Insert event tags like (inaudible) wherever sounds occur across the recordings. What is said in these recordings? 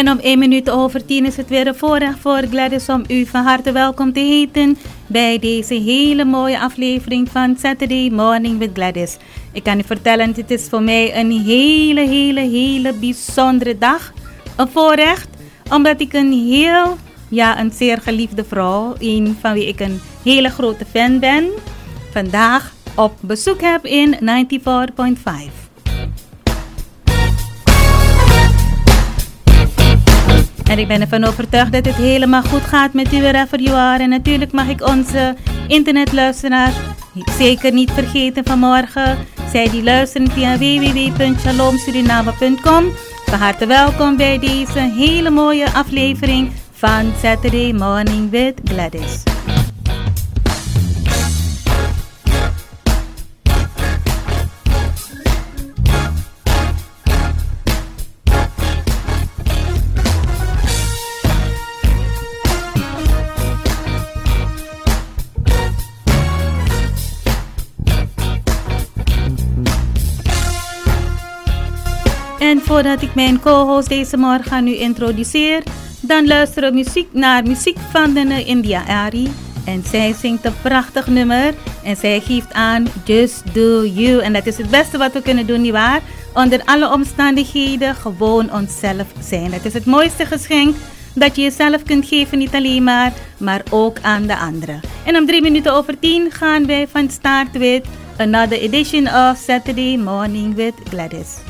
En om 1 minuut over 10 is het weer een voorrecht voor Gladys om u van harte welkom te heten bij deze hele mooie aflevering van Saturday Morning with Gladys. Ik kan u vertellen, dit is voor mij een hele, hele, hele bijzondere dag. Een voorrecht, omdat ik een heel, ja, een zeer geliefde vrouw, een van wie ik een hele grote fan ben, vandaag op bezoek heb in 94.5. En ik ben ervan overtuigd dat het helemaal goed gaat met u wherever you are. En natuurlijk mag ik onze internetluisteraars zeker niet vergeten vanmorgen. Zij die luisteren via www.shalomsuriname.com. Van harte welkom bij deze hele mooie aflevering van Saturday Morning with Gladys. Voordat ik mijn co-host deze morgen aan u introduceer, dan luisteren we muziek naar muziek van de India Ari. En zij zingt een prachtig nummer en zij geeft aan Just Do You. En dat is het beste wat we kunnen doen, nietwaar? Onder alle omstandigheden gewoon onszelf zijn. Het is het mooiste geschenk dat je jezelf kunt geven, niet alleen maar, maar ook aan de anderen. En om drie minuten over tien gaan wij van start with another edition of Saturday Morning with Gladys.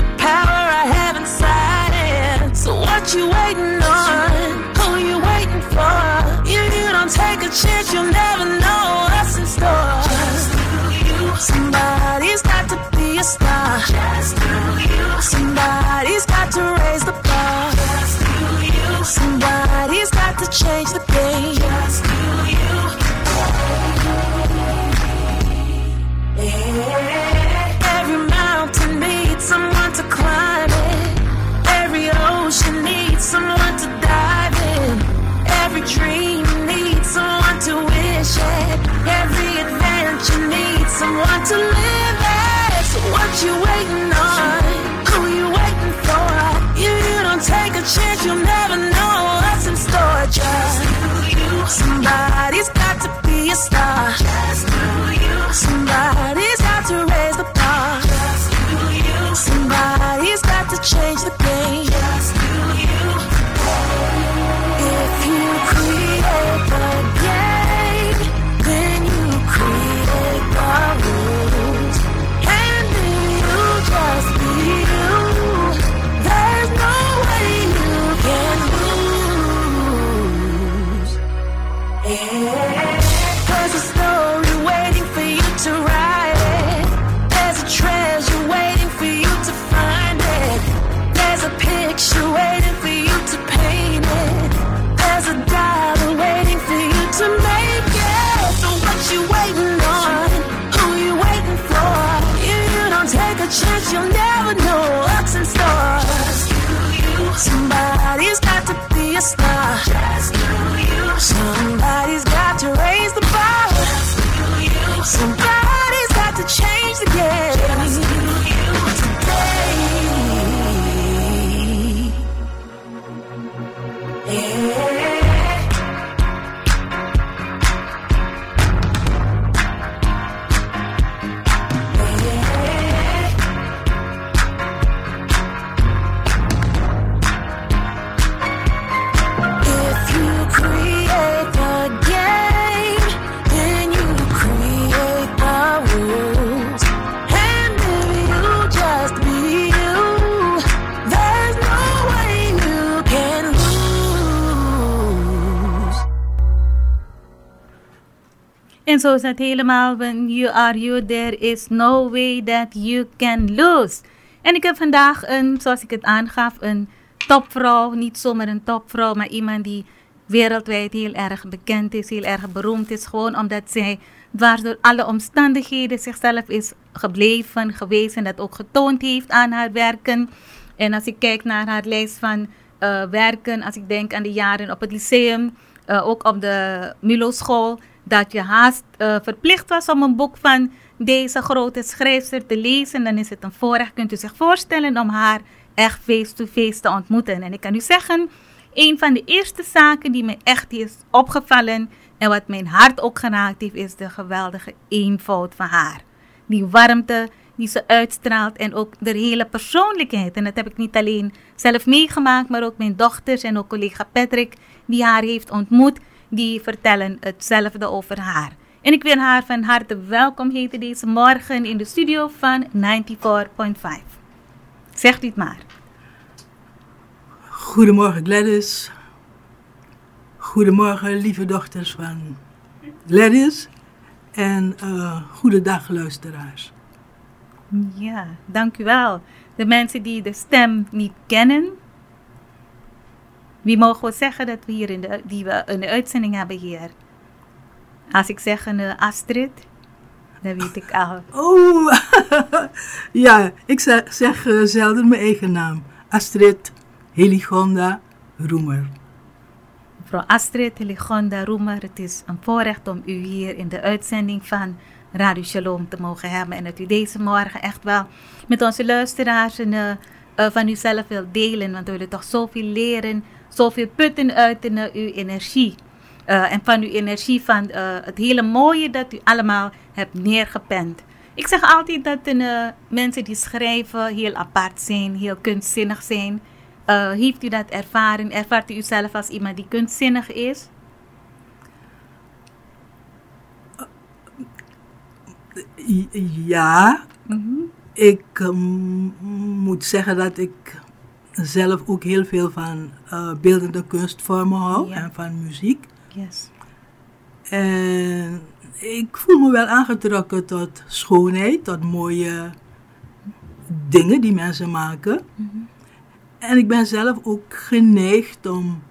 what you waiting on? Who you waiting for? If you don't take a chance, you'll never know what's in store. Just you. Somebody's got to be a star. Just you. Somebody's got to raise the bar. Just you. Somebody's got to change the game. Just you. What you waiting on? Who you waiting for? If you don't take a chance, you'll never know what's in store. Just somebody's you'll never know what's in store. Somebody's got to be a star. Somebody's got to raise En zo is het helemaal. When you are you, there is no way that you can lose. En ik heb vandaag een, zoals ik het aangaf, een topvrouw, niet zomaar een topvrouw, maar iemand die wereldwijd heel erg bekend is, heel erg beroemd is. Gewoon omdat zij dwars door alle omstandigheden zichzelf is gebleven, geweest en dat ook getoond heeft aan haar werken. En als ik kijk naar haar lijst van uh, werken, als ik denk aan de jaren op het lyceum, uh, ook op de Milo-school, dat je haast uh, verplicht was om een boek van deze grote schrijfster te lezen, dan is het een voorrecht. Kunt u zich voorstellen om haar echt face-to-face -face te ontmoeten. En ik kan u zeggen, een van de eerste zaken die me echt is opgevallen en wat mijn hart ook geraakt heeft, is de geweldige eenvoud van haar. Die warmte die ze uitstraalt en ook de hele persoonlijkheid. En dat heb ik niet alleen zelf meegemaakt, maar ook mijn dochters en ook collega Patrick, die haar heeft ontmoet, die vertellen hetzelfde over haar. En ik wil haar van harte welkom heten deze morgen in de studio van 94.5. Zegt u het maar. Goedemorgen Gladys. Goedemorgen lieve dochters van Gladys. En uh, goedendag luisteraars. Ja, dank u wel. De mensen die de stem niet kennen. Wie mogen we zeggen dat we hier in de, die we de uitzending hebben hier? Als ik zeg een uh, Astrid, dan weet ik al. Oh, (laughs) ja, ik zeg, zeg uh, zelden mijn eigen naam. Astrid Heligonda Roemer. Mevrouw Astrid Heligonda Roemer, het is een voorrecht om u hier in de uitzending van Radio Shalom te mogen hebben. En dat u deze morgen echt wel met onze luisteraars en, uh, van uzelf wilt delen. Want we willen toch zoveel leren, zoveel putten uit in, uh, uw energie. Uh, en van uw energie, van het hele mooie dat u allemaal hebt neergepend. Ik zeg altijd dat de mensen die schrijven heel apart zijn, heel kunstzinnig zijn. heeft u dat ervaren? Ervaart u uzelf als iemand die kunstzinnig is? Ja, ik um, moet zeggen dat ik zelf ook heel veel van uh, beeldende kunstvormen hou yeah. en van muziek. Yes. En ik voel me wel aangetrokken tot schoonheid, tot mooie dingen die mensen maken. Mm -hmm. En ik ben zelf ook geneigd om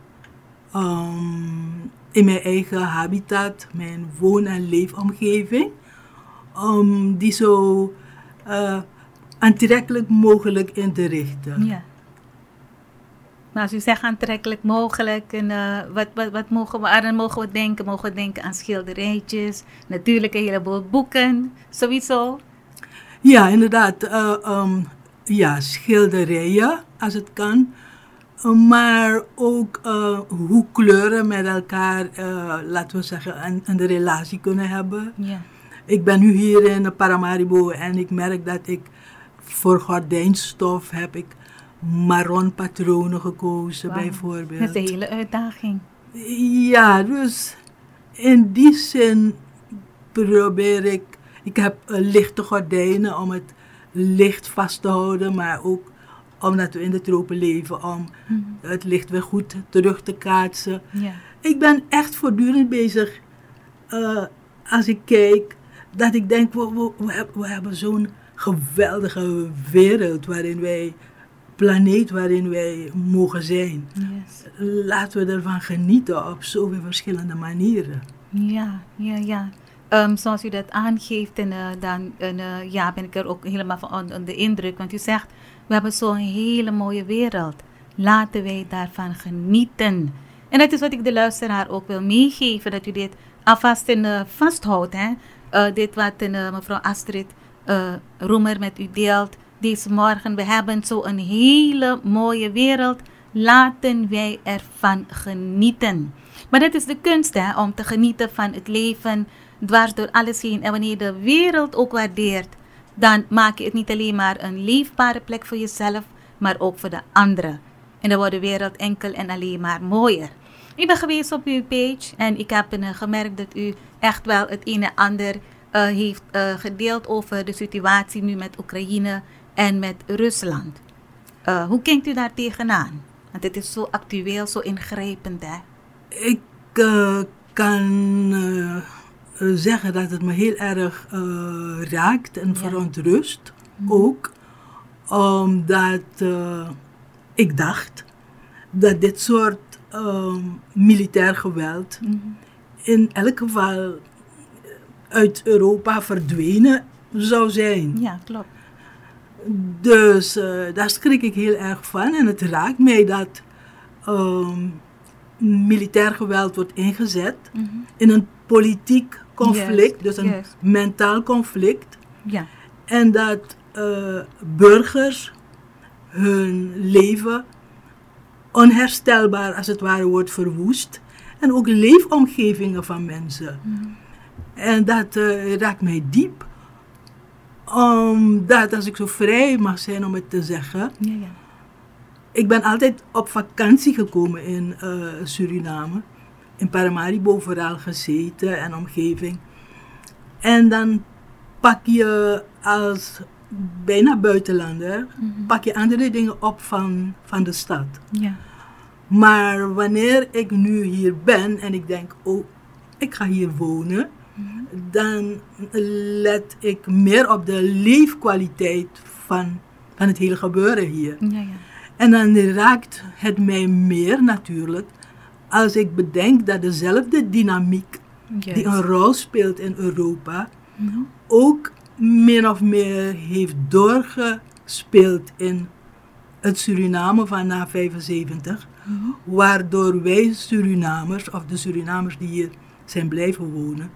um, in mijn eigen habitat, mijn woon- en leefomgeving, om die zo uh, aantrekkelijk mogelijk in te richten. Ja. Maar als u zegt aantrekkelijk mogelijk, en, uh, wat, wat, wat mogen we, aan mogen we denken? Mogen we denken aan schilderijtjes, natuurlijk een heleboel boeken, sowieso? Ja, inderdaad. Uh, um, ja, schilderijen, als het kan. Maar ook hoe kleuren met elkaar, laten we zeggen, een, een relatie kunnen hebben. Ja. Ik ben nu hier in Paramaribo en ik merk dat ik voor gordijnstof heb ik marron patronen gekozen bijvoorbeeld. Dat is een hele uitdaging. Ja, dus in die zin probeer ik, ik heb lichte gordijnen om het licht vast te houden, maar ook omdat we in de tropen leven, om Mm. het licht weer goed terug te kaatsen. Ik ben echt voortdurend bezig, uh, als ik kijk, dat ik denk, we, we, we hebben zo'n geweldige wereld waarin wij, planeet waarin wij mogen zijn. Yes. Laten we ervan genieten op zoveel verschillende manieren. Ja, ja, ja. Um, zoals u dat aangeeft, en, uh, dan en, uh, ja, ben ik er ook helemaal van onder de indruk. Want u zegt, we hebben zo'n hele mooie wereld. Laten wij daarvan genieten. En dat is wat ik de luisteraar ook wil meegeven, dat u dit alvast in, uh, vasthoudt. Hè? Dit wat mevrouw Astrid Roemer met u deelt deze morgen. We hebben zo een hele mooie wereld. Laten wij ervan genieten. Maar dat is de kunst hè, om te genieten van het leven dwars door alles heen. En wanneer de wereld ook waardeert, dan maak je het niet alleen maar een leefbare plek voor jezelf, maar ook voor de anderen. En dan wordt de wereld enkel en alleen maar mooier. Ik ben geweest op uw page en ik heb uh, gemerkt dat u echt wel het een en ander uh, heeft uh, gedeeld over de situatie nu met Oekraïne en met Rusland. hoe kijkt u daar tegenaan? Want het is zo actueel, zo ingrijpend, hè? Ik kan zeggen dat het me heel erg raakt en ja. verontrust. Mm -hmm. Ook omdat ik dacht dat dit soort ehm, militair geweld Mhm. in elk geval uit Europa verdwenen zou zijn. Ja, klopt. Dus eh, daar schrik ik heel erg van. En het raakt mij dat ehm, militair geweld wordt ingezet Mhm. in een politiek conflict, dus een mentaal conflict. Ja. En dat eh, burgers hun leven onherstelbaar als het ware wordt verwoest. En ook leefomgevingen van mensen. Mhm. En dat eh, raakt mij diep. Omdat, als ik zo vrij mag zijn om het te zeggen, Ja, ja. ik ben altijd op vakantie gekomen in eh, Suriname. In Paramaribo vooral gezeten en omgeving. En dan pak je als bijna buitenlander, Mhm. pak je andere dingen op van, van de stad. Ja. Maar wanneer ik nu hier ben en ik denk, oh, ik ga hier wonen. Dan let ik meer op de leefkwaliteit van, van het hele gebeuren hier. Ja, ja. En dan raakt het mij meer natuurlijk als ik bedenk dat dezelfde dynamiek die een rol speelt in Europa Mhm. ook min of meer heeft doorgespeeld in het Suriname van na 75, Mhm. waardoor wij Surinamers, of de Surinamers die hier zijn blijven wonen,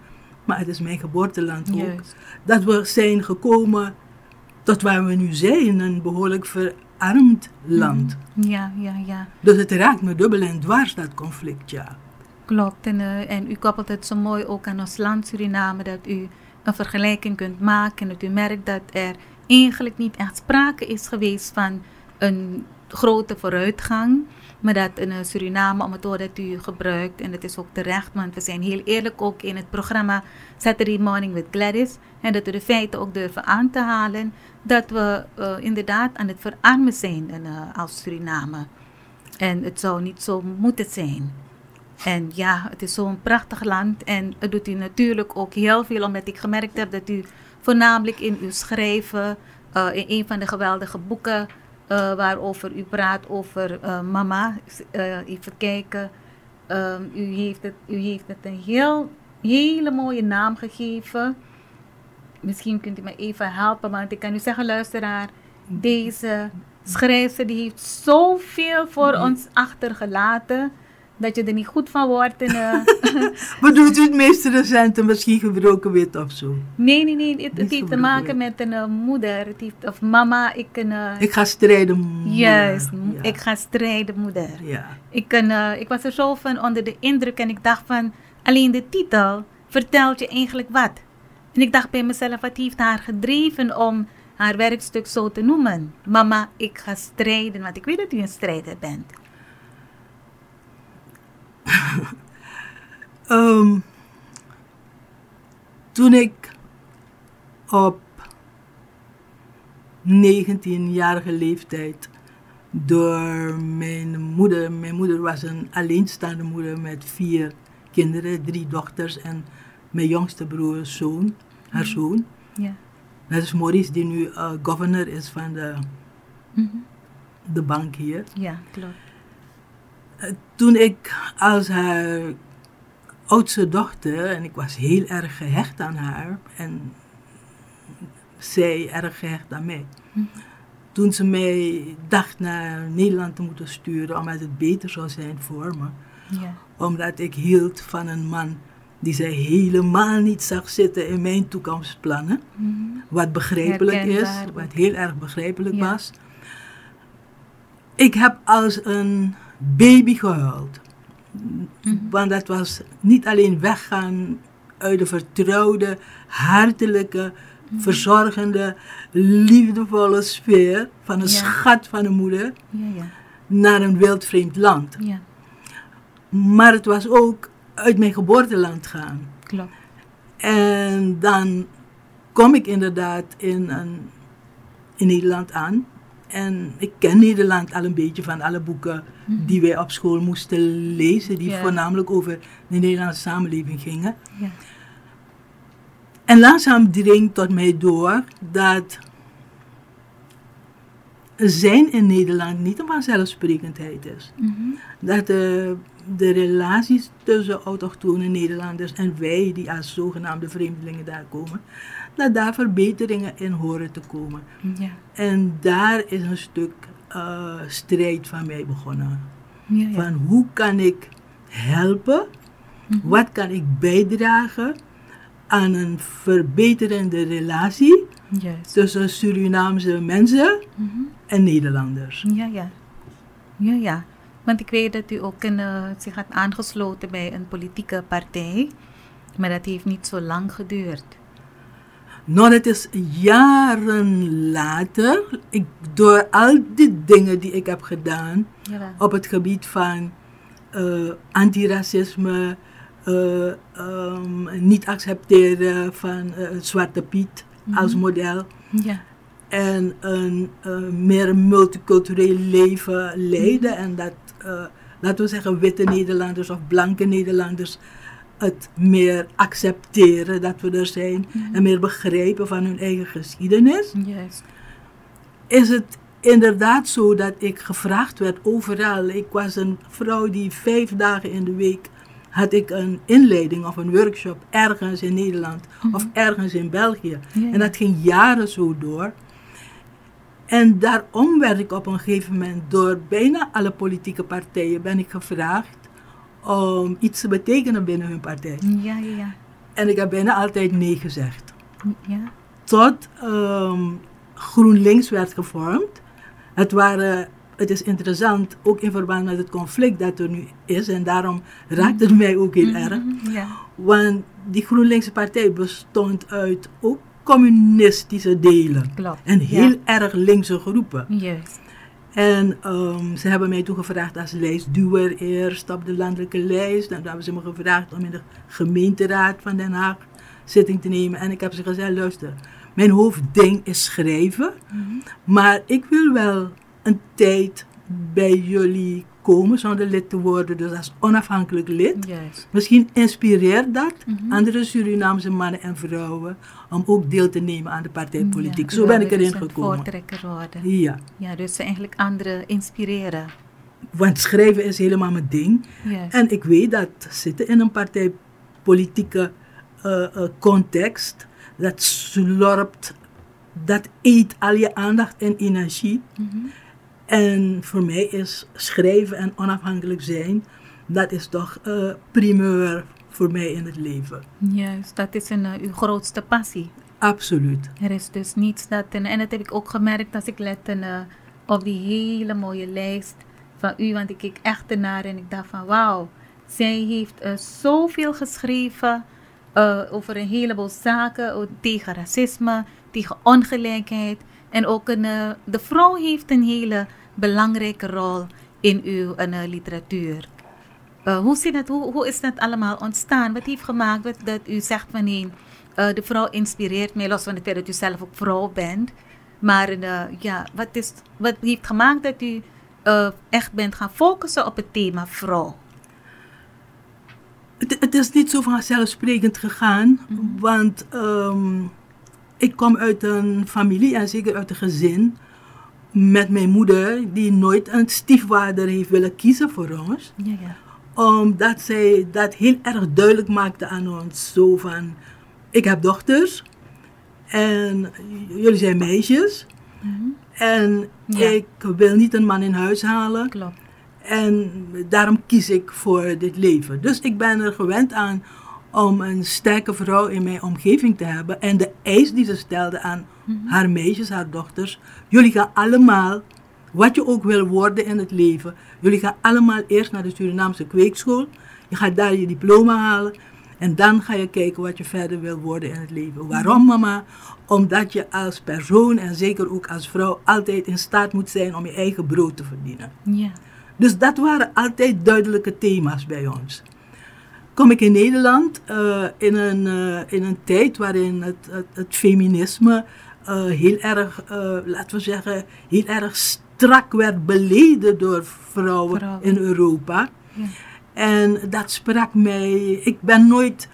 maar het is mijn geboorteland ook, Juist. dat we zijn gekomen tot waar we nu zijn, een behoorlijk verarmd land. Ja, ja, ja. Dus het raakt me dubbel en dwars, dat conflict, ja. Klopt. En, eh, en u koppelt het zo mooi ook aan ons land Suriname, dat u een vergelijking kunt maken en dat u merkt dat er eigenlijk niet echt sprake is geweest van een grote vooruitgang. Maar dat in eh, Suriname, om het woord dat u gebruikt, en dat is ook terecht, want we zijn heel eerlijk ook in het programma Saturday Morning with Gladys. En dat we de feiten ook durven aan te halen, dat we eh, inderdaad aan het verarmen zijn in, eh, als Suriname. En het zou niet zo moeten zijn. En ja, het is zo'n prachtig land en het doet u natuurlijk ook heel veel, omdat ik gemerkt heb dat u voornamelijk in uw schrijven, in een van de geweldige boeken eh, waarover u praat over eh, mama, eh, even kijken, Ehm, u, heeft het, u heeft het een heel, hele mooie naam gegeven. Misschien kunt u me even helpen, want ik kan u zeggen, luisteraar, deze schrijfster die heeft zoveel voor ons achtergelaten dat je er niet goed van wordt. En, eh, (laughs) Bedoelt u het meest recente, misschien gebroken wit of zo? nee, nee, nee, het, heeft te maken met een eh, moeder. Het heeft, of mama, ik een... eh, Ik ga strijden. juist, Ja. ik ga strijden, moeder. Ja. Ik, kan, ik was er zo van onder de indruk en ik dacht van, alleen de titel vertelt je eigenlijk wat. En ik dacht bij mezelf, wat heeft haar gedreven om haar werkstuk zo te noemen? Mama, ik ga strijden, want ik weet dat u een strijder bent. Ehm, toen ik op 19-jarige leeftijd door mijn moeder, mijn moeder was een alleenstaande moeder met vier kinderen, drie dochters en mijn jongste broer, zoon, haar zoon. Ja. Dat is Maurice, die nu eh, governor is van de, Mhm. de bank hier. Ja, klopt. Toen ik als haar oudste dochter, en ik was heel erg gehecht aan haar, en zij erg gehecht aan mij. Mhm. Toen ze mij dacht naar Nederland te moeten sturen, omdat het beter zou zijn voor me. Ja. Omdat ik hield van een man die zij helemaal niet zag zitten in mijn toekomstplannen. Mhm. Wat begrijpelijk is, wat heel erg begrijpelijk Ja. was. Ik heb als een baby gehuild. Mhm. Want dat was niet alleen weggaan uit de vertrouwde, hartelijke, Mhm. verzorgende, liefdevolle sfeer van een Ja. schat van een moeder Ja, ja, naar een wildvreemd land. ja, Maar het was ook uit mijn geboorteland gaan. klopt. En dan kom ik inderdaad in, een, in Nederland aan. En ik ken Nederland al een beetje van alle boeken die wij op school moesten lezen, die voornamelijk over de Nederlandse samenleving gingen. En langzaam dringt tot mij door dat zijn in Nederland niet een vanzelfsprekendheid is. Mhm. Dat de, de relaties tussen autochtone Nederlanders en wij, die als zogenaamde vreemdelingen daar komen, dat daar verbeteringen in horen te komen. Ja. En daar is een stuk eh, strijd van mij begonnen. Ja, ja. Van hoe kan ik helpen? Mhm. Wat kan ik bijdragen aan een verbeterende relatie tussen Surinaamse mensen Mhm. en Nederlanders? Ja, ja. Ja, ja. Want ik weet dat u ook in, eh, zich had aangesloten bij een politieke partij. Maar dat heeft niet zo lang geduurd. Nou, het is jaren later, ik, door al die dingen die ik heb gedaan Ja. op het gebied van eh, antiracisme, eh, ehm, niet accepteren van eh, Zwarte Piet als model Ja. en een meer multicultureel leven leiden en dat, laten we zeggen, witte Nederlanders of blanke Nederlanders het meer accepteren dat we er zijn en meer begrijpen van hun eigen geschiedenis Juist. is het inderdaad zo dat ik gevraagd werd overal. Ik was een vrouw die vijf dagen in de week had ik een inleiding of een workshop ergens in Nederland of ergens in België. En dat ging jaren zo door. En daarom werd ik op een gegeven moment door bijna alle politieke partijen ben ik gevraagd om iets te betekenen binnen hun partij. Ja, ja, ja. En ik heb bijna altijd nee gezegd Ja. tot ehm, GroenLinks werd gevormd. Het, waren, het is interessant, ook in verband met het conflict dat er nu is. En daarom raakt het mij ook heel erg. Mhm, Ja. Want die GroenLinkse partij bestond uit ook communistische delen. Klopt. En heel Ja. erg linkse groepen. Juist. En ehm, ze hebben mij toegevraagd als lijstduwer eerst op de landelijke lijst. En toen hebben ze me gevraagd om in de gemeenteraad van Den Haag zitting te nemen. En ik heb ze gezegd, luister, mijn hoofdding is schrijven. Maar ik wil wel een tijd bij jullie komen zonder lid te worden. Dus als onafhankelijk lid. Misschien inspireert dat andere Surinaamse mannen en vrouwen om ook deel te nemen aan de partijpolitiek. Ja, Zo ben ik erin dus gekomen. voortrekker worden. Ja, Ja, dus eigenlijk anderen inspireren. want schrijven is helemaal mijn ding. En ik weet dat zitten in een partijpolitieke eh, eh, context, dat slorpt, dat eet al je aandacht en energie. Mhm. En voor mij is schrijven en onafhankelijk zijn, dat is toch eh primeur voor mij in het leven. Juist, dat is een, eh, uw grootste passie. Absoluut. Er is dus niets dat. En, en dat heb ik ook gemerkt als ik lette eh, op die hele mooie lijst van u. Want ik keek echt ernaar en ik dacht van wauw. Zij heeft eh, zoveel geschreven over een heleboel zaken. tegen racisme, tegen ongelijkheid. En ook een, eh, de vrouw heeft een hele belangrijke rol in uw eh, literatuur. Eh, hoe, zit het, hoe, hoe is dat allemaal ontstaan? Wat heeft gemaakt dat, dat u zegt van nee, de vrouw inspireert mij, los van het feit dat u zelf ook vrouw bent. Maar ja, wat, is, wat heeft gemaakt dat u echt bent gaan focussen op het thema vrouw? Het, het is niet zo vanzelfsprekend gegaan, want ehm, ik kom uit een familie en zeker uit een gezin met mijn moeder die nooit een stiefvader heeft willen kiezen voor ons. Ja, ja. Omdat zij dat heel erg duidelijk maakte aan ons. Zo van, ik heb dochters en jullie zijn meisjes. En Ja. ik wil niet een man in huis halen. Klopt. En daarom kies ik voor dit leven. Dus ik ben er gewend aan om een sterke vrouw in mijn omgeving te hebben. En de eis die ze stelde aan haar meisjes, haar dochters. Jullie gaan allemaal, wat je ook wil worden in het leven. Jullie gaan allemaal eerst naar de Surinaamse kweekschool. Je gaat daar je diploma halen. En dan ga je kijken wat je verder wil worden in het leven. Waarom mama? Omdat je als persoon en zeker ook als vrouw altijd in staat moet zijn om je eigen brood te verdienen. Ja. Dus dat waren altijd duidelijke thema's bij ons. Kom ik in Nederland eh, in, een, eh, in een tijd waarin het, het, het feminisme eh, heel erg, laten we zeggen, heel erg strak werd beleden door vrouwen, Vrouwen. in Europa. Ja. En dat sprak mij. Ik ben nooit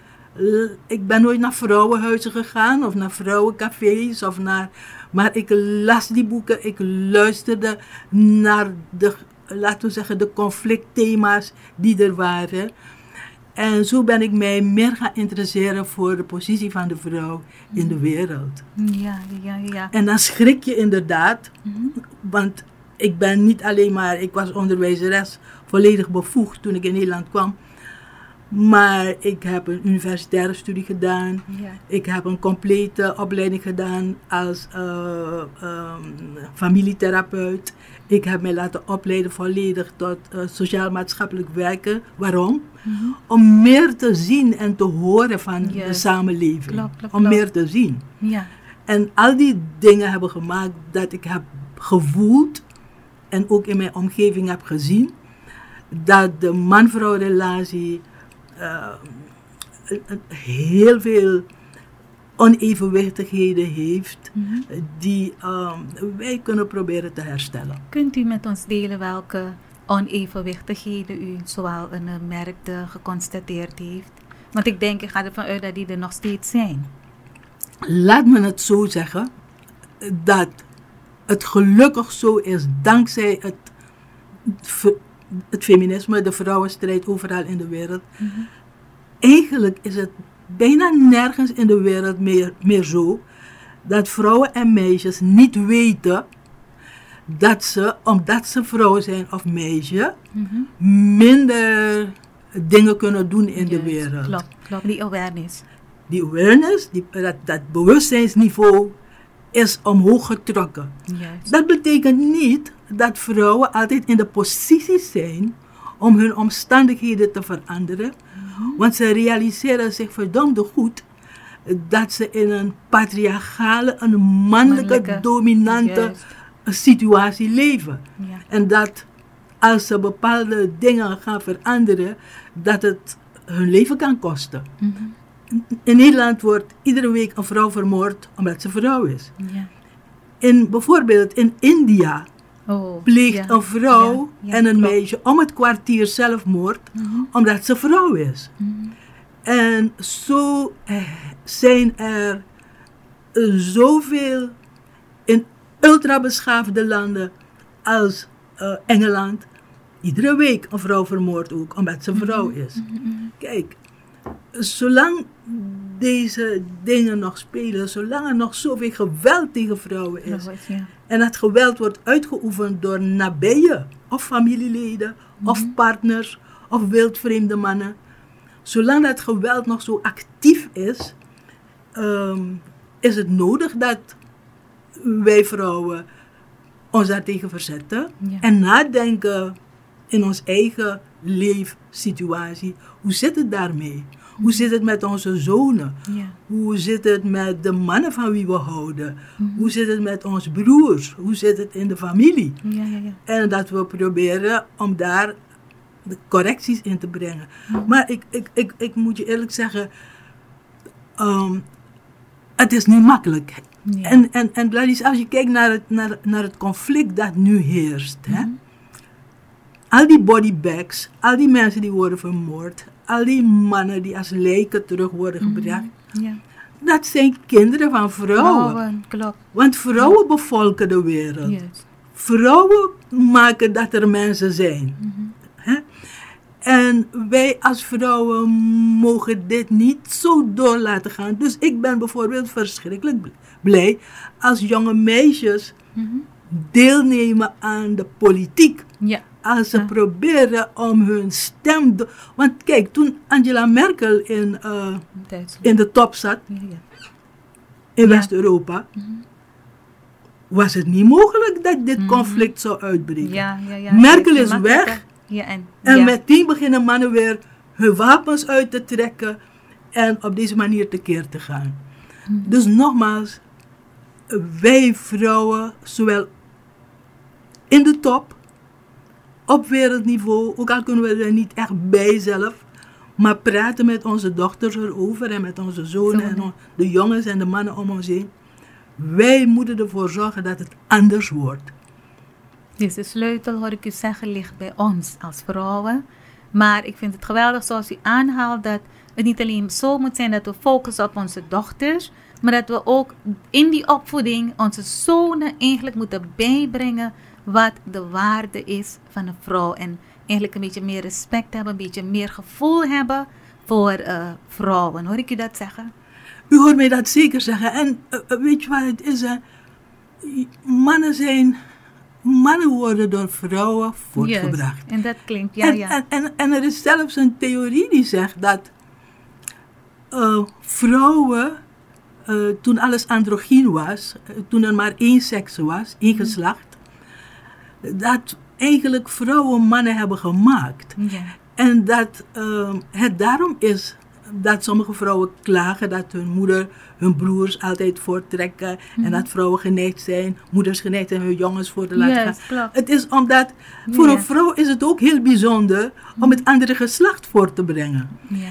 Ik ben nooit naar vrouwenhuizen gegaan of naar vrouwencafés of naar. Maar ik las die boeken, ik luisterde naar de, laten we zeggen, de conflictthema's die er waren. En zo ben ik mij meer gaan interesseren voor de positie van de vrouw in de wereld. Ja, ja, ja. En dan schrik je inderdaad, Mhm. want ik ben niet alleen maar, ik was onderwijzeres volledig bevoegd toen ik in Nederland kwam. Maar ik heb een universitaire studie gedaan. Ja. Ik heb een complete opleiding gedaan als ehm, familietherapeut. Ik heb mij laten opleiden volledig tot eh, sociaal-maatschappelijk werken. Waarom? Mhm. Om meer te zien en te horen van de samenleving. Om meer te zien. Ja. En al die dingen hebben gemaakt dat ik heb gevoeld en ook in mijn omgeving heb gezien dat de man-vrouw relatie eh, heel veel onevenwichtigheden heeft Mhm. die ehm, wij kunnen proberen te herstellen. Kunt u met ons delen welke onevenwichtigheden u zoal een eh, merkte geconstateerd heeft? Want ik denk, ik ga ervan uit dat die er nog steeds zijn. Laat me het zo zeggen dat het gelukkig zo is dankzij het, het feminisme, de vrouwenstrijd overal in de wereld. Eigenlijk is het bijna nergens in de wereld meer, meer zo dat vrouwen en meisjes niet weten dat ze, omdat ze vrouw zijn of meisje, Mhm. minder dingen kunnen doen in de wereld Klopt, klopt. Die awareness. die awareness, die, dat, dat bewustzijnsniveau is omhoog getrokken. Dat betekent niet dat vrouwen altijd in de positie zijn om hun omstandigheden te veranderen, want ze realiseren zich verdomde goed dat ze in een patriarchale, een mannelijke, Mannelijke, dominante juist. situatie leven. Ja. En dat als ze bepaalde dingen gaan veranderen, dat het hun leven kan kosten. Mhm. In Nederland wordt iedere week een vrouw vermoord omdat ze vrouw is. Ja. In, bijvoorbeeld in India Oh, pleegt ja. een vrouw Ja, ja, en een klopt. meisje om het kwartier zelfmoord Mhm. omdat ze vrouw is. Mhm. En zo eh, zijn er zoveel in ultrabeschaafde landen als eh, Engeland. Iedere week een vrouw vermoord ook, omdat ze vrouw is. Kijk, zolang deze dingen nog spelen, zolang er nog zoveel geweld tegen vrouwen is, ja. en dat geweld wordt uitgeoefend door nabije of familieleden of partners of wildvreemde mannen. Zolang dat geweld nog zo actief is, ehm, is het nodig dat wij vrouwen ons daartegen verzetten Ja. en nadenken in ons eigen leefsituatie. Hoe zit het daarmee? Hoe zit het met onze zonen? Ja. Hoe zit het met de mannen van wie we houden? Hoe zit het met onze broers? Hoe zit het in de familie? Ja, ja, ja. En dat we proberen om daar de correcties in te brengen. Maar ik, ik, ik, ik moet je eerlijk zeggen, ehm, het is niet makkelijk. En, en, en Gladys, als je kijkt naar het, naar, naar het conflict dat nu heerst, hè? al die bodybags, al die mensen die worden vermoord, al die mannen die als lijken terug worden gebracht, ja. dat zijn kinderen van vrouwen. Vrouwen, klopt. Want vrouwen bevolken de wereld. Vrouwen maken dat er mensen zijn. Hè? En wij als vrouwen mogen dit niet zo door laten gaan. Dus ik ben bijvoorbeeld verschrikkelijk bl- blij als jonge meisjes Mhm. deelnemen aan de politiek. Ja. Als ze Ja. proberen om hun stem. Want kijk, toen Angela Merkel in, eh, in de top zat Ja, in. West-Europa, was het niet mogelijk dat dit conflict zou uitbreken. Merkel is weg. En, En meteen beginnen mannen weer hun wapens uit te trekken en op deze manier tekeer te gaan. Dus nogmaals, wij vrouwen, zowel in de top, op wereldniveau, ook al kunnen we er niet echt bij zelf, maar praten met onze dochters erover en met onze zonen en Zonen. de jongens en de mannen om ons heen. Wij moeten ervoor zorgen dat het anders wordt. Dus de sleutel, hoor ik u zeggen, ligt bij ons als vrouwen. Maar ik vind het geweldig zoals u aanhaalt dat het niet alleen zo moet zijn dat we focussen op onze dochters, maar dat we ook in die opvoeding onze zonen eigenlijk moeten bijbrengen wat de waarde is van een vrouw. En eigenlijk een beetje meer respect hebben, een beetje meer gevoel hebben voor uh, vrouwen. Hoor ik u dat zeggen? U hoort mij dat zeker zeggen. En uh, weet je wat het is? Hè? Mannen zijn. Mannen worden door vrouwen voortgebracht. Yes, en dat klinkt, ja, en, ja. En, en, en, er is zelfs een theorie die zegt dat uh, vrouwen, toen alles androgyn was, toen er maar één seks was, één mhm. geslacht, dat eigenlijk vrouwen mannen hebben gemaakt. Ja. En dat uh, het daarom is dat sommige vrouwen klagen dat hun moeder hun broers altijd voorttrekken. En mhm. dat vrouwen geneigd zijn, moeders geneigd zijn hun jongens voor te laten yes, gaan. Het is omdat voor een vrouw is het ook heel bijzonder om het andere geslacht voor te brengen. Yeah.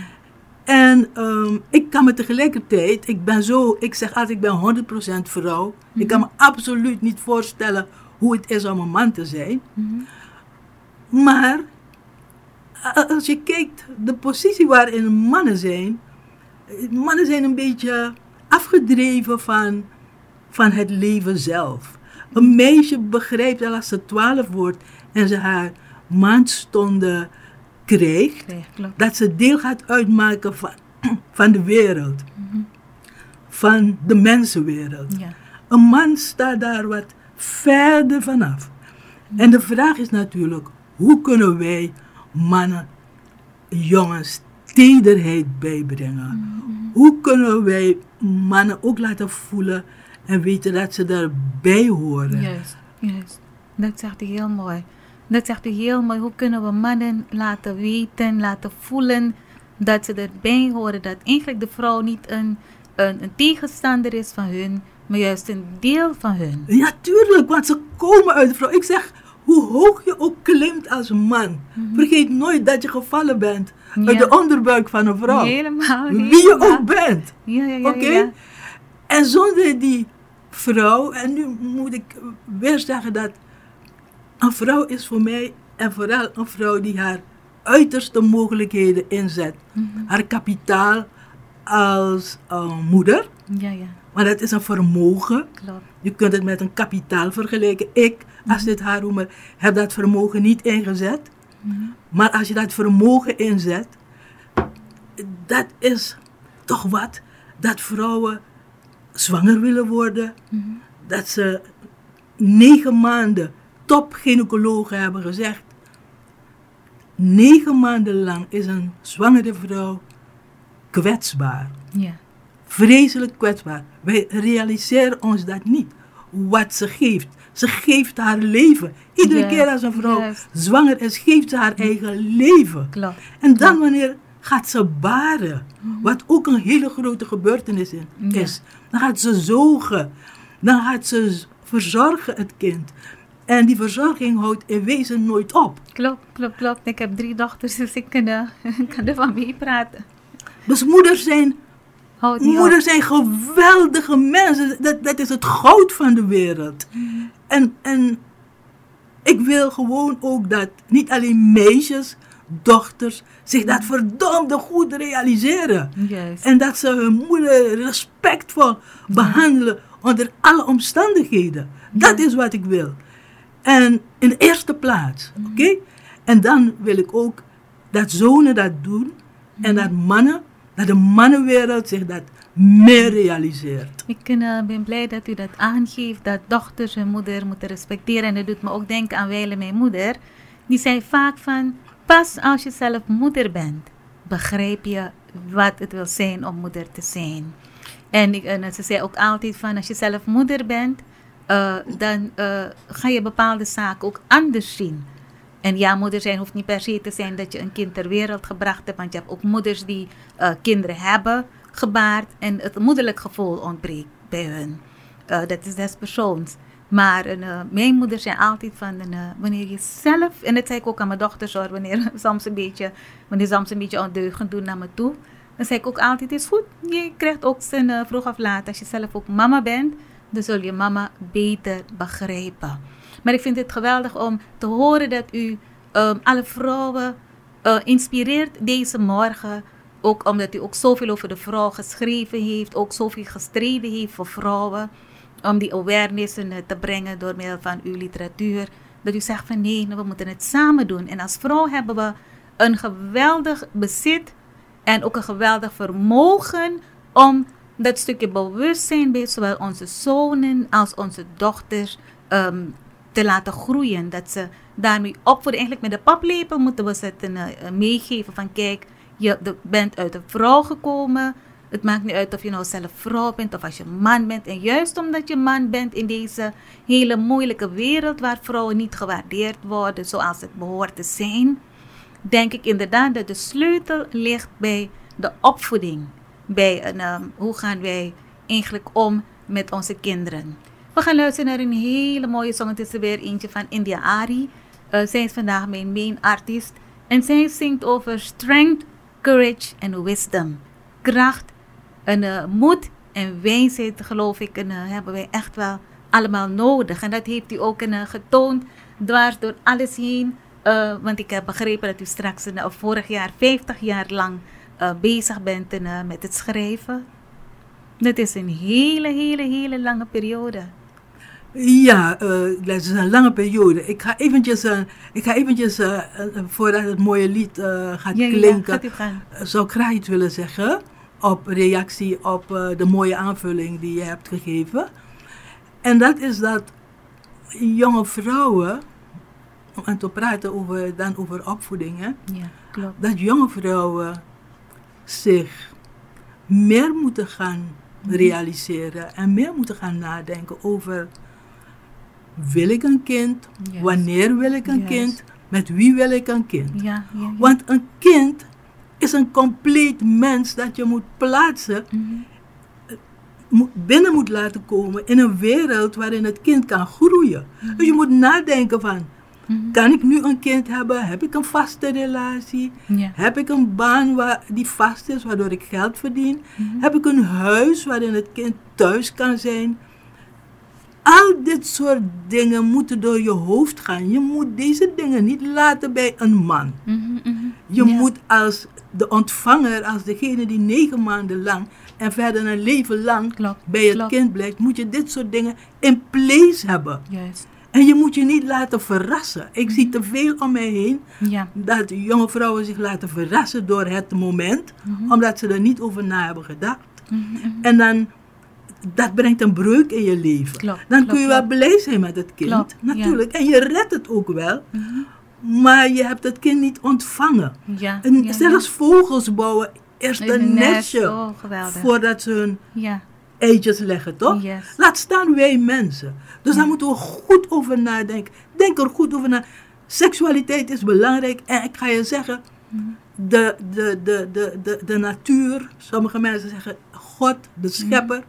En um, ik kan me tegelijkertijd, ik ben zo, ik zeg altijd, ik ben 100% vrouw. Ik kan me mhm. absoluut niet voorstellen hoe het is om een man te zijn. Mhm. Maar als je kijkt, de positie waarin mannen zijn, mannen zijn een beetje afgedreven van, van het leven zelf. Een meisje begrijpt al als ze twaalf wordt en ze haar maandstonden krijgt, dat ze deel gaat uitmaken van, (clears throat) van de wereld. Mhm. Van de mensenwereld. Ja. Een man staat daar wat verder vanaf. En de vraag is natuurlijk, hoe kunnen wij mannen, jongens, tederheid bijbrengen? Hoe kunnen wij mannen ook laten voelen en weten dat ze daarbij horen? Juist, juist. Dat zegt u heel mooi. Dat zegt u heel mooi. Hoe kunnen we mannen laten weten, laten voelen dat ze erbij horen? Dat eigenlijk de vrouw niet een, een, een tegenstander is van hun, maar juist een deel van hun. Ja, tuurlijk, want ze komen uit de vrouw. Ik zeg, hoe hoog je ook klimt als man, Mhm. vergeet nooit dat je gevallen bent uit de onderbuik van een vrouw. Helemaal, Wie je ook bent. Ja, ja, ja. Oké? En zonder die vrouw, en nu moet ik weer zeggen dat een vrouw is voor mij, en vooral een vrouw die haar uiterste mogelijkheden inzet. Mhm. Haar kapitaal als uh, moeder, Ja, ja, maar dat is een vermogen. klopt. Je kunt het met een kapitaal vergelijken. Ik, als dit Haroemer, heb dat vermogen niet ingezet. Mhm. Maar als je dat vermogen inzet, dat is toch wat dat vrouwen zwanger willen worden. Mhm. Dat ze negen maanden topgynaecologen hebben gezegd. Negen maanden lang is een zwangere vrouw kwetsbaar. Ja, Vreselijk kwetsbaar. Wij realiseren ons dat niet. Wat ze geeft. Ze geeft haar leven. Iedere keer als een vrouw zwanger is, geeft ze haar eigen leven. klopt. En dan wanneer gaat ze baren, wat ook een hele grote gebeurtenis in- Ja. is. Dan gaat ze zogen. Dan gaat ze verzorgen het kind. En die verzorging houdt in wezen nooit op. Klopt, klopt, klopt. Ik heb drie dochters, dus ik kan, er, (laughs) kan ervan meepraten. Dus moeders zijn, Niet moeders zijn geweldige mensen. Dat, dat is het goud van de wereld. En, en ik wil gewoon ook dat niet alleen meisjes, dochters, zich dat verdomde goed realiseren. Juist. En dat ze hun moeder respectvol behandelen onder alle omstandigheden. Dat is wat ik wil. En in de eerste plaats, oké? En dan wil ik ook dat zonen dat doen en dat mannen, dat de mannenwereld zich dat meer realiseert. Ik eh, ben blij dat u dat aangeeft, dat dochters hun moeder moeten respecteren. En dat doet me ook denken aan Weile, mijn moeder. Die zei vaak van, pas als je zelf moeder bent, begrijp je wat het wil zijn om moeder te zijn. En, ze zei ook altijd van, als je zelf moeder bent, eh, dan eh, ga je bepaalde zaken ook anders zien. En ja, moeder zijn hoeft niet per se te zijn dat je een kind ter wereld gebracht hebt. Want je hebt ook moeders die eh, kinderen hebben gebaard en het moederlijk gevoel ontbreekt bij hun. Eh, dat is des persoons. Maar eh, mijn moeder zei altijd van wanneer je zelf, en dat zei ik ook aan mijn dochters hoor, wanneer (laughs) soms een beetje, wanneer soms een beetje ondeugend doen naar me toe. Dan zei ik ook altijd, is goed, je krijgt ook zijn eh, vroeg of laat, als je zelf ook mama bent, dan zul je mama beter begrijpen. Maar ik vind het geweldig om te horen dat u ehm, alle vrouwen eh, inspireert deze morgen Ook omdat u ook zoveel over de vrouw geschreven heeft, ook zoveel gestreden heeft voor vrouwen. Om die awareness eh, te brengen door middel van uw literatuur. Dat u zegt van nee, we moeten het samen doen. En als vrouw hebben we een geweldig bezit en ook een geweldig vermogen om dat stukje bewustzijn bij zowel onze zonen als onze dochters ehm, te laten groeien. Dat ze daarmee opvoeden. Eigenlijk met de paplepel moeten we ze uh, meegeven van kijk, je bent uit een vrouw gekomen. Het maakt niet uit of je nou zelf vrouw bent of als je man bent. En juist omdat je man bent in deze hele moeilijke wereld waar vrouwen niet gewaardeerd worden zoals het behoort te zijn, denk ik inderdaad dat de sleutel ligt bij de opvoeding. Bij een, ehm, hoe gaan wij eigenlijk om met onze kinderen. We gaan luisteren naar een hele mooie song. Het is er weer eentje van India Ari. Uh, zij is vandaag mijn main artist. En zij zingt over strength, courage en wisdom. Kracht en uh, moed en wijsheid, geloof ik, en, uh, hebben wij echt wel allemaal nodig. En dat heeft u ook uh, getoond, dwars door alles heen. want ik heb begrepen dat u straks vorig jaar 50 jaar lang bezig bent met het schrijven. Dat is een hele, hele, hele lange periode. Ja, uh, dat is een lange periode. Ik ga eventjes, uh, ik ga eventjes uh, voordat het mooie lied gaat ja, klinken, ja, zou ik graag iets willen zeggen op reactie op de mooie aanvulling die je hebt gegeven. En dat is dat jonge vrouwen, om te praten over, dan over opvoeding, hè, ja, klopt. dat jonge vrouwen zich meer moeten gaan mhm. realiseren en meer moeten gaan nadenken over wil ik een kind? Wanneer wil ik een kind? Met wie wil ik een kind? Ja, ja, Want een kind is een compleet mens dat je moet plaatsen, mm binnen moet laten komen in een wereld waarin het kind kan groeien. Mhm. Dus je moet nadenken van, mhm. kan ik nu een kind hebben? Heb ik een vaste relatie? Heb ik een baan waar, die vast is, waardoor ik geld verdien? Mhm. Heb ik een huis waarin het kind thuis kan zijn? Al dit soort dingen moeten door je hoofd gaan. Je moet deze dingen niet laten bij een man. Mhm, mhm. Je moet als de ontvanger, als degene die negen maanden lang en verder een leven lang bij het kind blijft, moet je dit soort dingen in place hebben. Juist. En je moet je niet laten verrassen. Ik zie te veel om mij heen dat jonge vrouwen zich laten verrassen door het moment, mhm. omdat ze er niet over na hebben gedacht. En dan dat brengt een breuk in je leven. dan kun je wel blij zijn met het kind, natuurlijk. En je redt het ook wel. Mhm. Maar je hebt het kind niet ontvangen. Ja, en zelfs vogels bouwen eerst een, nestje oh, voordat ze hun eitjes leggen, toch? Laat staan wij mensen. Dus daar moeten we goed over nadenken. Denk er goed over na. Seksualiteit is belangrijk. En ik ga je zeggen, mhm. de, de, de, de, de, de natuur, sommige mensen zeggen God, de mhm. schepper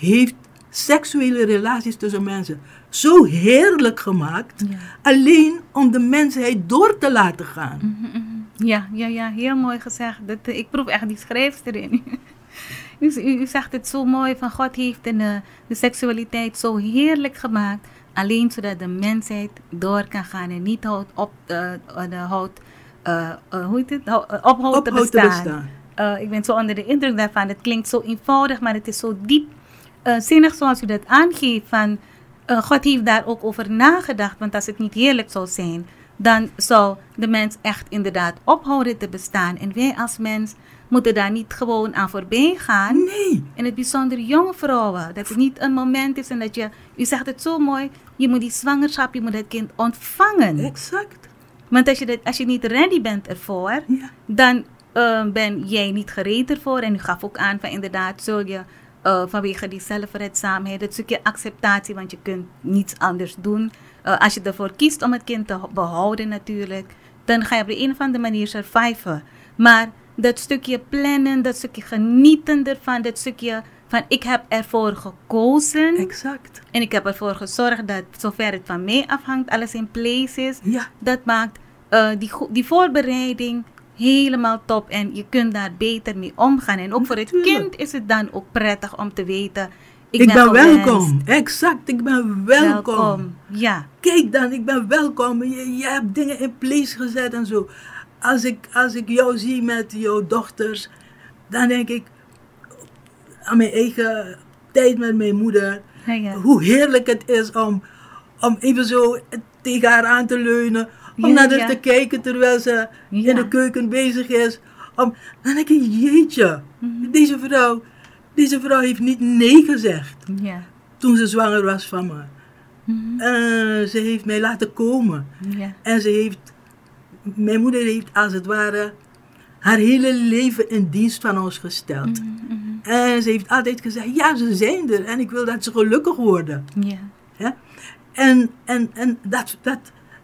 heeft seksuele relaties tussen mensen zo heerlijk gemaakt. Alleen om de mensheid door te laten gaan. Mhm, mhm. Ja, ja, ja, heel mooi gezegd. Dat, eh, ik proef echt die schrijfster in. (laughs) u, u, zegt het zo mooi van God heeft de, de seksualiteit zo heerlijk gemaakt. Alleen zodat de mensheid door kan gaan en niet houdt op, uh, houdt, uh, hoe heet het? ophoudt te bestaan. ik ben zo onder de indruk daarvan. Het klinkt zo eenvoudig, maar het is zo diep uh, zinnig zoals u dat aangeeft. Van, uh, God heeft daar ook over nagedacht. Want als het niet heerlijk zou zijn, dan zou de mens echt inderdaad ophouden te bestaan. En wij als mens moeten daar niet gewoon aan voorbij gaan. Nee. En het bijzonder jonge vrouwen. Dat het niet een moment is en dat je, u zegt het zo mooi, je moet die zwangerschap, je moet het kind ontvangen. Exact. Want als je, dat, als je niet ready bent ervoor, dan uh, ben jij niet gereed ervoor. En u gaf ook aan van inderdaad, zul je uh, vanwege die zelfredzaamheid, het stukje acceptatie, want je kunt niets anders doen. Uh, als je ervoor kiest om het kind te behouden natuurlijk, dan ga je op de een of andere manier surviven. Maar dat stukje plannen, dat stukje genieten ervan, dat stukje van ik heb ervoor gekozen. Exact. En ik heb ervoor gezorgd dat zover het van mij afhangt, alles in place is. Ja. Dat maakt uh, die, die voorbereiding helemaal top en je kunt daar beter mee omgaan. En ook voor het kind is het dan ook prettig om te weten. Ik, ben, ben welkom. Exact, ik ben welkom. welkom. Ja. Kijk dan, ik ben welkom. Je, je hebt dingen in place gezet en zo. als ik, als ik jou zie met jouw dochters, dan denk ik aan mijn eigen tijd met mijn moeder. Ja, ja. Hoe heerlijk het is om, om even zo tegen haar aan te leunen. Om naar haar te kijken terwijl ze in de keuken bezig is. Om, dan denk ik, jeetje, Mhm. deze vrouw, deze vrouw heeft niet nee gezegd Ja. toen ze zwanger was van me. Mhm. Ze heeft mij laten komen. En ze heeft, mijn moeder heeft als het ware haar hele leven in dienst van ons gesteld. Mhm. En ze heeft altijd gezegd, ja, ze zijn er en ik wil dat ze gelukkig worden. Ja. En, en, en dat, dat,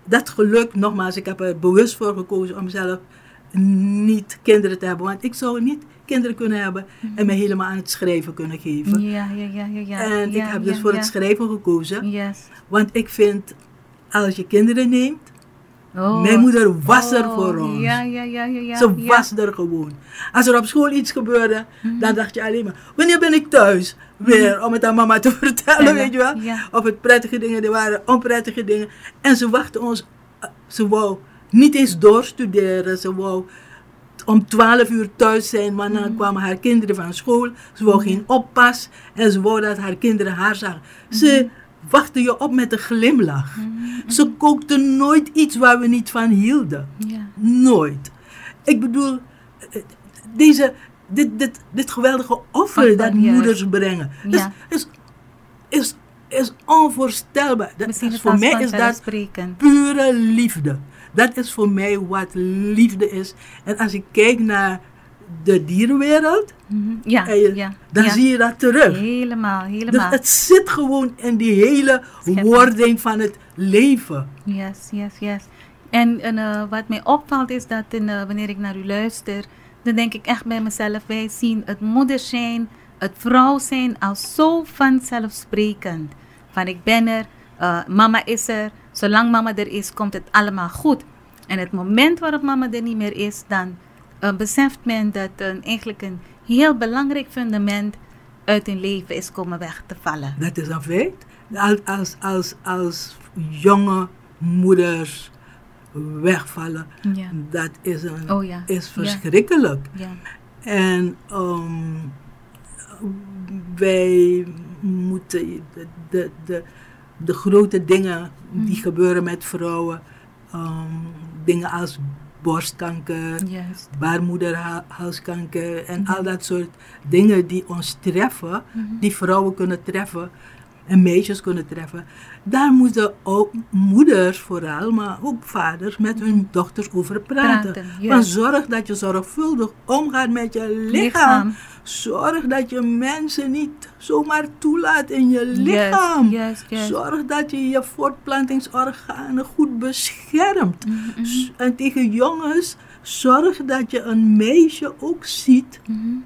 dat geluk, nogmaals, ik heb er bewust voor gekozen om zelf niet kinderen te hebben. Want ik zou niet kinderen kunnen hebben en me helemaal aan het schrijven kunnen geven. Ja, ja, ja, ja, ja. en ja, ik heb dus ja, voor het schrijven gekozen. Yes. Want ik vind, als je kinderen neemt, Oh. mijn moeder was er Oh, voor ons. Ja, ja, ja, ja. ja Ze ja. was er gewoon. Als er op school iets gebeurde, Mhm. dan dacht je alleen maar, wanneer ben ik thuis? Weer, om het aan mama te (laughs) vertellen, weet je wel. ja. Of het prettige dingen, er waren onprettige dingen. En ze wachten ons, eh, ze wou niet eens doorstuderen. Ze wou om 12 uur thuis zijn, want dan Mhm. kwamen haar kinderen van school. Ze wou geen oppas en ze wou dat haar kinderen haar zagen. Ze Mhm. Wachtte je op met een glimlach. Ze kookte nooit iets waar we niet van hielden. Ja. Nooit. Ik bedoel, deze, dit, dit, dit geweldige offer dat moeders brengen, Ja. is, is, is, is onvoorstelbaar. Dat Misschien is, voor mij is dat pure liefde. Dat is voor mij wat liefde is. En als ik kijk naar de dierenwereld, Mhm. Ja, en je- ja. dan ja. zie je dat terug. Helemaal, Dus helemaal. het zit gewoon in die hele wording van het leven. Yes, yes, yes. En, en eh, wat mij opvalt is dat in, eh, wanneer ik naar u luister, dan denk ik echt bij mezelf, wij zien het moeder zijn, het vrouw zijn als zo vanzelfsprekend. Van ik ben er, eh, mama is er, zolang mama er is, komt het allemaal goed. En het moment waarop mama er niet meer is, dan eh, beseft men dat een, eigenlijk een heel belangrijk fundament uit hun leven is komen weg te vallen. Dat is een feit. Als, als, als, als jonge moeders wegvallen, Ja. dat is, een, Oh ja. is verschrikkelijk. Ja. En ehm, wij moeten de, de, de, de grote dingen die Mhm. gebeuren met vrouwen, ehm, dingen als borstkanker, Juist. baarmoederhalskanker en al dat soort dingen die ons treffen, Mhm. die vrouwen kunnen treffen en meisjes kunnen treffen. Daar moeten ook moeders vooral, maar ook vaders met hun dochters over praten. Praten, zorg dat je zorgvuldig omgaat met je lichaam. Lichaam. Zorg dat je mensen niet zomaar toelaat in je lichaam. Zorg dat je je voortplantingsorganen goed beschermt. Mhm, S- En tegen jongens, zorg dat je een meisje ook ziet mhm.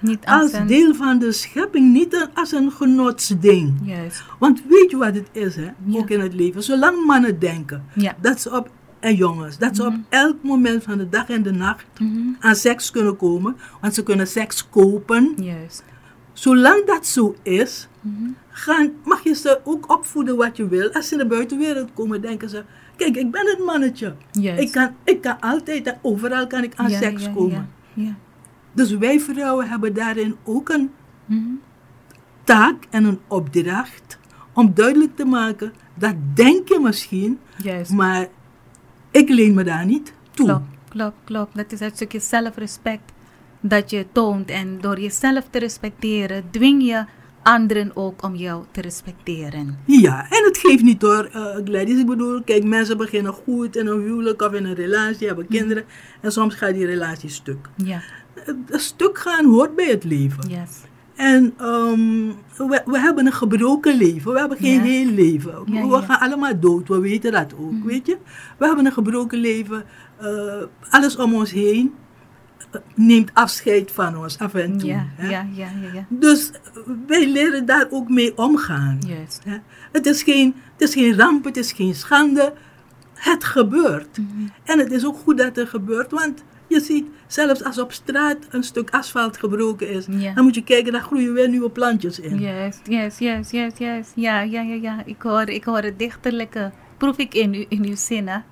Niet als, als een... deel van de schepping, niet als een genotsding. Juist. Want weet je wat het is, hè? Ja. ook in het leven? Zolang mannen denken Ja. dat ze op, en jongens, dat ze op elk moment van de dag en de nacht Mhm. aan seks kunnen komen, want ze kunnen seks kopen. Juist. Zolang dat zo is, Mhm. gaan, mag je ze ook opvoeden wat je wil. Als ze in de buitenwereld komen, denken ze: Kijk, ik ben het mannetje. Juist. Ik kan, ik kan altijd, overal kan ik aan Ja, seks ja, komen. Ja. Dus wij vrouwen hebben daarin ook een Mhm. taak en een opdracht om duidelijk te maken dat denk je misschien, Juist. maar ik leen me daar niet toe. Klopt, klopt, klopt. Dat is het stukje zelfrespect dat je toont. En door jezelf te respecteren, dwing je anderen ook om jou te respecteren. Ja, en het geeft niet door, eh Gladys. Ik bedoel, kijk, mensen beginnen goed in een huwelijk of in een relatie, hebben kinderen. En soms gaat die relatie stuk. Ja, Een stuk gaan hoort bij het leven. yes. En ehm, we, we hebben een gebroken leven. We hebben geen heel leven. Ja, we ja. gaan allemaal dood. We weten dat ook, weet je. We hebben een gebroken leven. Eh, alles om ons heen eh, neemt afscheid van ons af en toe. Ja, hè. ja, ja, ja, ja. Dus wij leren daar ook mee omgaan. Juist. hè. Het, is geen, het is geen ramp, het is geen schande. Het gebeurt. Mhm. En het is ook goed dat het gebeurt, want je ziet, zelfs als op straat een stuk asfalt gebroken is, dan moet je kijken, daar groeien weer nieuwe plantjes in. Juist, juist, juist, juist, juist. Ja, ja, ja, ja. Ik hoor, ik hoor het dichterlijke, proef ik in, u, in uw zinnen.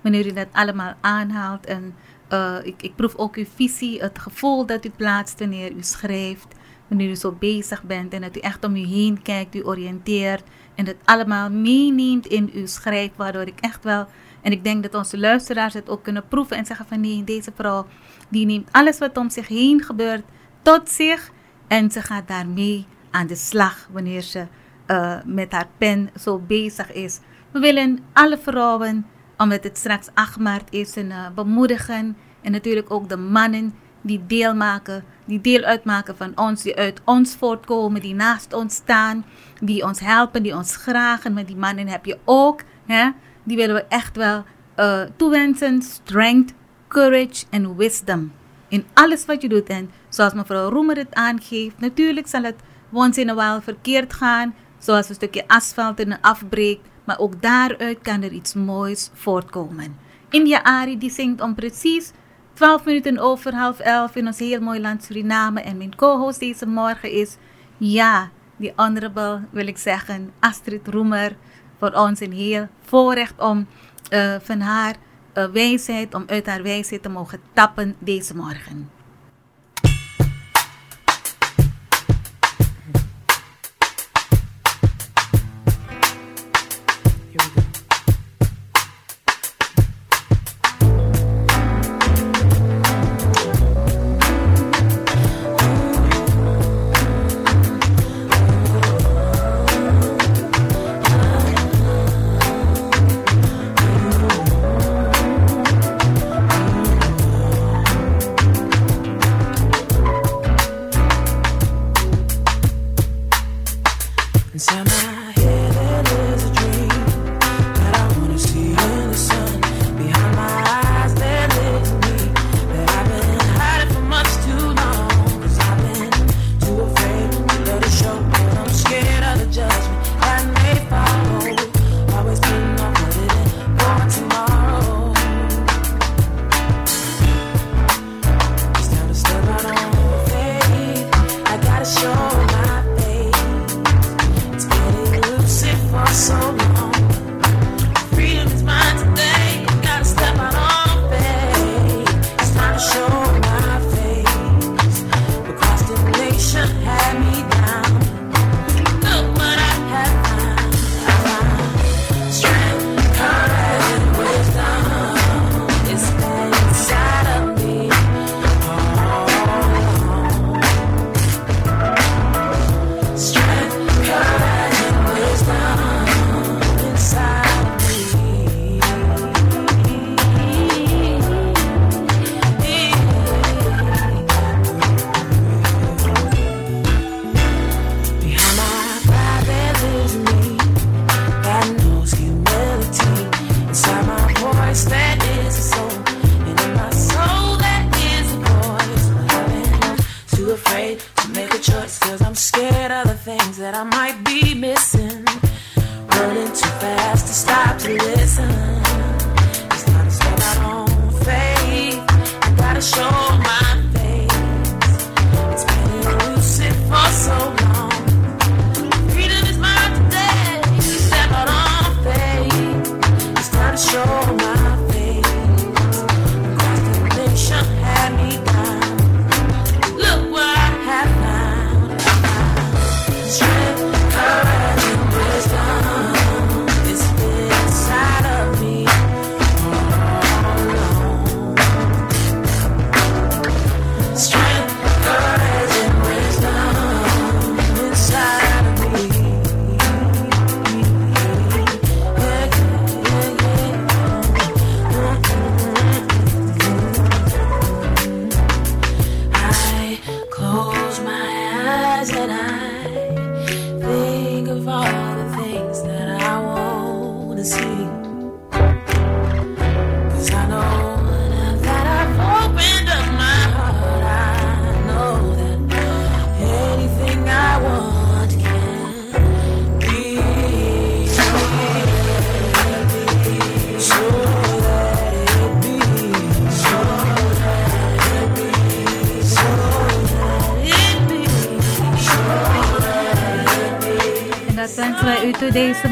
Wanneer u dat allemaal aanhaalt. En Uh, ik, ik proef ook uw visie, het gevoel dat u plaatst wanneer u schrijft, wanneer u zo bezig bent en dat u echt om u heen kijkt, u oriënteert en het allemaal meeneemt in uw schrijf, waardoor ik echt wel, en ik denk dat onze luisteraars het ook kunnen proeven en zeggen van nee, deze vrouw die neemt alles wat om zich heen gebeurt tot zich en ze gaat daarmee aan de slag wanneer ze uh, met haar pen zo bezig is. We willen alle vrouwen, omdat het straks 8 maart is, en, uh, bemoedigen. En natuurlijk ook de mannen die deel maken, die deel uitmaken van ons, die uit ons voortkomen, die naast ons staan, die ons helpen, die ons gragen. Maar die mannen heb je ook, hè? die willen we echt wel uh, toewensen. Strength, courage en wisdom. In alles wat je doet. En zoals mevrouw Roemer het aangeeft, natuurlijk zal het once in a while verkeerd gaan. Zoals een stukje asfalt in een afbreekt. Maar ook daaruit kan er iets moois voortkomen. India Ari die zingt om precies 12 minuten over half 11 in ons heel mooi land Suriname. En mijn co-host deze morgen is, ja, die honorable wil ik zeggen, Astrid Roemer. Voor ons een heel voorrecht om uh, van haar wijsheid, om uit haar wijsheid te mogen tappen deze morgen.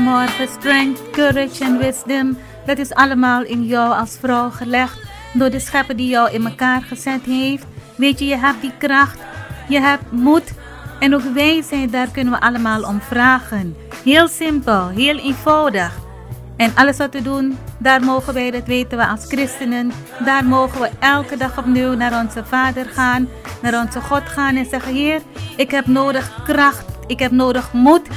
Morgen. Strength, courage en wisdom. Dat is allemaal in jou als vrouw gelegd. door de schepper die jou in elkaar gezet heeft. Weet je, je hebt die kracht, je hebt moed en ook wijsheid, daar kunnen we allemaal om vragen. Heel simpel, heel eenvoudig. En alles wat we doen, daar mogen wij, dat weten we als christenen, daar mogen we elke dag opnieuw naar onze Vader gaan, naar onze God gaan en zeggen, Heer, ik heb nodig kracht, ik heb nodig moed,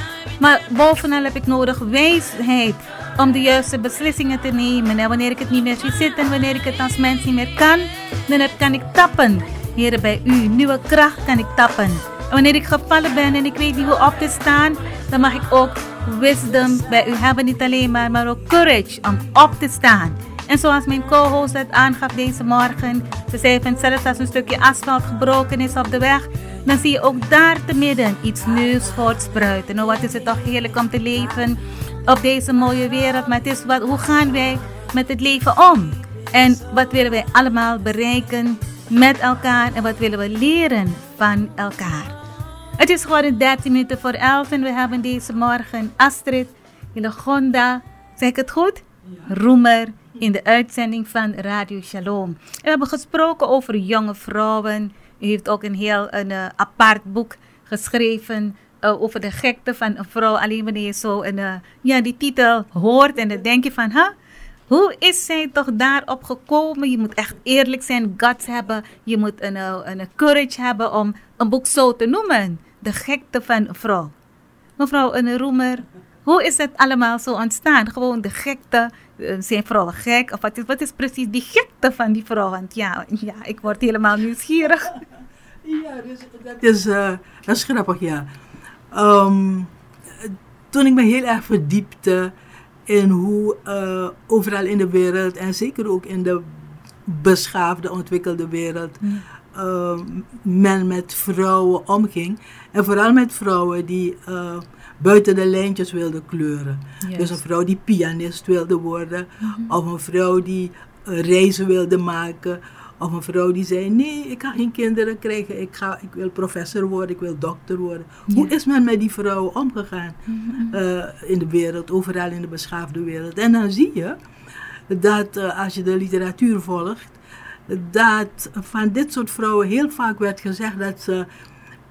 maar bovenal heb ik nodig wijsheid om de juiste beslissingen te nemen. En wanneer ik het niet meer zie zitten, wanneer ik het als mens niet meer kan, dan kan ik tappen. Heer, bij u, nieuwe kracht kan ik tappen. En wanneer ik gevallen ben en ik weet niet hoe op te staan, dan mag ik ook wisdom bij u hebben. Niet alleen maar, maar ook courage om op te staan. En zoals mijn co-host het aangaf deze morgen, ze zei van zelfs als een stukje asfalt gebroken is op de weg, dan zie je ook daar te midden iets nieuws voortspruiten. Nou, wat is het toch heerlijk om te leven op deze mooie wereld. Maar het is wat, hoe gaan wij met het leven om? En wat willen wij allemaal bereiken met elkaar en wat willen we leren van elkaar? Het is geworden 13 minuten voor 11 en we hebben deze morgen Astrid Gonda, zeg ik het goed? Roemer in de uitzending van Radio Shalom. We hebben gesproken over jonge vrouwen. U heeft ook een heel een, uh, apart boek geschreven uh, over de gekte van een vrouw. Alleen wanneer je zo een, uh, ja, die titel hoort en dan denk je van, huh? hoe is zij toch daarop gekomen? Je moet echt eerlijk zijn, guts hebben. Je moet een, een courage hebben om een boek zo te noemen. De gekte van een vrouw. Mevrouw een Roemer, hoe is het allemaal zo ontstaan? Gewoon de gekte, zijn vrouwen gek? Of wat is, wat is precies die gekte van die vrouw? Want ja, ja ik word helemaal nieuwsgierig. (laughs) Ja, dus dat is, uh, dat is grappig, ja. Um, toen ik me heel erg verdiepte in hoe uh, overal in de wereld en zeker ook in de beschaafde, ontwikkelde wereld uh, men met vrouwen omging. En vooral met vrouwen die buiten de lijntjes wilden kleuren. Yes. Dus een vrouw die pianist wilde worden, mm -hmm. of een vrouw die reizen wilde maken of een vrouw die zei, nee, ik ga geen kinderen krijgen, ik, ga, ik wil professor worden, ik wil dokter worden. Ja. Hoe is men met die vrouwen omgegaan mm -hmm. uh, in de wereld, overal in de beschaafde wereld? En dan zie je dat uh, als je de literatuur volgt, dat van dit soort vrouwen heel vaak werd gezegd dat ze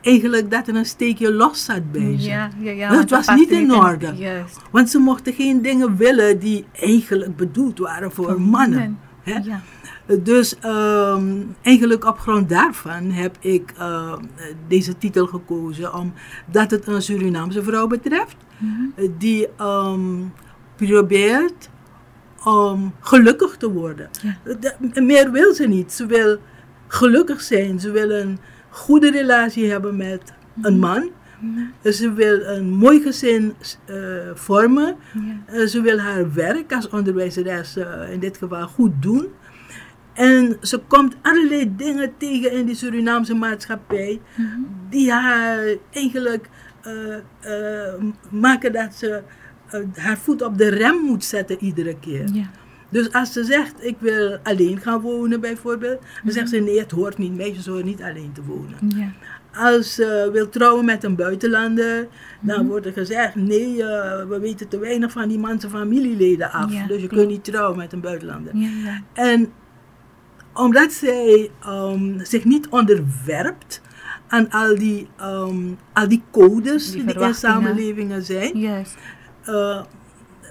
eigenlijk dat er een steekje los zat bij ze. Ja, ja, ja, dat was niet in orde. Juist. Want ze mochten geen dingen willen die eigenlijk bedoeld waren voor, voor mannen. Ja. Dus um, eigenlijk op grond daarvan heb ik uh, deze titel gekozen, omdat het een Surinaamse vrouw betreft, mm -hmm. die um, probeert om gelukkig te worden. Ja. De, meer wil ze niet. Ze wil gelukkig zijn. Ze wil een goede relatie hebben met een man. Mm -hmm. Ze wil een mooi gezin uh, vormen. Ja. Uh, ze wil haar werk als onderwijzeres uh, in dit geval goed doen. En ze komt allerlei dingen tegen in die Surinaamse maatschappij, mm -hmm. die haar eigenlijk maken dat ze haar voet op de rem moet zetten iedere keer. Ja. Dus als ze zegt, ik wil alleen gaan wonen bijvoorbeeld, dan mm -hmm. zegt ze nee, het hoort niet, meisjes horen niet alleen te wonen. Als ze wil trouwen met een buitenlander, dan mm -hmm. wordt er gezegd, nee, we weten te weinig van die man zijn familieleden af. Dus je klopt. kunt niet trouwen met een buitenlander. En omdat zij um, zich niet onderwerpt aan al die, um, al die codes die, die in samenlevingen zijn, yes. uh,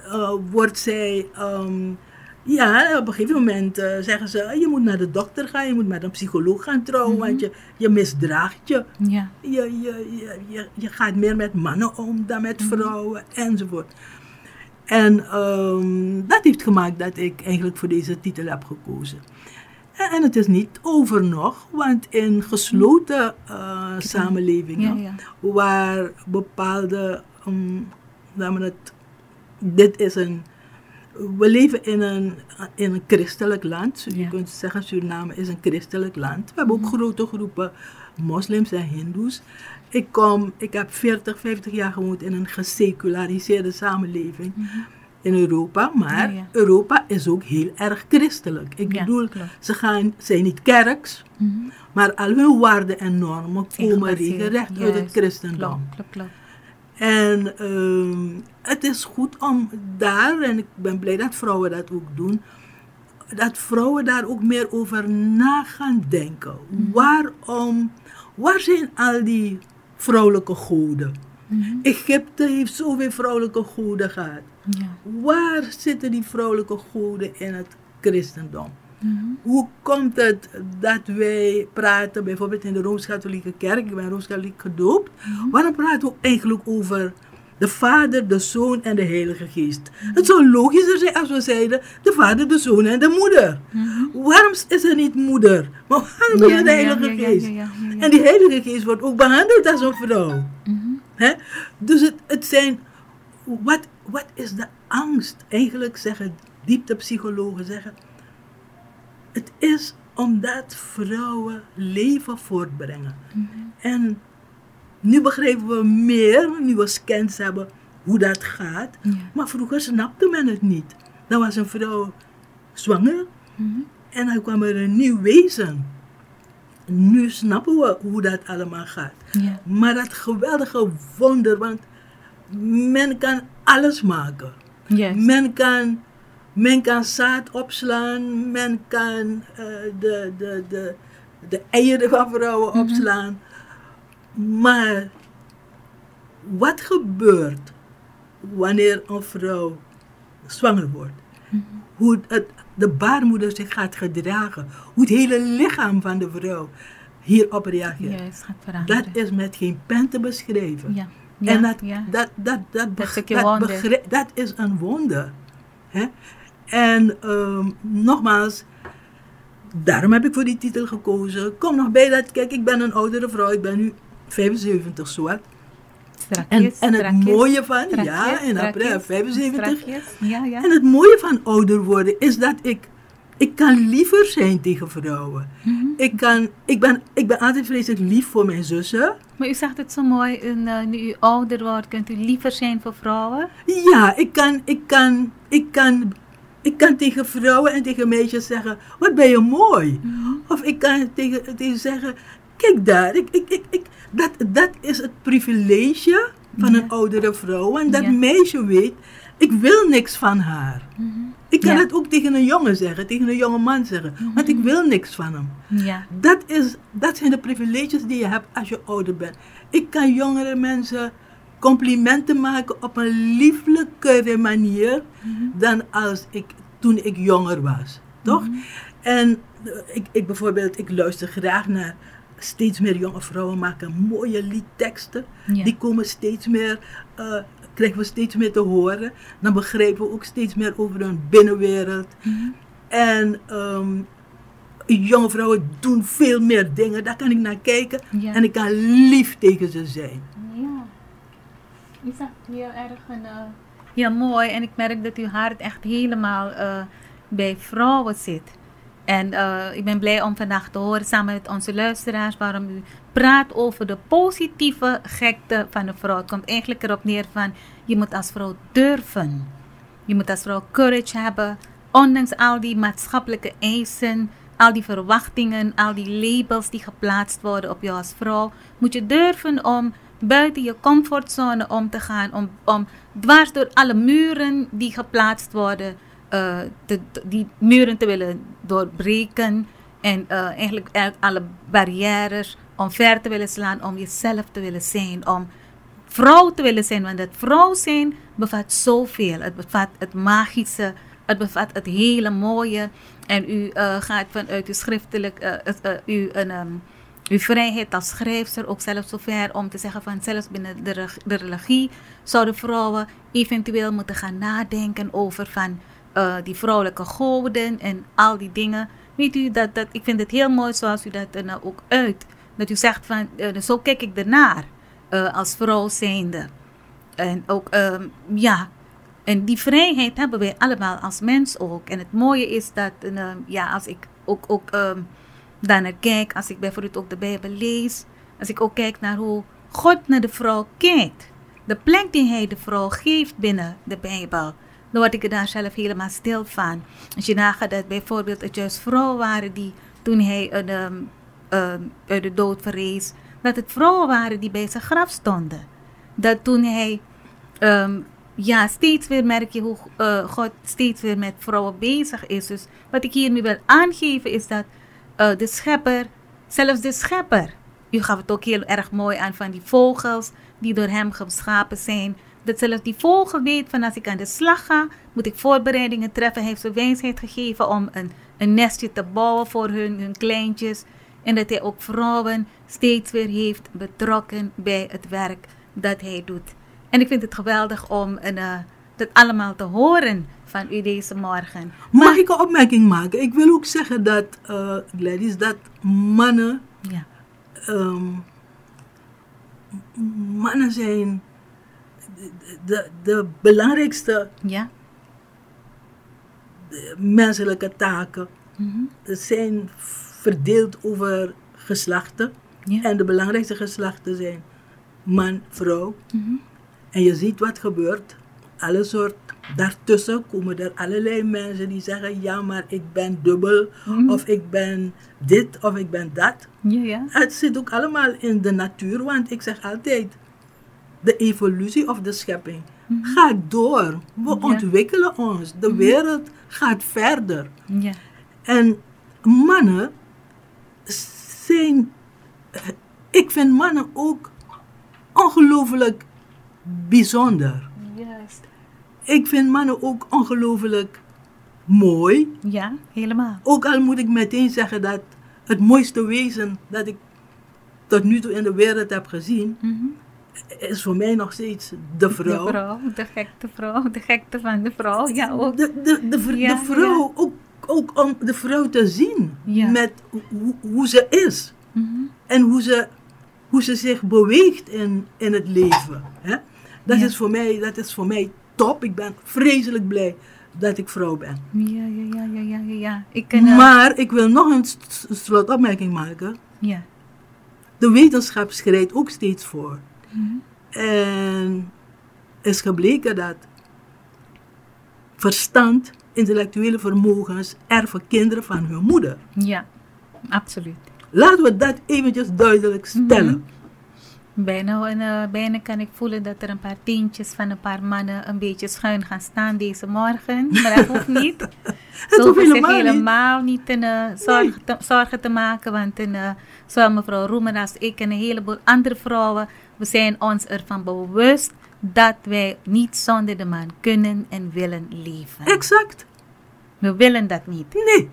uh, wordt zij, um, ja, op een gegeven moment uh, zeggen ze, je moet naar de dokter gaan, je moet met een psycholoog gaan trouwen, mm -hmm. want je, je misdraagt je. Ja. Je, je, je, je, je gaat meer met mannen om dan met vrouwen, mm -hmm. enzovoort. En dat heeft gemaakt dat ik eigenlijk voor deze titel heb gekozen. En het is niet over nog, want in gesloten uh, samenlevingen, ja, ja. waar bepaalde, um, het, dit is een, we leven in een, in een christelijk land, ja. je kunt zeggen Suriname is een christelijk land. We hebben ook mm. grote groepen moslims en hindoes. Ik, kom, ik heb 40, 50 jaar gewoond in een geseculariseerde samenleving. Mm -hmm in Europa, maar ja, ja. Europa is ook heel erg christelijk. Ik bedoel, ze gaan, zijn niet kerks, mm -hmm. maar al hun waarden en normen komen regelrecht uit het christendom. Klopt, klopt, en um, het is goed om daar, en ik ben blij dat vrouwen dat ook doen, dat vrouwen daar ook meer over na gaan denken. Waarom, waar zijn al die vrouwelijke goden? Egypte heeft zoveel vrouwelijke goden gehad. Ja. Waar zitten die vrouwelijke goden in het christendom? Hoe komt het dat wij praten, bijvoorbeeld in de Rooms-Katholieke Kerk, ik ben Rooms-Katholiek gedoopt, waarom praten we eigenlijk over de Vader, de Zoon en de Heilige Geest? Het zou logischer zijn als we zeiden de Vader, de Zoon en de Moeder. Waarom is er niet moeder? Maar waarom is de Heilige Geest? En die Heilige Geest wordt ook behandeld als een vrouw. Dus het, het zijn, wat, wat is de angst? Eigenlijk zeggen dieptepsychologen, zeggen, het is omdat vrouwen leven voortbrengen. En nu begrijpen we meer, nu we scans hebben, hoe dat gaat. Ja. Maar vroeger snapte men het niet. Dan was een vrouw zwanger en dan kwam er een nieuw wezen. Nu snappen we hoe dat allemaal gaat. Ja. Maar dat geweldige wonder, want men kan alles maken. Men kan, men kan zaad opslaan, men kan eh, de, de, de, de eieren van vrouwen opslaan. Maar wat gebeurt wanneer een vrouw zwanger wordt? Hoe het, de baarmoeder zich gaat gedragen, hoe het hele lichaam van de vrouw hierop reageert. Dat is met geen pen te beschrijven. Ja. Ja, en dat, ja. dat, dat, dat, dat is een wonder. Hè? En ehm, nogmaals, daarom heb ik voor die titel gekozen. Kom nog bij dat, kijk, ik ben een oudere vrouw, ik ben nu 75 soort. Strakjes, En, en het mooie van, ja, in april strakjes, 75. strakjes. Ja, ja. En het mooie van ouder worden is dat ik, ik kan liever zijn tegen vrouwen. Mhm. Ik, kan, ik, ben, ik ben altijd vreselijk lief voor mijn zussen. Maar u zegt het zo mooi, en, eh, nu u ouder wordt, kunt u liever zijn voor vrouwen. Ja, ik kan, ik kan, ik kan, ik kan tegen vrouwen en tegen meisjes zeggen, wat ben je mooi. Of ik kan tegen, tegen zeggen, kijk daar, ik, ik, ik, ik, dat, dat is het privilege van Ja. een oudere vrouw. En dat Ja. meisje weet, ik wil niks van haar. Ik kan Ja. het ook tegen een jongen zeggen, tegen een jonge man zeggen, want ik wil niks van hem. Ja. Dat, is, dat zijn de privileges die je hebt als je ouder bent. Ik kan jongere mensen complimenten maken op een lieflijkere manier dan als ik toen ik jonger was. Toch? En eh, ik, ik bijvoorbeeld, ik luister graag naar steeds meer jonge vrouwen maken mooie liedteksten. Ja. Die komen steeds meer, eh, krijgen we steeds meer te horen. Dan begrijpen we ook steeds meer over hun binnenwereld. En ehm, jonge vrouwen doen veel meer dingen. Daar kan ik naar kijken. Ja. En ik kan lief tegen ze zijn. Ja. Zegt heel erg een, eh, heel mooi en ik merk dat uw hart echt helemaal eh, bij vrouwen zit. En eh, ik ben blij om vandaag te horen samen met onze luisteraars waarom u praat over de positieve gekte van de vrouw. Het komt eigenlijk erop neer van je moet als vrouw durven. Je moet als vrouw courage hebben, ondanks al die maatschappelijke eisen, al die verwachtingen, al die labels die geplaatst worden op jou als vrouw, moet je durven om buiten je comfortzone om te gaan, om, om dwars door alle muren die geplaatst worden, eh, die muren te willen doorbreken en eh, eigenlijk alle barrières omver te willen slaan, om jezelf te willen zijn, om vrouw te willen zijn. Want het vrouw zijn bevat zoveel. Het bevat het magische, het bevat het hele mooie. En u eh, gaat vanuit uw schriftelijk, uw, een, ehm, uw vrijheid als schrijfster ook zelfs zover om te zeggen van zelfs binnen de, de religie zouden vrouwen eventueel moeten gaan nadenken over van eh, die vrouwelijke goden en al die dingen. Weet u, dat, dat, ik vind het heel mooi zoals u dat er nou ook uit. Dat u zegt van, eh, zo kijk ik ernaar eh, als vrouw zijnde. En ook, ehm, ja, en die vrijheid hebben wij allemaal als mens ook. En het mooie is dat, ehm, ja, als ik ook, ook ehm, daarnaar kijk, als ik bijvoorbeeld ook de Bijbel lees, als ik ook kijk naar hoe God naar de vrouw kijkt, de plek die hij de vrouw geeft binnen de Bijbel, dan word ik er daar zelf helemaal stil van. Als je nagaat dat bijvoorbeeld het juist vrouwen waren die toen hij een, ehm, ehm, uit de dood verrees, dat het vrouwen waren die bij zijn graf stonden. Dat toen hij ehm, ja, steeds weer merk je hoe eh, God steeds weer met vrouwen bezig is. Dus wat ik hiermee wil aangeven is dat eh, de schepper, zelfs de schepper, u gaf het ook heel erg mooi aan van die vogels die door hem geschapen zijn. Dat zelfs die vogel weet van als ik aan de slag ga, moet ik voorbereidingen treffen. Hij heeft ze wijsheid gegeven om een, een nestje te bouwen voor hun, hun kleintjes. En dat hij ook vrouwen steeds weer heeft betrokken bij het werk dat hij doet. En ik vind het geweldig om een, eh, dat allemaal te horen van u deze morgen. Mag ik een opmerking maken? Ik wil ook zeggen dat, Gladys, dat mannen, Ja, ehm, mannen zijn de, de, belangrijkste ja, menselijke taken. mhm, Het zijn verdeeld over geslachten. ja, En de belangrijkste geslachten zijn man, vrouw. mhm, En je ziet wat gebeurt. Alle soort, daartussen komen er allerlei mensen die zeggen: Ja, maar ik ben dubbel, Mhm. of ik ben dit, of ik ben dat. ja, ja, Het zit ook allemaal in de natuur, want ik zeg altijd: de evolutie of de schepping gaat door. We Ja. ontwikkelen ons. De wereld gaat verder. ja, En mannen zijn. Ik vind mannen ook ongelooflijk bijzonder. juist. Ik vind mannen ook ongelooflijk mooi. Ja, helemaal. Ook al moet ik meteen zeggen dat het mooiste wezen dat ik tot nu toe in de wereld heb gezien, Mhm. is voor mij nog steeds de vrouw. De vrouw, de gekte vrouw, de gekte van de vrouw, ja ook. De, de, de, vr- Ja, de vrouw, ook, ook om de vrouw te zien Ja. met hoe, hoe ze is. Mhm. en hoe ze, hoe ze zich beweegt in, in het leven. Hè? Dat, is voor mij, dat is voor mij top. Ik ben vreselijk blij dat ik vrouw ben. Ja, ja, ja, ja, ja, ja. Ik ken, eh, Maar ik wil nog een slotopmerking maken. ja. De wetenschap schrijdt ook steeds voor. Mhm. En is gebleken dat verstand, intellectuele vermogens erven kinderen van hun moeder. Ja, absoluut. Laten we dat eventjes duidelijk stellen. Bijna, en, eh, bijna kan ik voelen dat er een paar tientjes van een paar mannen een beetje schuin gaan staan deze morgen. (laughs) Maar dat hoeft niet. Het Ze hoeft hoeven zich helemaal niet. helemaal niet in, eh, zorgen, te, zorgen te maken. Want in, eh, zowel mevrouw Roemer als ik en een heleboel andere vrouwen, we zijn ons ervan bewust dat wij niet zonder de man kunnen en willen leven. Exact. We willen dat niet. Nee,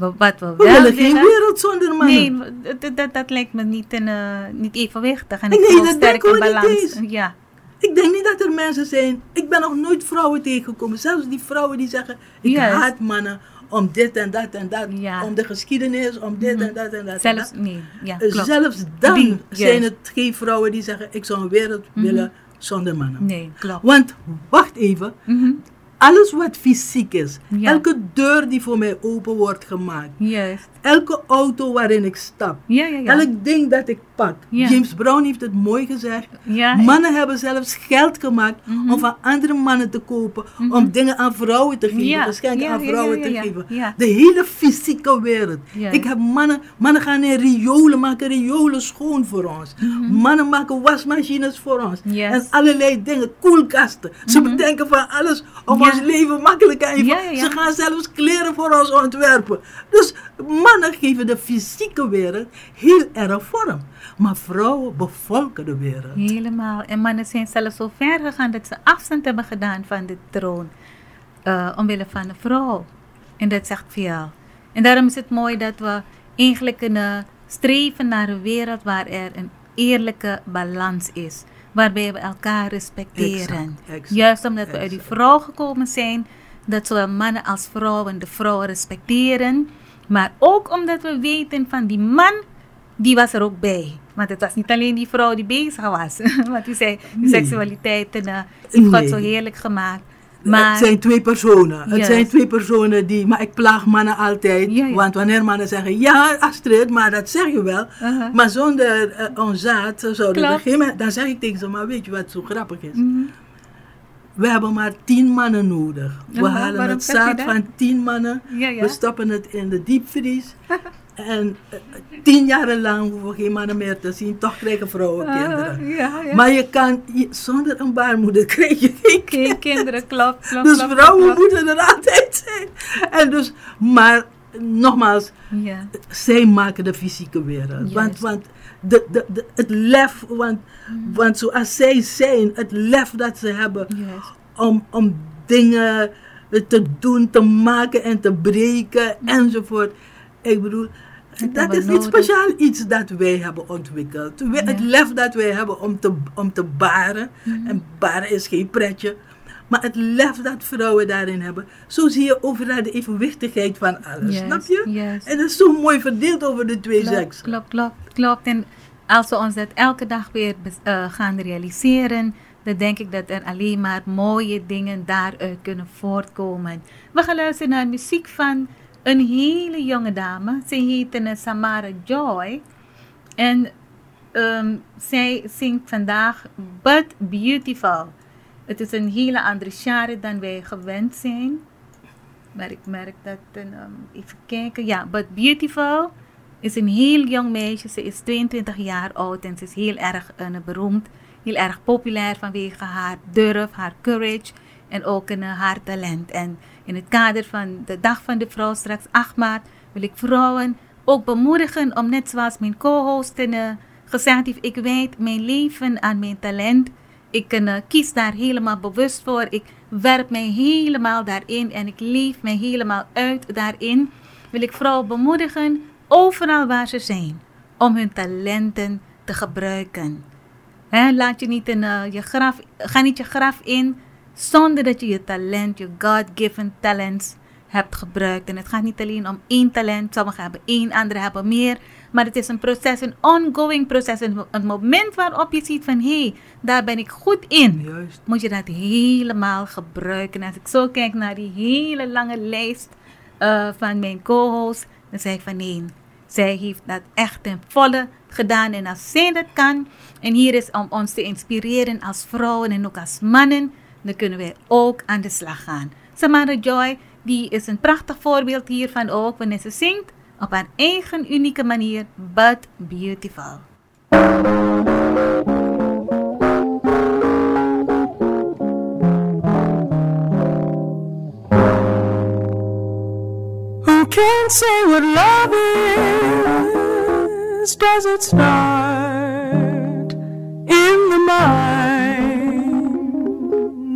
wat we we willen geen wereld zonder mannen. Nee, dat, dat, dat lijkt me niet, in, eh, niet evenwichtig. En Nee, ik voel dat sterk denken in we niet balans. Ja, Ik denk niet dat er mensen zijn. Ik ben nog nooit vrouwen tegengekomen. Zelfs die vrouwen die zeggen: Ik haat mannen om dit en dat en dat. Ja. Om de geschiedenis, om dit en dat en dat. en zelfs, dat. nee, ja, Eh, klopt. Zelfs dan Die, zijn het geen vrouwen die zeggen: Ik zou een wereld willen zonder mannen. Nee, klopt. Want wacht even. Mhm, Alles wat fysiek is, Ja. elke deur die voor mij open wordt gemaakt, Juist. elke auto waarin ik stap, Ja, ja, ja. elk ding dat ik Ja. James Brown heeft het mooi gezegd. ja, Mannen hebben zelfs geld gemaakt Mhm. om van andere mannen te kopen, om dingen aan vrouwen te geven, geschenken aan vrouwen te geven. De hele fysieke wereld. Ik heb mannen, mannen gaan in riolen, maken riolen schoon voor ons. Mannen maken wasmachines voor ons. Mhm. Yes. Mhm. En allerlei dingen, koelkasten. Ze bedenken van alles om ons leven makkelijker en. Ze gaan zelfs kleren voor ons ontwerpen. Dus mannen geven de fysieke wereld heel erg vorm. Maar vrouwen bevolken de wereld. Helemaal. En mannen zijn zelfs zo ver gegaan dat ze afstand hebben gedaan van de troon. eh, omwille van de vrouw. En dat zegt veel. En daarom is het mooi dat we eigenlijk eh, streven naar een wereld waar er een eerlijke balans is. Waarbij we elkaar respecteren. Exact, exact, Juist omdat we uit die vrouw gekomen zijn. Dat zowel mannen als vrouwen de vrouw respecteren. Maar ook omdat we weten van die man, die was er ook bij. Want het was niet alleen die vrouw die bezig was. (laughs) Want die zei, Nee. seksualiteit en, eh, heeft God Nee. zo heerlijk gemaakt. Maar het zijn twee personen. Het zijn twee personen die. Maar ik plaag mannen altijd. Ja, ja. Want wanneer mannen zeggen. Ja, Astrid, maar dat zeg je wel. Uh-huh. Maar zonder eh, ons zaad zouden we geen. Dan zeg ik tegen ze. Maar weet je wat zo grappig is? Mhm. We hebben maar tien mannen nodig. We halen waarom het zaad van tien mannen. Ja. We stoppen het in de diepvries. (laughs) En eh, tien jaren lang hoeven we geen mannen meer te zien. Toch krijgen vrouwen kinderen. Ah, ja, ja. Maar je kan, je- zonder een baarmoeder krijg je geen Geen kinderen, klopt, klopt. Dus vrouwen moeten er altijd zijn. En dus, maar nogmaals, Ja, zij maken de fysieke wereld. Want, want de, de, de, het lef, want, want zoals zij zijn, het lef dat ze hebben juist. om, om dingen te doen, te maken en te breken enzovoort. Ik bedoel, Dat is niet speciaal iets dat wij hebben ontwikkeld. We- Het lef dat wij hebben om te, om te baren, Mhm. en baren is geen pretje, maar het lef dat vrouwen daarin hebben, zo zie je overal de evenwichtigheid van alles. Snap je? En dat is zo mooi verdeeld over de twee Klopt, seksen. klopt, klopt, klopt. En als we ons dat elke dag weer eh, gaan realiseren, dan denk ik dat er alleen maar mooie dingen daaruit kunnen voortkomen. We gaan luisteren naar muziek van een hele jonge dame. Ze heet eh, Samara Joy. En ehm, zij zingt vandaag But Beautiful. Het is een hele andere genre dan wij gewend zijn. Maar ik merk dat, ehm, even kijken, ja, But Beautiful is een heel jong meisje. Ze is 22 jaar oud en ze is heel erg eh, beroemd. Heel erg populair vanwege haar durf, haar courage en ook eh, haar talent. En in het kader van de Dag van de Vrouw straks 8 maart wil ik vrouwen ook bemoedigen om net zoals mijn co-host eh, gezegd heeft, ik wijd mijn leven aan mijn talent. Ik eh, kies daar helemaal bewust voor. Ik werp mij helemaal daarin en ik leef mij helemaal uit daarin. Wil ik vrouwen bemoedigen, overal waar ze zijn, om hun talenten te gebruiken. Hè, laat je niet in je graf, ga niet je graf in zonder dat je je talent, je God-given talents hebt gebruikt. En het gaat niet alleen om één talent, sommigen hebben één, anderen hebben meer. Maar het is een proces, een ongoing proces. Een, een moment waarop je ziet van, hé, hey, daar ben ik goed in Juist. moet je dat helemaal gebruiken. Als ik zo kijk naar die hele lange lijst eh, van mijn co-host, dan zeg ik van nee, zij heeft dat echt ten volle gedaan. En als zij dat kan, en hier is om ons te inspireren als vrouwen en ook als mannen, dan kunnen wij ook aan de slag gaan. Samara Joy, die is een prachtig voorbeeld hiervan ook, wanneer ze zingt op haar eigen unieke manier, but beautiful. Who can say what love is? Does it start in the mind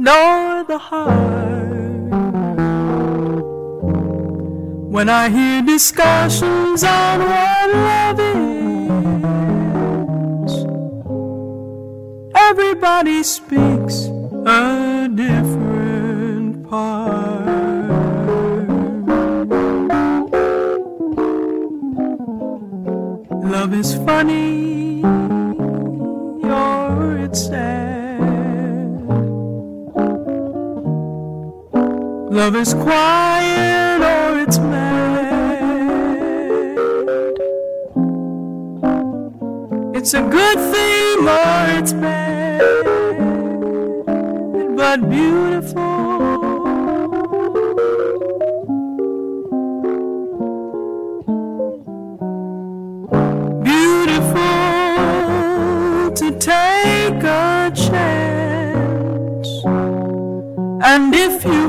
or the heart? When I hear discussions on what love is, everybody speaks a different part. Love is funny Love is quiet or it's mad. It's a good thing or it's bad, but beautiful. beautiful to take a chance. And if you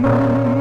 Música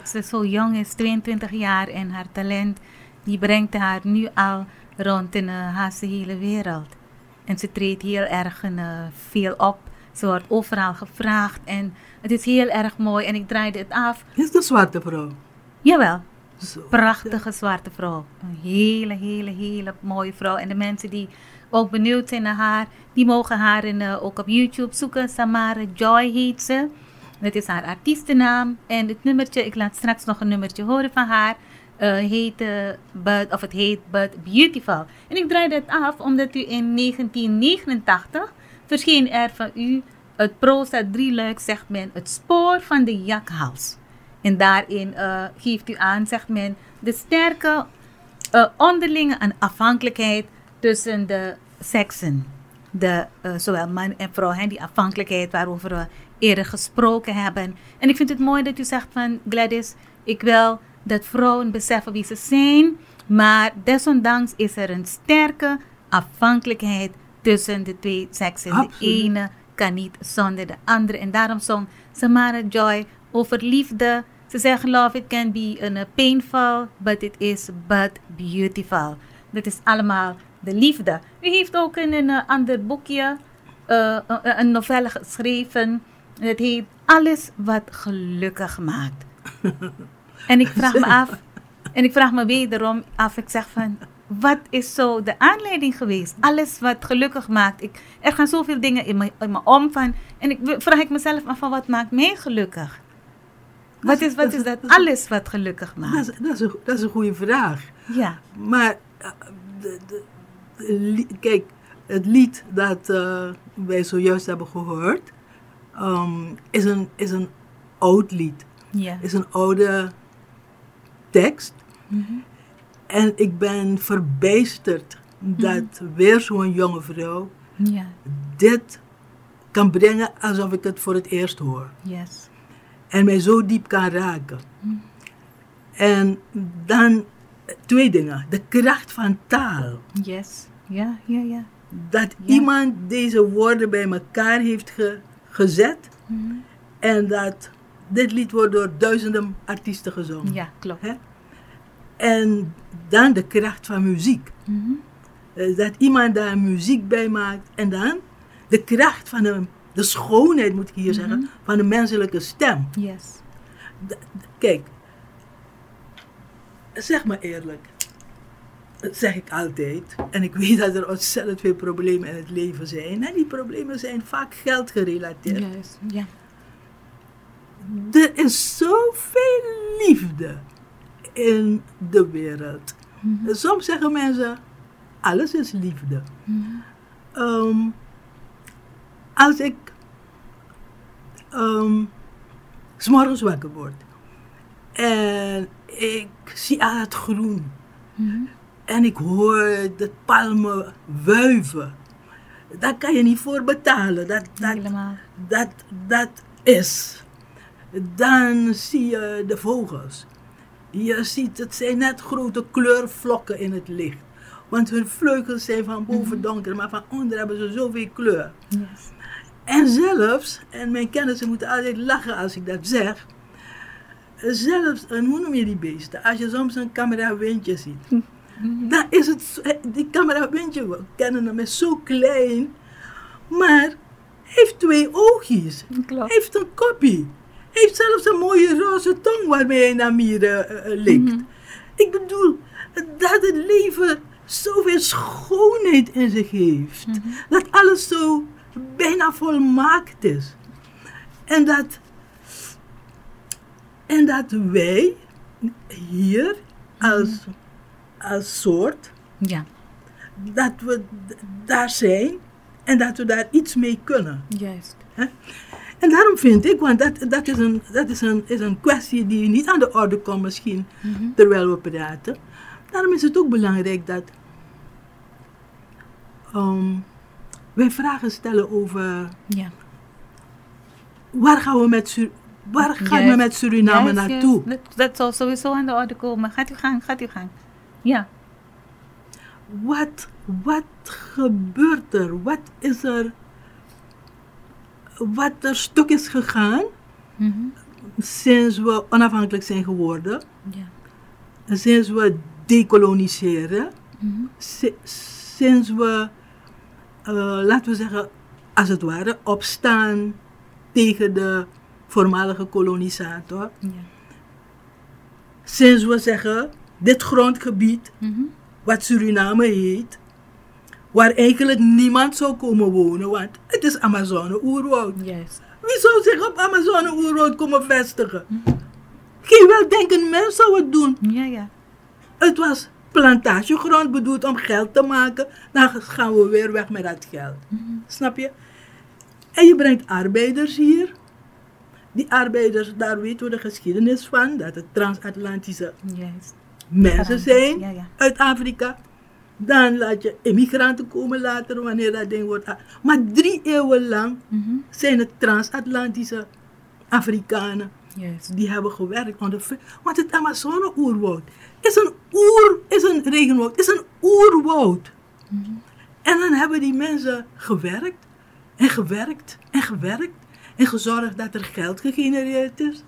dat ze zo jong is, 22 jaar, en haar talent, die brengt haar nu al rond in uh, haar hele wereld. En ze treedt heel erg eh, veel op. Ze wordt overal gevraagd en het is heel erg mooi. En ik draaide het af. Is de zwarte vrouw? Jawel, Zo. prachtige zwarte vrouw. Een hele, hele, hele mooie vrouw. En de mensen die ook benieuwd zijn naar haar, die mogen haar in, eh, ook op YouTube zoeken. Samara Joy heet ze. Dat is haar artiestennaam. En het nummertje, ik laat straks nog een nummertje horen van haar. eh, heet, eh, but, of het heet But Beautiful. En ik draai het af omdat u in 1989 verscheen er van u het Proza drieluik, zegt men, het spoor van de jakhals. En daarin eh, geeft u aan, zegt men, de sterke onderlinge afhankelijkheid tussen de seksen. De, zowel man en vrouw, die afhankelijkheid waarover we eerder gesproken hebben. En ik vind het mooi dat u zegt van Gladys, ik wil dat vrouwen beseffen wie ze zijn, maar desondanks is er een sterke afhankelijkheid tussen de twee seksen. Absoluut. De ene kan niet zonder de andere. En daarom zong Samara Joy over liefde. Ze zeggen, love it can be uh, painful, but it is but beautiful. Dat is allemaal de liefde. U heeft ook in een uh, ander boekje uh, een novelle geschreven. Het heet Alles wat gelukkig maakt. en ik vraag me af, en ik vraag me wederom af, ik zeg van, wat is zo de aanleiding geweest? Alles wat gelukkig maakt. Ik, er gaan zoveel dingen in me, in me om van, en ik vraag ik mezelf af van, wat maakt mij gelukkig? Wat is, wat is dat? Alles wat gelukkig Dat maakt. is, dat, is een, dat is een goede vraag. Ja, Maar eh, de, de, kijk, het lied dat eh, wij zojuist hebben gehoord, ehm, is, een, is een oud lied. Is een oude tekst. Mhm. En ik ben verbijsterd dat weer zo'n jonge vrouw dit kan brengen alsof ik het voor het eerst hoor. yes. En mij zo diep kan raken. En dan eh, twee dingen. De kracht van taal. Yes. Ja, ja, ja. Dat iemand deze woorden bij elkaar heeft ge- gezet. Mhm. En dat dit lied wordt door duizenden artiesten gezongen. Ja, klopt. Hè? En dan de kracht van muziek. Mhm. eh, dat iemand daar muziek bij maakt. En dan de kracht van de, de schoonheid, moet ik hier zeggen, van de menselijke stem. Yes. D- Kijk, zeg maar eerlijk. Dat zeg ik altijd. En ik weet dat er ontzettend veel problemen in het leven zijn. En die problemen zijn vaak geldgerelateerd. Juist. Ja. Er is zoveel liefde in de wereld. Soms zeggen mensen, alles is liefde. Ehm, als ik ehm, 's morgens wakker word en ik zie al het groen en ik hoor de palmen wuiven, daar kan je niet voor betalen. Dat, dat, Helemaal. dat, dat is. Dan zie je de vogels. Je ziet, het zijn net grote kleurvlokken in het licht. Want hun vleugels zijn van boven donker, maar van onder hebben ze zoveel kleur. Yes. En zelfs, en mijn kennissen moeten altijd lachen als ik dat zeg. Zelfs, en hoe noem je die beesten? Als je soms een camerawindje ziet. Dan is het, eh, die camerawindje, we kennen hem, is zo klein. Maar heeft twee oogjes. Klopt. Heeft een kopje. Heeft zelfs een mooie roze tong waarmee hij naar mieren likt. Ik bedoel, dat het leven zoveel schoonheid in zich heeft. Dat alles zo bijna volmaakt is. En dat, en dat wij hier als, als soort, Ja. dat we daar zijn en dat we daar iets mee kunnen. Juist. En daarom vind ik, want dat, dat, is, een, dat is, een, is een kwestie die niet aan de orde komt misschien, terwijl we praten. Daarom is het ook belangrijk dat ehm, wij vragen stellen over Ja. waar gaan we met, waar gaan we met Suriname Juist, naartoe? Dat, dat zal sowieso aan de orde komen. Gaat u gang, gaat u gang. Ja. Wat, wat gebeurt er? Wat is er? Wat er stuk is gegaan Mhm. sinds we onafhankelijk zijn geworden, Ja. sinds we decoloniseren, Mhm. si- sinds we, eh, laten we zeggen, als het ware, opstaan tegen de voormalige kolonisator. Ja. Sinds we zeggen, dit grondgebied, Mhm. wat Suriname heet, waar eigenlijk niemand zou komen wonen, want het is Amazone-oerwoud. Wie zou zich op Amazone-oerwoud komen vestigen? Geen weldenkend mens zou het doen. Ja, ja. Het was plantagegrond bedoeld om geld te maken. Dan gaan we weer weg met dat geld. Snap je? En je brengt arbeiders hier. Die arbeiders, daar weten we de geschiedenis van. Dat het transatlantische Juist. Mensen zijn Ja, ja. uit Afrika. Dan laat je immigranten komen later, wanneer dat ding wordt. Maar drie eeuwen lang Mhm. zijn het transatlantische Afrikanen die hebben gewerkt onder Want het Amazone-oerwoud is een oer, is een regenwoud, is een oerwoud. En dan hebben die mensen gewerkt en gewerkt en gewerkt en gezorgd dat er geld gegenereerd is.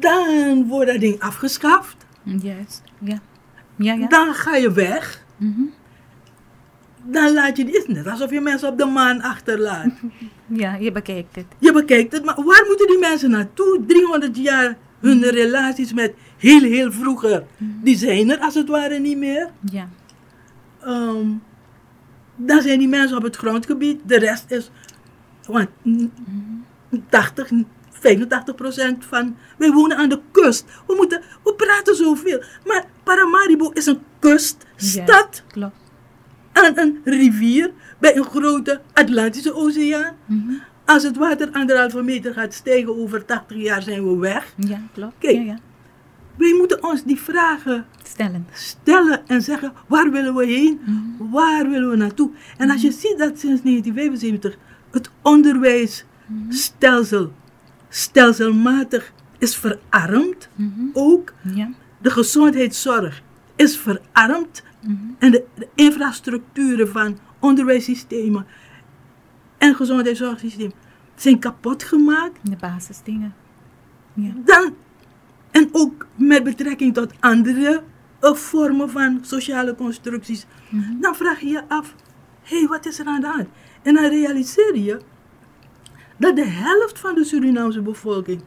Dan wordt dat ding afgeschaft. Juist. Ja. Ja, ja. Dan ga je weg. Mhm. Dan laat je. Het is net alsof je mensen op de maan achterlaat. (laughs) Ja, je bekijkt het. Je bekijkt het, maar waar moeten die mensen naartoe? 300 jaar hun relaties met heel, heel vroeger, die zijn er als het ware niet meer. Ja. Ehm, dan zijn die mensen op het grondgebied, de rest is, want mm, 80, 85 procent van, wij wonen aan de kust. We, moeten, we praten zoveel, maar Paramaribo is een kuststad. Klopt. aan een rivier bij een grote Atlantische oceaan. Mhm. Als het water anderhalve meter gaat stijgen over 80 jaar zijn we weg. Ja, klopt. Kijk. Ja, ja. Wij moeten ons die vragen Stellen. stellen en zeggen waar willen we heen, waar willen we naartoe. En als je ziet dat sinds 1975 het onderwijsstelsel stelselmatig is verarmd, Mhm. ook Ja. de gezondheidszorg is verarmd en de, de infrastructuren van onderwijssystemen en gezondheidszorgsysteem zijn kapot gemaakt. De basisdingen. Ja. Dan, en ook met betrekking tot andere eh, vormen van sociale constructies, Mhm. dan vraag je je af, hé, hey, wat is er aan de hand? En dan realiseer je dat de helft van de Surinaamse bevolking,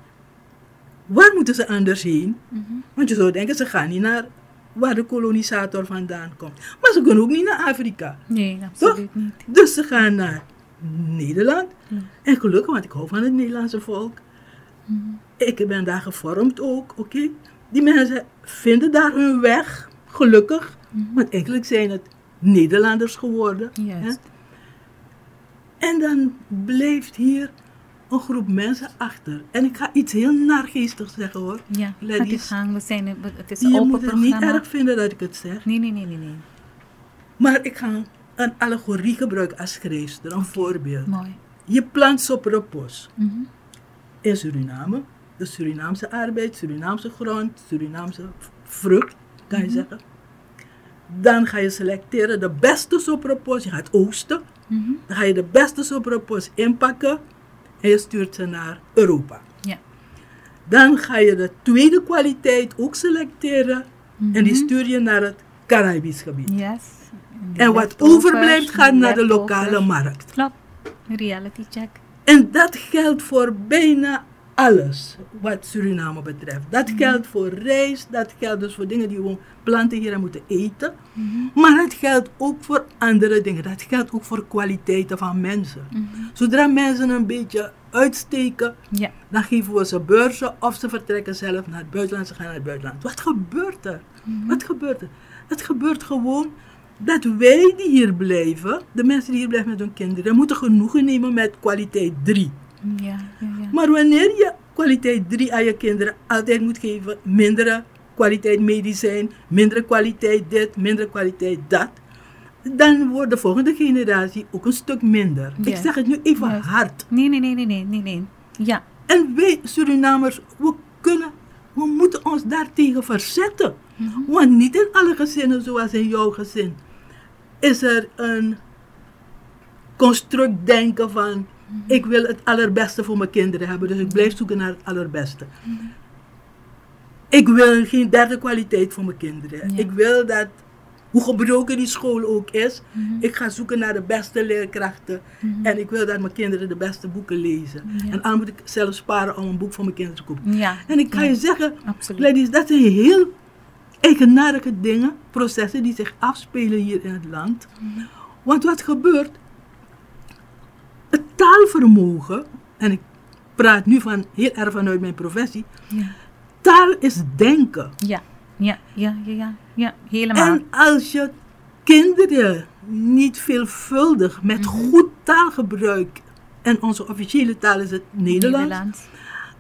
waar moeten ze anders heen? Mhm. Want je zou denken, ze gaan niet naar waar de kolonisator vandaan komt. Maar ze kunnen ook niet naar Afrika. Nee, absoluut niet. Dus ze gaan naar Nederland. En gelukkig, want ik hou van het Nederlandse volk. Mhm. Ik ben daar gevormd ook, oké. Die mensen vinden daar hun weg, gelukkig. Mhm. Want eigenlijk zijn het Nederlanders geworden. hè. En dan blijft hier een groep mensen achter. En ik ga iets heel nargeestigs zeggen hoor. Ja, gaat Ladies, gang. We zijn, het is een je open moet het niet erg vinden dat ik het zeg. Nee, nee, nee, nee, nee. Maar ik ga een allegorie gebruiken als schrijfster, een voorbeeld. Mooi. Je plant sopropos Mhm. in Suriname. De Surinaamse arbeid, Surinaamse grond, Surinaamse vrucht, kan je zeggen. Dan ga je selecteren de beste sopropos. Je gaat oosten. Mhm. Dan ga je de beste sopropos inpakken. En je stuurt ze naar Europa. Ja. Dan ga je de tweede kwaliteit ook selecteren. En die Mhm. stuur je naar het Caribisch gebied. Yes. die En wat overblijft gaat naar de lokale markt. Klopt. Reality check. En dat geldt voor bijna alles wat Suriname betreft. Dat geldt voor rijst, dat geldt dus voor dingen die we planten hier en moeten eten. Maar het geldt ook voor andere dingen. Dat geldt ook voor kwaliteiten van mensen. Zodra mensen een beetje uitsteken, dan geven we ze beurzen of ze vertrekken zelf naar het buitenland. Ze gaan naar het buitenland. Wat gebeurt er? Wat gebeurt er? Het gebeurt gewoon dat wij die hier blijven, de mensen die hier blijven met hun kinderen, moeten genoegen nemen met kwaliteit 3. Ja, ja, ja. Maar wanneer je kwaliteit 3 aan je kinderen altijd moet geven, mindere kwaliteit medicijn, mindere kwaliteit dit, mindere kwaliteit dat, dan wordt de volgende generatie ook een stuk minder. Ik zeg het nu even hard. Nee, nee, nee, nee, nee, nee, nee. Ja. En wij Surinamers, we kunnen, we moeten ons daartegen verzetten. Want niet in alle gezinnen, zoals in jouw gezin, is er een construct denken van, ik wil het allerbeste voor mijn kinderen hebben, dus ik blijf zoeken naar het allerbeste. Ik wil geen derde kwaliteit voor mijn kinderen. Ja. Ik wil dat, hoe gebroken die school ook is, Mhm. ik ga zoeken naar de beste leerkrachten. En ik wil dat mijn kinderen de beste boeken lezen. Ja. En dan moet ik zelf sparen om een boek voor mijn kinderen te kopen. Ja. En ik ga ja, je zeggen, Absoluut. ladies, dat zijn heel eigenaardige dingen, processen die zich afspelen hier in het land. Want wat gebeurt? Taalvermogen, en ik praat nu van heel erg vanuit mijn professie, Ja. taal is denken. Ja. Ja, ja, ja, ja. Ja, helemaal. En als je kinderen niet veelvuldig met goed taalgebruik, en onze officiële taal is het Nederlands,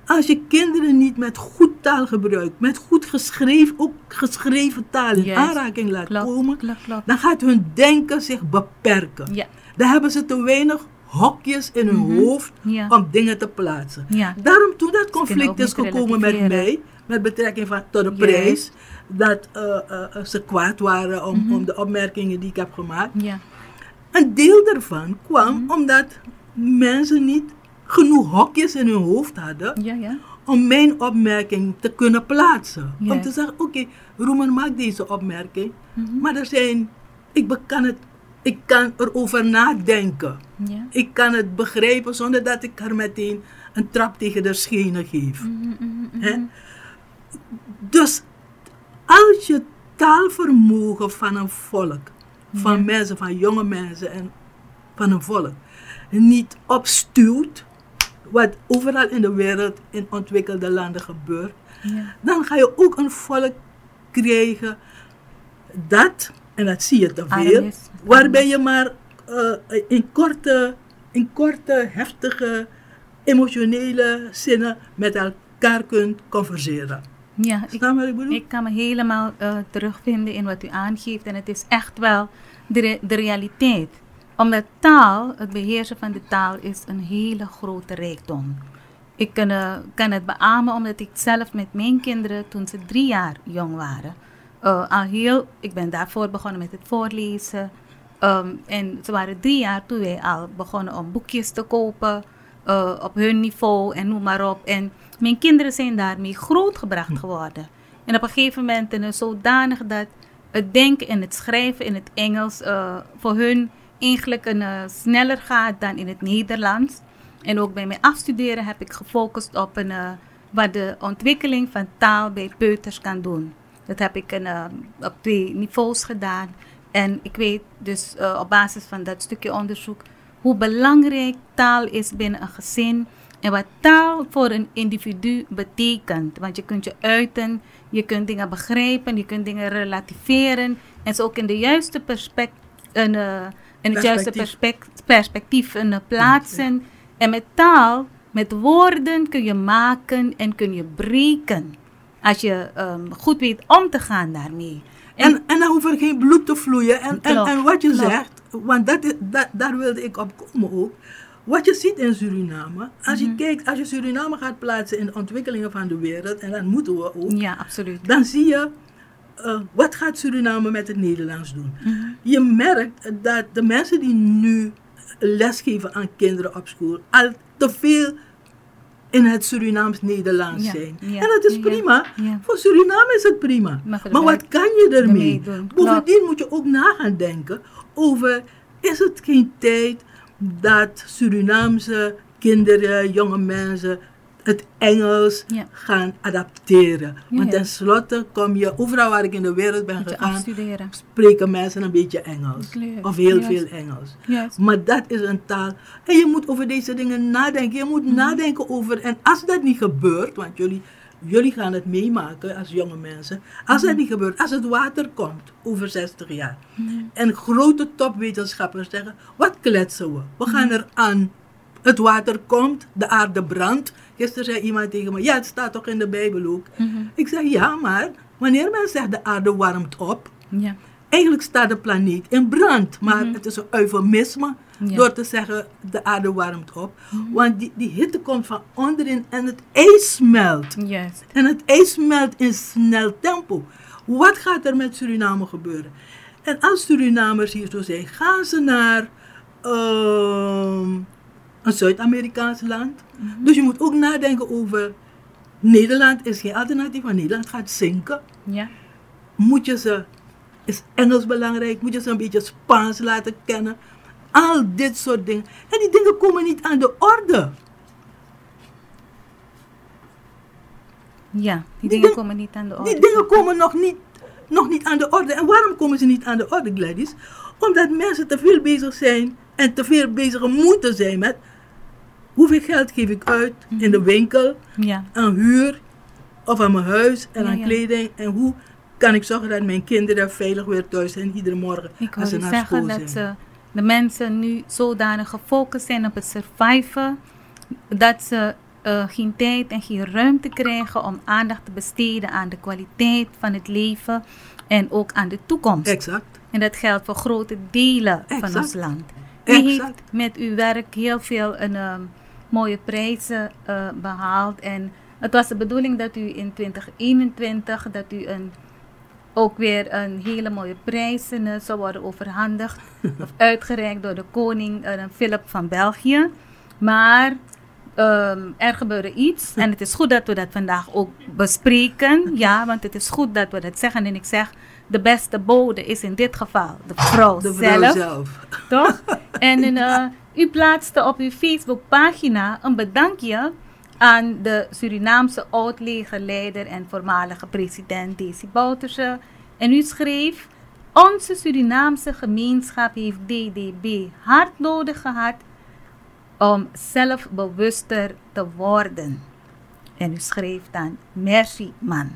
als je kinderen niet met goed taalgebruik, met goed geschreven, ook geschreven taal in aanraking laat komen, dan gaat hun denken zich beperken. Ja. Dan hebben ze te weinig hokjes in hun Mhm. hoofd Ja. om dingen te plaatsen. Ja. Daarom toen dat conflict is gekomen met mij, met betrekking van, tot de prijs, dat eh, eh, eh, ze kwaad waren om, Mhm. om de opmerkingen die ik heb gemaakt. Ja. Een deel daarvan kwam Mhm. omdat mensen niet genoeg hokjes in hun hoofd hadden Ja, ja. om mijn opmerking te kunnen plaatsen. Om te zeggen, oké, Roemer maakt deze opmerking, maar er zijn, ik kan het, ik kan erover nadenken. Ja. Ik kan het begrijpen zonder dat ik haar meteen een trap tegen de schenen geef. Mhm, mhm, mhm. Dus als je taalvermogen van een volk, van Ja. mensen, van jonge mensen en van een volk, niet opstuwt, wat overal in de wereld in ontwikkelde landen gebeurt, Ja. dan ga je ook een volk krijgen dat, en dat zie je te Arm veel, is. Waarbij je maar eh, in, korte, in korte, heftige, emotionele zinnen met elkaar kunt converseren. Ja, ik, ik kan me helemaal eh, terugvinden in wat u aangeeft. En het is echt wel de, re- de realiteit. Omdat taal, het beheersen van de taal, is een hele grote rijkdom. Ik kan, eh, kan het beamen omdat ik zelf met mijn kinderen, toen ze drie jaar jong waren, al heel, ik ben daarvoor begonnen met het voorlezen. Ehm, en ze waren drie jaar toen wij al begonnen om boekjes te kopen eh, op hun niveau en noem maar op. En mijn kinderen zijn daarmee grootgebracht geworden. En op een gegeven moment het zodanig dat het denken en het schrijven in het Engels uh, voor hun eigenlijk een, uh, sneller gaat dan in het Nederlands. En ook bij mijn afstuderen heb ik gefocust op een, uh, wat de ontwikkeling van taal bij peuters kan doen. Dat heb ik een, op twee niveaus gedaan. En ik weet dus op basis van dat stukje onderzoek hoe belangrijk taal is binnen een gezin en wat taal voor een individu betekent. Want je kunt je uiten, je kunt dingen begrijpen, je kunt dingen relativeren en ze ook in de juiste perspect, een, uh, in het juiste perspect, perspectief uh, plaatsen. En met taal, met woorden kun je maken en kun je breken. Als je um, goed weet om te gaan daarmee. En, en, dan hoeft er geen bloed te vloeien. En, en, en wat je zegt, want dat, dat, daar wilde ik op komen ook. Wat je ziet in Suriname, als je mhm. kijkt, als je Suriname gaat plaatsen in de ontwikkelingen van de wereld, en dat moeten we ook. Ja, absoluut. Dan zie je, uh, wat gaat Suriname met het Nederlands doen? Mhm. Je merkt dat de mensen die nu lesgeven aan kinderen op school, al te veel in het Surinaams-Nederlands zijn. En dat is prima. Voor Suriname is het prima. Maar, wat kan je ermee? Bovendien moet je ook na gaan denken over, is het geen tijd dat Surinaamse kinderen, jonge mensen het Engels gaan adapteren. Want tenslotte kom je, overal waar ik in de wereld ben gegaan, spreken mensen een beetje Engels. Of heel veel Engels. Maar dat is een taal. En je moet over deze dingen nadenken. Je moet mhm. nadenken over, en als dat niet gebeurt, want jullie, jullie gaan het meemaken als jonge mensen. Als dat mhm. niet gebeurt, als het water komt over 60 jaar. En grote topwetenschappers zeggen, wat kletsen we? We gaan mhm. er aan het water komt, de aarde brandt. Gisteren zei iemand tegen me, ja, het staat toch in de Bijbel ook. Mhm. Ik zeg, ja, maar wanneer men zegt de aarde warmt op, ja. eigenlijk staat de planeet in brand. Maar mhm. het is een eufemisme door te zeggen, de aarde warmt op. Mhm. Want die, die hitte komt van onderin en het ijs smelt. En het ijs smelt in snel tempo. Wat gaat er met Suriname gebeuren? En als Surinamers hier zo zijn, gaan ze naar... Uh, een Zuid-Amerikaans land. Mhm. Dus je moet ook nadenken over Nederland is geen alternatief, maar Nederland gaat zinken. Ja. Moet je ze, is Engels belangrijk, moet je ze een beetje Spaans laten kennen. Al dit soort dingen. En die dingen komen niet aan de orde. Ja, die, dingen komen niet aan de orde. Die dingen komen nog niet, nog niet aan de orde. En waarom komen ze niet aan de orde, Gladys? Omdat mensen te veel bezig zijn en te veel bezig moeten zijn met hoeveel geld geef ik uit in de mhm. winkel ja. aan huur of aan mijn huis en aan kleding en hoe kan ik zorgen dat mijn kinderen veilig weer thuis zijn iedere morgen ik als ze naar zeggen school dat Ze, de mensen nu zodanig gefocust zijn op het surviven dat ze uh, geen tijd en geen ruimte krijgen om aandacht te besteden aan de kwaliteit van het leven en ook aan de toekomst. Exact. En dat geldt voor grote delen van ons land. U heeft met uw werk heel veel een, um, mooie prijzen uh, behaald. En het was de bedoeling dat u in 2021 dat u een, ook weer een hele mooie prijs uh, zou worden overhandigd. (laughs) of uitgereikt door de koning uh, Philip van België. Maar um, er gebeurde iets. (laughs) En het is goed dat we dat vandaag ook bespreken. Ja, want het is goed dat we dat zeggen. En ik zeg, de beste bode is in dit geval de vrouw, de vrouw zelf. Toch? (laughs) En uh, u plaatste op uw Facebookpagina een bedankje aan de Surinaamse oud-legerleider en voormalige president Desi Bouterse. En u schreef, onze Surinaamse gemeenschap heeft DDB hard nodig gehad om zelfbewuster te worden. En u schreef dan, merci man.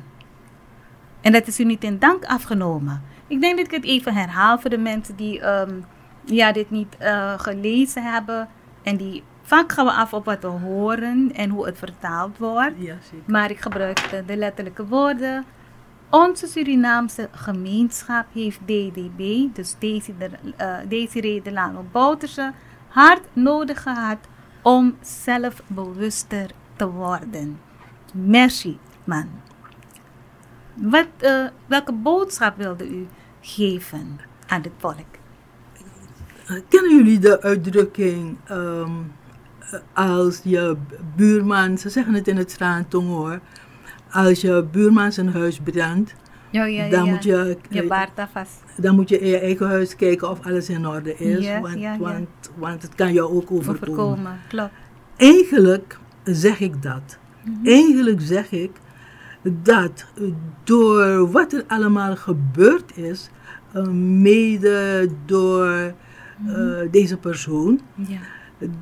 En dat is u niet in dank afgenomen. Ik denk dat ik het even herhaal voor de mensen die um, ja, dit niet uh, gelezen hebben. En die vaak gaan we af op wat we horen en hoe het vertaald wordt. Ja, zeker. Maar ik gebruik de, de letterlijke woorden. Onze Surinaamse gemeenschap heeft DDB, dus Desiree de, uh, Desiree Delano Bouterse, hard nodig gehad om zelfbewuster te worden. Merci, man. Wat, uh, welke boodschap wilde u geven aan het volk? Kennen jullie de uitdrukking um, als je buurman, ze zeggen het in het straatong hoor, als je buurman zijn huis brandt, Ja, ja, ja. dan, ja. Moet je, Je alvast. dan moet je in je eigen huis kijken of alles in orde is. Ja, want. Want, want het kan je ook overkomen. Overkomen, klopt. Eigenlijk zeg ik dat. Mhm. Eigenlijk zeg ik dat door wat er allemaal gebeurd is, eh, mede door Mhm. eh, deze persoon, Ja.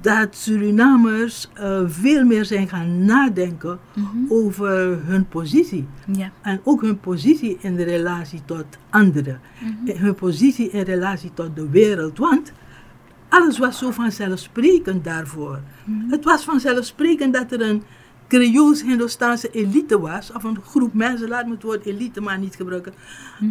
dat Surinamers eh, veel meer zijn gaan nadenken Mhm. over hun positie. Ja. En ook hun positie in de relatie tot anderen. Mhm. Hun positie in relatie tot de wereld. Want alles was zo vanzelfsprekend daarvoor. Het was vanzelfsprekend dat er een Creools-Hindoestaanse elite was. Of een groep mensen, laat me het woord elite maar niet gebruiken.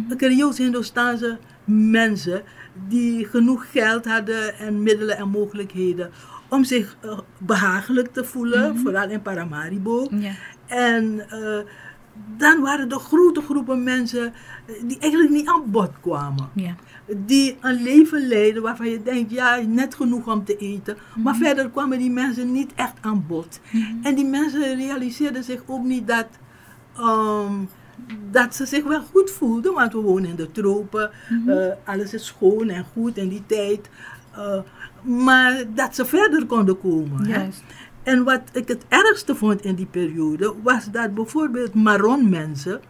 Een Creools-Hindoestaanse mensen die genoeg geld hadden en middelen en mogelijkheden om zich eh, behagelijk te voelen, Mhm. vooral in Paramaribo. Ja. En eh, dan waren er grote groepen mensen eh, die eigenlijk niet aan bod kwamen. Ja. Die een leven leiden waarvan je denkt, ja, net genoeg om te eten. Maar verder kwamen die mensen niet echt aan bod. En die mensen realiseerden zich ook niet dat, ehm, dat ze zich wel goed voelden. Want we wonen in de tropen, eh, alles is schoon en goed in die tijd. Eh, maar dat ze verder konden komen. hè. En wat ik het ergste vond in die periode, was dat bijvoorbeeld Maron mensen,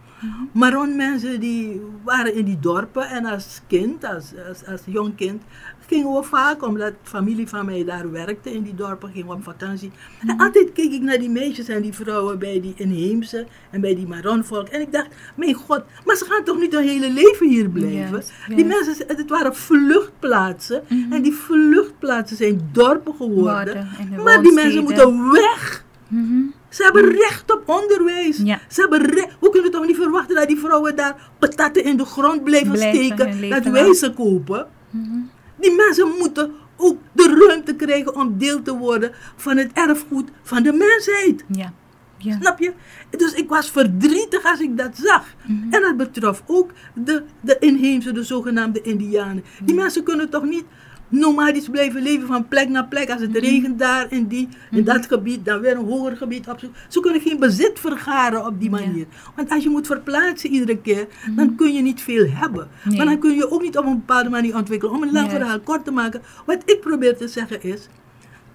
Maron mensen die waren in die dorpen en als kind, als, als, als jong kind, gingen we vaak, omdat familie van mij daar werkte in die dorpen, gingen we op vakantie. En altijd keek ik naar die meisjes en die vrouwen bij die inheemse en bij die Maronvolk. En ik dacht, mijn god, maar ze gaan toch niet hun hele leven hier blijven? Die mensen, het waren vluchtplaatsen. En die vluchtplaatsen zijn dorpen geworden. Worden en de Maar die mensen moeten weg. Mhm. Ze hebben recht op onderwijs. Ja. Ze hebben recht. We kunnen toch niet verwachten dat die vrouwen daar patatten in de grond blijven, steken. Dat wij ze kopen. Mhm. Die mensen moeten ook de ruimte krijgen om deel te worden van het erfgoed van de mensheid. Ja. Ja. Snap je? Dus ik was verdrietig als ik dat zag. Mhm. En dat betrof ook de, de inheemse, de zogenaamde Indianen. Mhm. Die mensen kunnen toch niet nomadisch blijven leven van plek naar plek. Als het Mhm. regent daar in, die, in dat gebied, dan weer een hoger gebied opzoeken. Ze kunnen geen bezit vergaren op die Ja. Mhm. manier. Want als je moet verplaatsen iedere keer, dan kun je niet veel hebben. Nee. Maar dan kun je ook niet op een bepaalde manier ontwikkelen. Om een lang verhaal kort te maken. Wat ik probeer te zeggen is,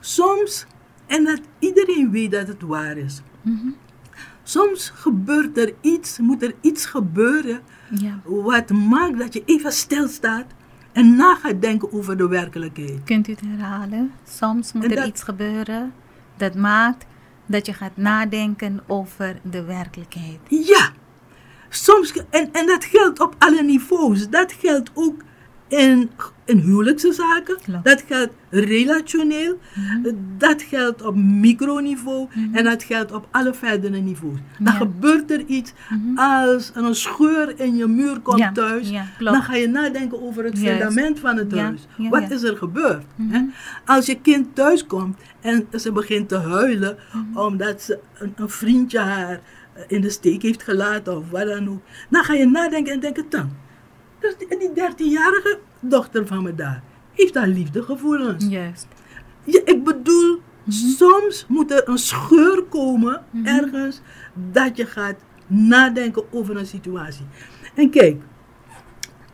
soms, en dat iedereen weet dat het waar is. Mhm. Soms gebeurt er iets, moet er iets gebeuren Ja. wat maakt dat je even stilstaat en na gaat denken over de werkelijkheid. Kunt u het herhalen? Soms moet En er dat- iets gebeuren dat maakt dat je gaat nadenken over de werkelijkheid. Ja, soms, en, en dat geldt op alle niveaus. Dat geldt ook in, in huwelijkse zaken, Klopt. dat geldt relationeel, dat geldt op microniveau en dat geldt op alle verdere niveaus. Dan Ja. gebeurt er iets als er een scheur in je muur komt Ja, thuis, ja, dan ga je nadenken over het fundament van het huis. Wat is er gebeurd? hè? Als je kind thuis komt en ze begint te huilen Mhm. omdat ze een, een vriendje haar eh, in de steek heeft gelaten of wat dan ook, dan ga je nadenken en denken dan. Dus die, die 13-jarige dochter van me daar heeft haar liefdegevoelens. Juist. Ja, ik bedoel, soms moet er een scheur komen ergens dat je gaat nadenken over een situatie. En kijk,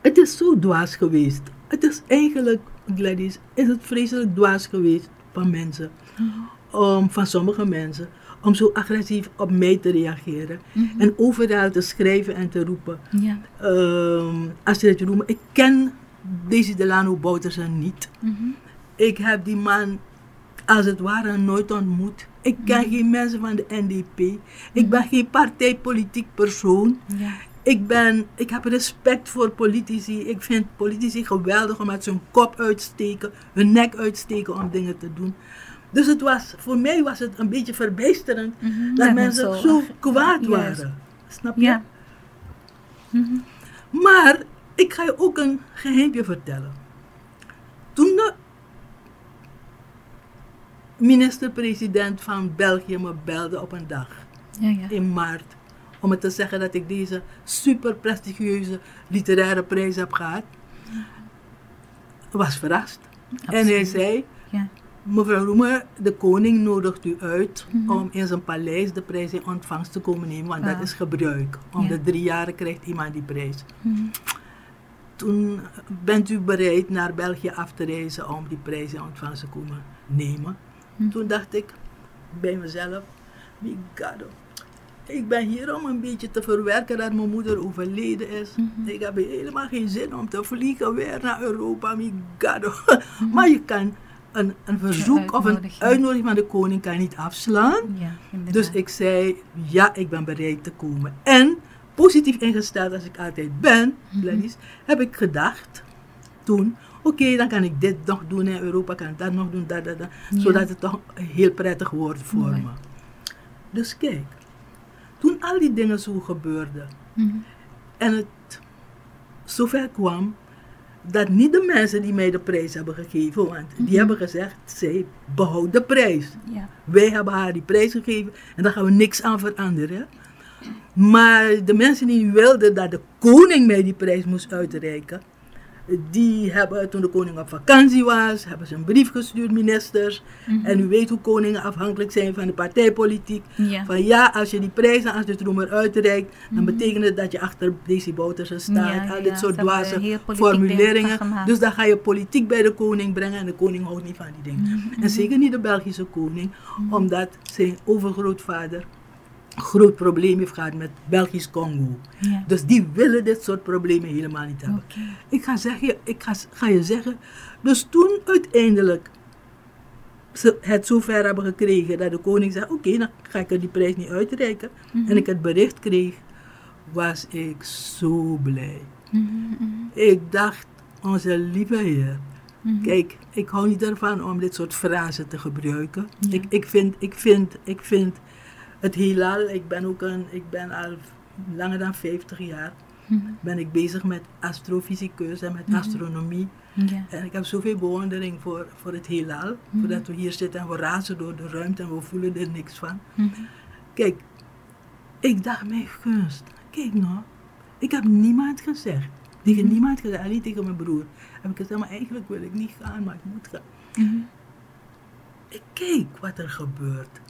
het is zo dwaas geweest. Het is eigenlijk, Gladys, is het vreselijk dwaas geweest van mensen. Om, van sommige mensen. Om zo agressief op mij te reageren. En overal te schrijven en te roepen. Ja. Ehm Astrid Roemen, ik ken Daisy Delano Boutersen niet. Mhm. Ik heb die man als het ware nooit ontmoet. Ik ken geen mensen van de NDP. Ik ben geen partijpolitiek persoon. Ja. Ik, ben, ik heb respect voor politici. Ik vind politici geweldig omdat ze hun kop uitsteken, hun nek uitsteken om dingen te doen. Dus het was, voor mij was het een beetje verbijsterend Mhm. dat Dat mensen zo, zo- kwaad waren. Snap je? Ja. Mhm. Maar ik ga je ook een geheimje vertellen. Toen de minister-president van België me belde op een dag Ja, ja. in maart om me te zeggen dat ik deze super prestigieuze literaire prijs heb gehad, was verrast. En hij zei: Ja. Mevrouw Roemer, de koning nodigt u uit om in zijn paleis de prijs in ontvangst te komen nemen, want dat Wauw. is gebruik. Om de drie jaren krijgt iemand die prijs. Mhm. Toen bent u bereid naar België af te reizen om die prijs in ontvangst te komen nemen. Hm. Toen dacht ik bij mezelf, Migado, ik ben hier om een beetje te verwerken dat mijn moeder overleden is. Mhm. Ik heb helemaal geen zin om te vliegen weer naar Europa, Migado. (laughs) Maar je kan een, een verzoek of een uitnodiging. van de koning kan niet afslaan. Ja. Dus ik zei, ja, ik ben bereid te komen. En positief ingesteld als ik altijd ben, Mhm. Gladys, heb ik gedacht toen, oké, dan kan ik dit nog doen in Europa, kan ik dat nog doen, dat, dat, dat. Ja. Zodat het toch heel prettig wordt voor Mooi. me. Dus kijk, toen al die dingen zo gebeurden Mhm. en het zover kwam dat niet de mensen die mij de prijs hebben gegeven, want die Mhm. hebben gezegd, zij behoud de prijs. Ja. Wij hebben haar die prijs gegeven en daar gaan we niks aan veranderen. Maar de mensen die wilden dat de koning mij die prijs moest uitreiken, die hebben toen de koning op vakantie was, hebben ze een brief gestuurd, ministers. Mhm. En u weet hoe koningen afhankelijk zijn van de partijpolitiek. Ja. Van ja, als je die prijzen, als je het roemer uitreikt, dan Mhm. betekent het dat je achter Daisy Boutersen staat. Ja, al ja, dit soort dwaze er formuleringen. Dus dan ga je politiek bij de koning brengen en de koning houdt niet van die dingen. Mhm, En zeker niet de Belgische koning, omdat zijn overgrootvader groot probleem heeft gehad met Belgisch Congo. Ja. Dus die willen dit soort problemen helemaal niet hebben. Ik ga, zeggen, ik ga, ga je zeggen, dus toen uiteindelijk ze het zover hebben gekregen dat de koning zei, oké, dan ga ik er die prijs niet uitreiken. Mhm. En ik het bericht kreeg, was ik zo blij. Mhm, mhm, Ik dacht, onze lieve Heer. Kijk, ik hou niet ervan om dit soort frasen te gebruiken. Ja. Ik, ik, vind, ik, vind, ik vind het heelal, ik ben ook een, ik ben al langer dan 50 jaar, Mhm. ben ik bezig met astrofysicus en met Mhm. astronomie. En ik heb zoveel bewondering voor, voor het heelal, Mhm. voordat we hier zitten en we razen door de ruimte en we voelen er niks van. Kijk, ik dacht, mijn gunst, kijk nou, ik heb niemand gezegd. Tegen niemand gezegd, alleen tegen mijn broer. Heb ik gezegd, maar eigenlijk wil ik niet gaan, maar ik moet gaan. Ik kijk wat er gebeurt.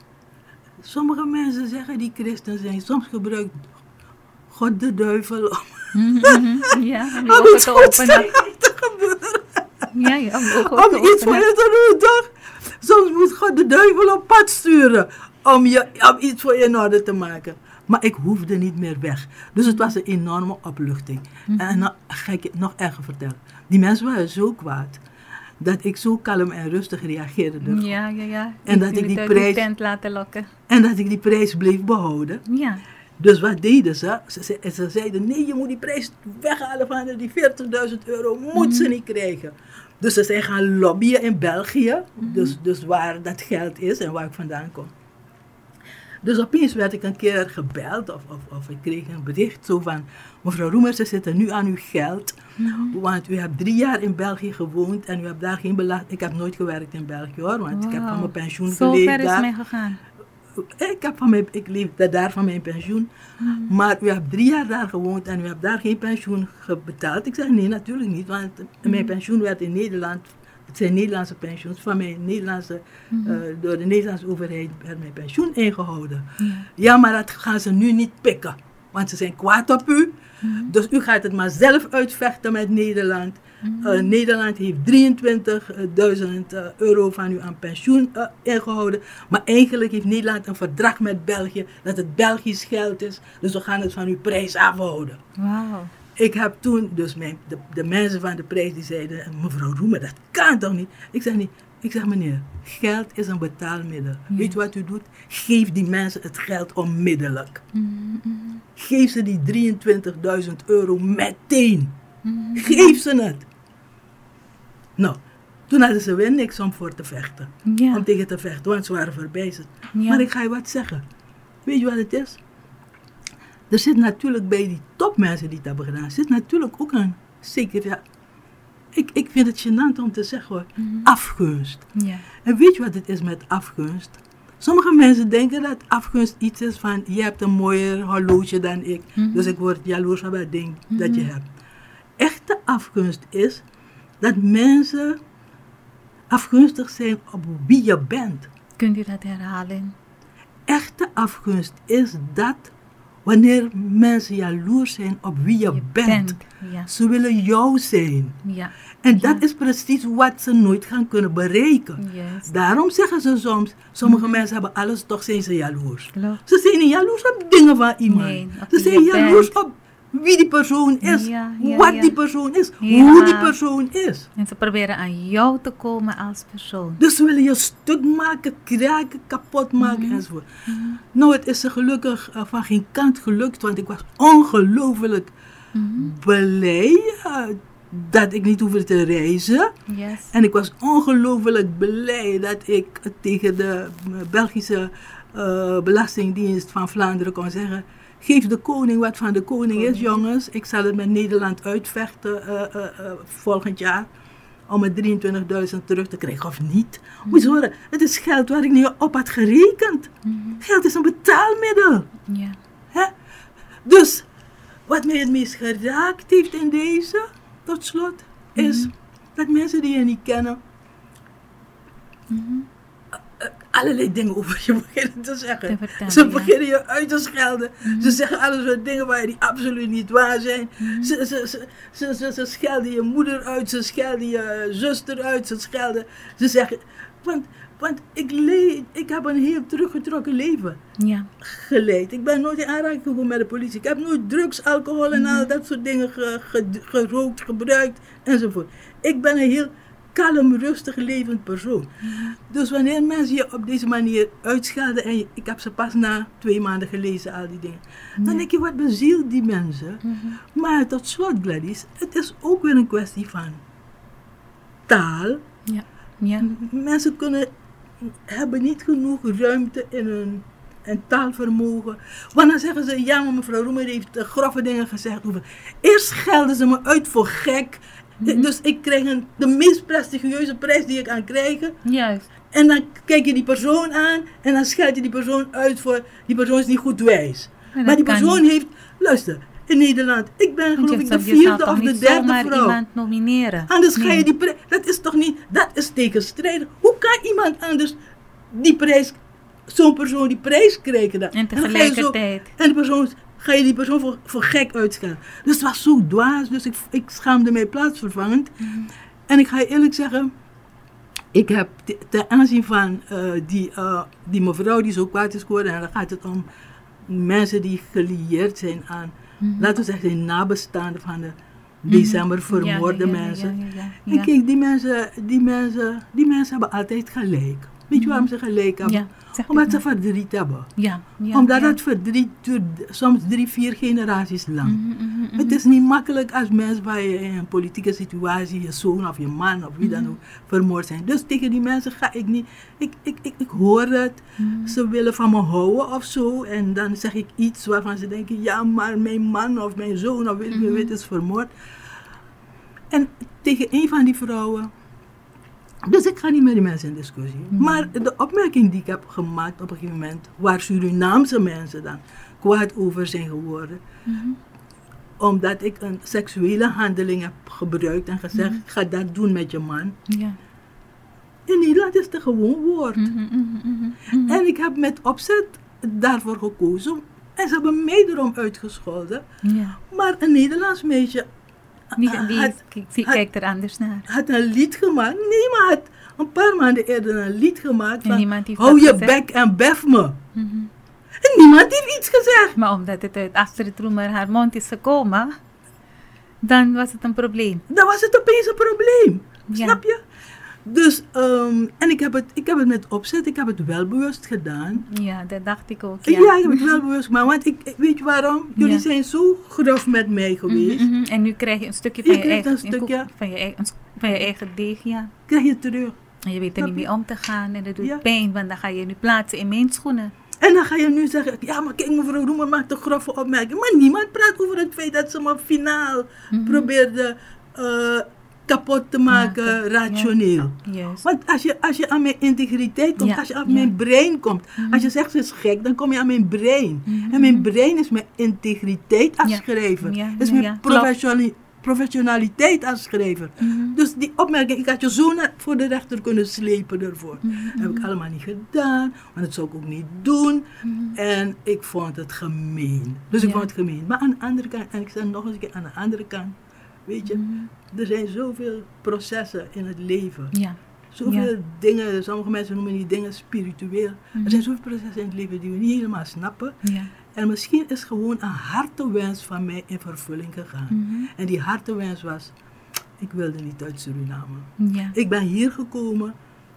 Sommige mensen zeggen die christen zijn, soms gebruikt God de duivel om, Mhm, (laughs) mhm. Ja, om om ogen iets te goeds openen. te gebeuren. Ja, ja, om te iets voor je te doen, toch? Soms moet God de duivel op pad sturen om, je, om iets voor je in orde te maken. Maar ik hoefde niet meer weg. Dus het was een enorme opluchting. Mhm. En dan ga ik je nog erger vertellen. Die mensen waren zo kwaad dat ik zo kalm en rustig reageerde. Ja, ja, ja. En dat ik die prijs- tent laten lokken. En dat ik die prijs bleef behouden. Ja. Dus wat deden ze? Ze, ze, ze zeiden, nee, je moet die prijs weghalen van. Die 40.000 euro moet ze niet krijgen. Dus ze zijn gaan lobbyen in België. Dus, dus waar dat geld is en waar ik vandaan kom. Dus opeens werd ik een keer gebeld of, of, of ik kreeg een bericht zo van... Mevrouw Roemer, ze zitten nu aan uw geld. Want u hebt drie jaar in België gewoond en u hebt daar geen belasting... Ik heb nooit gewerkt in België hoor, want ik heb van mijn pensioen Zo geleefd ver is daar. mij gegaan. Ik, heb van mijn, ik leefde daar van mijn pensioen. Maar u hebt drie jaar daar gewoond en u hebt daar geen pensioen betaald. Ik zeg nee, natuurlijk niet. Want mijn pensioen werd in Nederland. Het zijn Nederlandse pensioens. Van mijn Nederlandse, eh, door de Nederlandse overheid werd mijn pensioen ingehouden. Ja, maar dat gaan ze nu niet pikken. Want ze zijn kwaad op u. Dus u gaat het maar zelf uitvechten met Nederland. Eh, Nederland heeft 23.000 eh, euro van u aan pensioen eh, ingehouden. Maar eigenlijk heeft Nederland een verdrag met België dat het Belgisch geld is. Dus we gaan het van uw prijs afhouden. Wauw. Ik heb toen, dus mijn, de, de mensen van de prijs die zeiden, mevrouw Roemer, dat kan toch niet? Ik zeg niet, ik zeg meneer, geld is een betaalmiddel. Weet je wat u doet? Geef die mensen het geld onmiddellijk. Mhm, mhm, Geef ze die 23.000 euro meteen. mhm. Geef ze het. Nou, toen hadden ze weer niks om voor te vechten. Ja. Om tegen te vechten, want ze waren. Ja. Maar ik ga je wat zeggen. Weet je wat het is? Er zit natuurlijk bij die topmensen die het hebben gedaan, zit natuurlijk ook een zeker, ik, ik vind het gênant om te zeggen hoor, Mhm. afgunst. Ja. En weet je wat het is met afgunst? Sommige mensen denken dat afgunst iets is van, je hebt een mooier horloge dan ik, Mhm. dus ik word jaloers op dat ding dat je Mhm. hebt. Echte afgunst is dat mensen afgunstig zijn op wie je bent. Kunt u dat herhalen? Echte afgunst is dat wanneer mensen jaloers zijn op wie je, bent. Ja. Ze willen jou zijn. Ja. En dat Ja. is precies wat ze nooit gaan kunnen bereiken. Daarom zeggen ze soms, sommige mensen hebben alles, toch zijn ze jaloers. Klopt. Ze zijn niet jaloers op dingen van iemand. Nee, ze zijn jaloers bent. op wie die persoon is, Ja, ja, wat ja. die persoon is, hoe die persoon is. En ze proberen aan jou te komen als persoon. Dus ze willen je stuk maken, kraken, kapot maken Mhm. enzovoort. Nou, het is ze gelukkig eh, van geen kant gelukt, want ik was ongelooflijk Mhm. blij eh, dat ik niet hoefde te reizen. Yes. En ik was ongelooflijk blij dat ik tegen de Belgische eh, Belastingdienst van Vlaanderen kon zeggen. Geef de koning wat van de koning is, jongens. Ik zal het met Nederland uitvechten eh, eh, eh, volgend jaar. Om het 23.000 terug te krijgen of niet. Moet je horen, het is geld waar ik niet op had gerekend. Mhm. Geld is een betaalmiddel. Ja. Hè? Dus wat mij het meest geraakt heeft in deze, tot slot, is dat mensen die je niet kennen, eh, allerlei dingen over je (laughs) beginnen te zeggen. Te vertellen, ze ja. beginnen je uit te schelden. Ze zeggen alle soort dingen waar die absoluut niet waar zijn. Ze, ze, ze, ze, ze, ze schelden je moeder uit, ze schelden je zuster uit, ze schelden. Ze zeggen, want, want ik, le ik heb een heel teruggetrokken leven Ja. geleid. Ik ben nooit in aanraking gekomen met de politie. Ik heb nooit drugs, alcohol en al dat soort dingen ge- ge- gerookt, gebruikt enzovoort. Ik ben een heel kalm, rustig levend persoon. Dus wanneer mensen je op deze manier uitschelden, en je- ik heb ze pas na twee maanden gelezen, al die dingen, dan denk je, wat bezielt die mensen? Maar tot slot, Gladys, het is ook weer een kwestie van taal. Ja. Ja. Mensen kunnen, hebben niet genoeg ruimte in hun en taalvermogen. Want dan zeggen ze, ja, maar mevrouw Roemer heeft grove dingen gezegd over. Eerst schelden ze me uit voor gek. Dus ik krijg een, de meest prestigieuze prijs die ik kan krijgen. Juist. En dan kijk je die persoon aan en dan scheld je die persoon uit voor, die persoon is niet goed wijs. Maar die persoon niet. heeft, luister, in Nederland, ik ben geloof je, ik de vierde of de derde vrouw. iemand nomineren. Anders ga je die prijs. Dat is toch niet. Dat is tegenstrijdig. Hoe kan iemand anders die prijs. Zo'n persoon die prijs krijgen dan? En zo- tegelijkertijd. en de persoon, ga je die persoon voor, voor gek uitschelden. Dus het was zo dwaas. Dus ik, ik schaamde mij plaatsvervangend. Mhm. En ik ga je eerlijk zeggen. Ik heb te- ten aanzien van eh, die, eh, die mevrouw die zo kwaad is geworden. En dan gaat het om mensen die gelieerd zijn aan. Mhm. Laten we zeggen, nabestaanden van de december vermoorde Ja, ja, ja, mensen. En kijk, die mensen, die, mensen, die mensen hebben altijd gelijk. Weet je waarom ze gelijk hebben? Ja, Omdat ze verdriet hebben. Ja, ja, Omdat het verdriet duurt soms drie, vier generaties lang. Mhm, mhm, mhm. Het is niet makkelijk als mensen je in een politieke situatie, je zoon of je man of wie dan ook, vermoord zijn. Dus tegen die mensen ga ik niet. Ik, ik, ik, ik hoor het. Ze willen van me houden of zo. En dan zeg ik iets waarvan ze denken: ja, maar mijn man of mijn zoon of weet wie is vermoord. En tegen een van die vrouwen. Dus ik ga niet met die mensen in discussie. Mhm. Maar de opmerking die ik heb gemaakt op een gegeven moment, waar Surinaamse mensen dan kwaad over zijn geworden, Mhm. omdat ik een seksuele handeling heb gebruikt en gezegd: Mhm. ga dat doen met je man. In Nederland is het een gewoon woord. En ik heb met opzet daarvoor gekozen. En ze hebben mij erom uitgescholden. Ja. Maar een Nederlands meisje Die, had, die, had, kijkt er anders naar. had een lied gemaakt. Nee, maar had een paar maanden eerder een lied gemaakt van niemand heeft hou je bek en bef me. Mhm. En niemand heeft iets gezegd. Maar omdat het uit Astrid Roemer haar mond is gekomen, dan was het een probleem. Dan was het opeens een probleem. Ja. Snap je? Dus, ehm, en ik heb, het, ik heb het met opzet, ik heb het wel bewust gedaan. Ja, dat dacht ik ook. Ja, Ja, ik heb het wel bewust gemaakt. Want ik, weet je waarom? Jullie Ja. zijn zo grof met mij geweest. Mhm, mhm. En nu krijg je een stukje Je van je, eigen, een van, je, eigen, van je eigen deeg, ja. Krijg je terug. En je weet er niet mee om te gaan en dat doet Ja. pijn, want dan ga je nu plaatsen in mijn schoenen. En dan ga je nu zeggen, ja maar kijk mevrouw Roemer maakt een grove opmerking. Maar niemand praat over het feit dat ze me finaal Mhm. probeerde eh, kapot te maken, rationeel. Want als je, als je aan mijn integriteit komt, Ja, als je aan mijn brein komt, Mhm. als je zegt ze is gek, dan kom je aan mijn brein. Mhm, En mijn brein is mijn integriteit afschrijven. Ja, is mijn professionali- professionaliteit als schrijver. Mhm. Dus die opmerking, ik had je zo naar, voor de rechter kunnen slepen ervoor. Mhm, Heb ik allemaal niet gedaan, maar dat zou ik ook niet doen. En ik vond het gemeen. Dus ik vond het gemeen. Maar aan de andere kant, en ik zeg nog eens een keer, aan de andere kant, weet je, Mhm. er zijn zoveel processen in het leven. Ja. Zoveel Ja. dingen, sommige mensen noemen die dingen spiritueel. Er zijn zoveel processen in het leven die we niet helemaal snappen. Ja. En misschien is gewoon een hartewens van mij in vervulling gegaan. Mhm. En die hartewens was, ik wilde niet uit Suriname. Ja. Ik ben hier gekomen,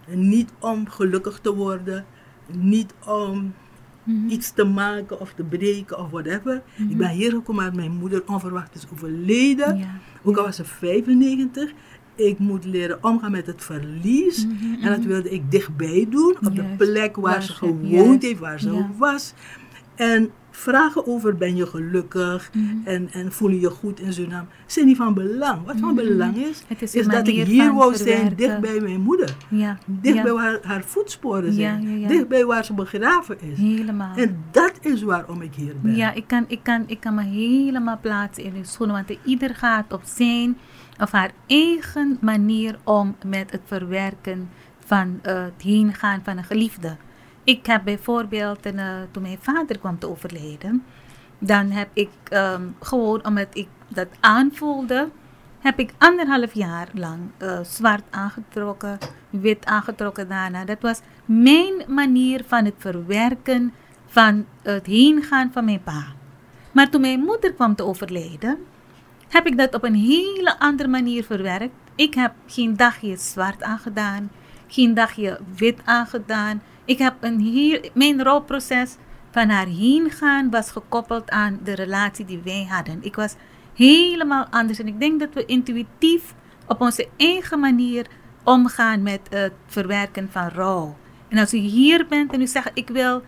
niet om gelukkig te worden, niet om Mhm. iets te maken of te breken of whatever. Ik ben hier gekomen omdat mijn moeder onverwacht is overleden. Ja. Ook al was ze 95. Ik moet leren omgaan met het verlies. Mhm, En dat wilde ik dichtbij doen. Op Juist, de plek waar, waar ze gewoond heeft, waar ze ja. was. En vragen over ben je gelukkig Mhm. en, en voel je je goed in Suriname. zijn niet van belang. Wat van Mhm. belang is, is dat ik hier wou zijn dicht bij mijn moeder. Ja. Dicht ja. bij waar haar voetsporen zijn. ja. Dicht bij waar ze begraven is. Helemaal. En dat is waarom ik hier ben. Ja, ik kan, ik, kan, ik kan me helemaal plaatsen in uw schoenen, want ieder gaat op zijn of haar eigen manier om met het verwerken van eh, het heengaan van een geliefde. Ik heb bijvoorbeeld, eh, toen mijn vader kwam te overlijden, dan heb ik ehm, gewoon, omdat ik dat aanvoelde, heb ik anderhalf jaar lang eh, zwart aangetrokken, wit aangetrokken daarna. Dat was mijn manier van het verwerken van het heengaan van mijn pa. Maar toen mijn moeder kwam te overlijden, heb ik dat op een hele andere manier verwerkt. Ik heb geen dagje zwart aangedaan, geen dagje wit aangedaan. Ik heb een heel, mijn rouwproces van haar heen gaan was gekoppeld aan de relatie die wij hadden. Ik was helemaal anders en ik denk dat we intuïtief op onze eigen manier omgaan met het verwerken van rouw. En als u hier bent en u zegt, ik wil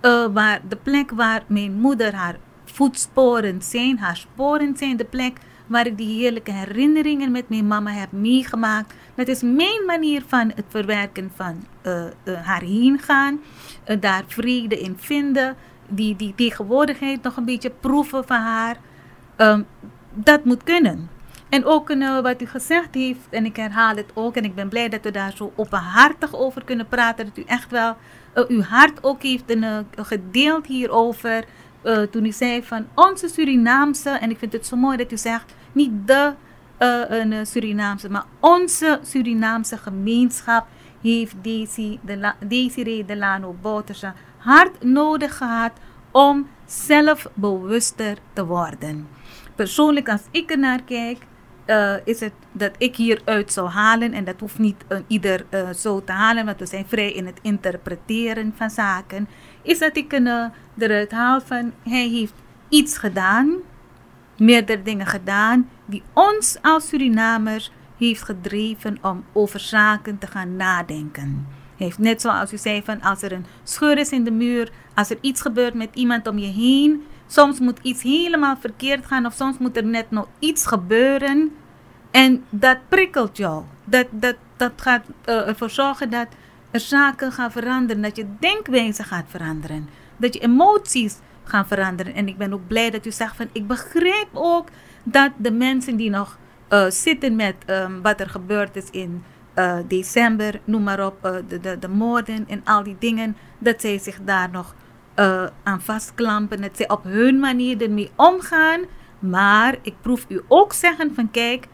eh, waar, de plek waar mijn moeder haar voetsporen zijn, haar sporen zijn, de plek waar ik die heerlijke herinneringen met mijn mama heb meegemaakt. Dat is mijn manier van het verwerken van eh, eh, haar heen gaan, eh, daar vrede in vinden, die, die tegenwoordigheid nog een beetje proeven van haar. Ehm, dat moet kunnen. En ook eh, wat u gezegd heeft, en ik herhaal het ook, en ik ben blij dat we daar zo openhartig over kunnen praten, dat u echt wel uw hart ook heeft gedeeld hierover. toen u zei van onze Surinaamse, en ik vind het zo mooi dat u zegt, niet de eh, eh, Surinaamse, maar onze Surinaamse gemeenschap heeft Daisy de Desiree Delano hard nodig gehad om zelfbewuster te worden. Persoonlijk, als ik er naar kijk, eh, is het dat ik hieruit zou halen, en dat hoeft niet ieder zo te halen, want we zijn vrij in het interpreteren van zaken, is dat ik een, eruit haal van hij heeft iets gedaan, meerdere dingen gedaan, die ons als Surinamers heeft gedreven om over zaken te gaan nadenken. Heeft net zoals u zei van als er een scheur is in de muur, als er iets gebeurt met iemand om je heen, soms moet iets helemaal verkeerd gaan of soms moet er net nog iets gebeuren en dat prikkelt jou. Dat, dat, dat gaat eh, ervoor zorgen dat er zaken gaan veranderen, dat je denkwijze gaat veranderen, dat je emoties gaan veranderen. En ik ben ook blij dat u zegt van ik begrijp ook dat de mensen die nog eh, zitten met ehm, wat er gebeurd is in eh, december, noem maar op, eh, de, de, de moorden en al die dingen, dat zij zich daar nog aan vastklampen, dat zij op hun manier ermee omgaan. Maar ik proef u ook zeggen van kijk,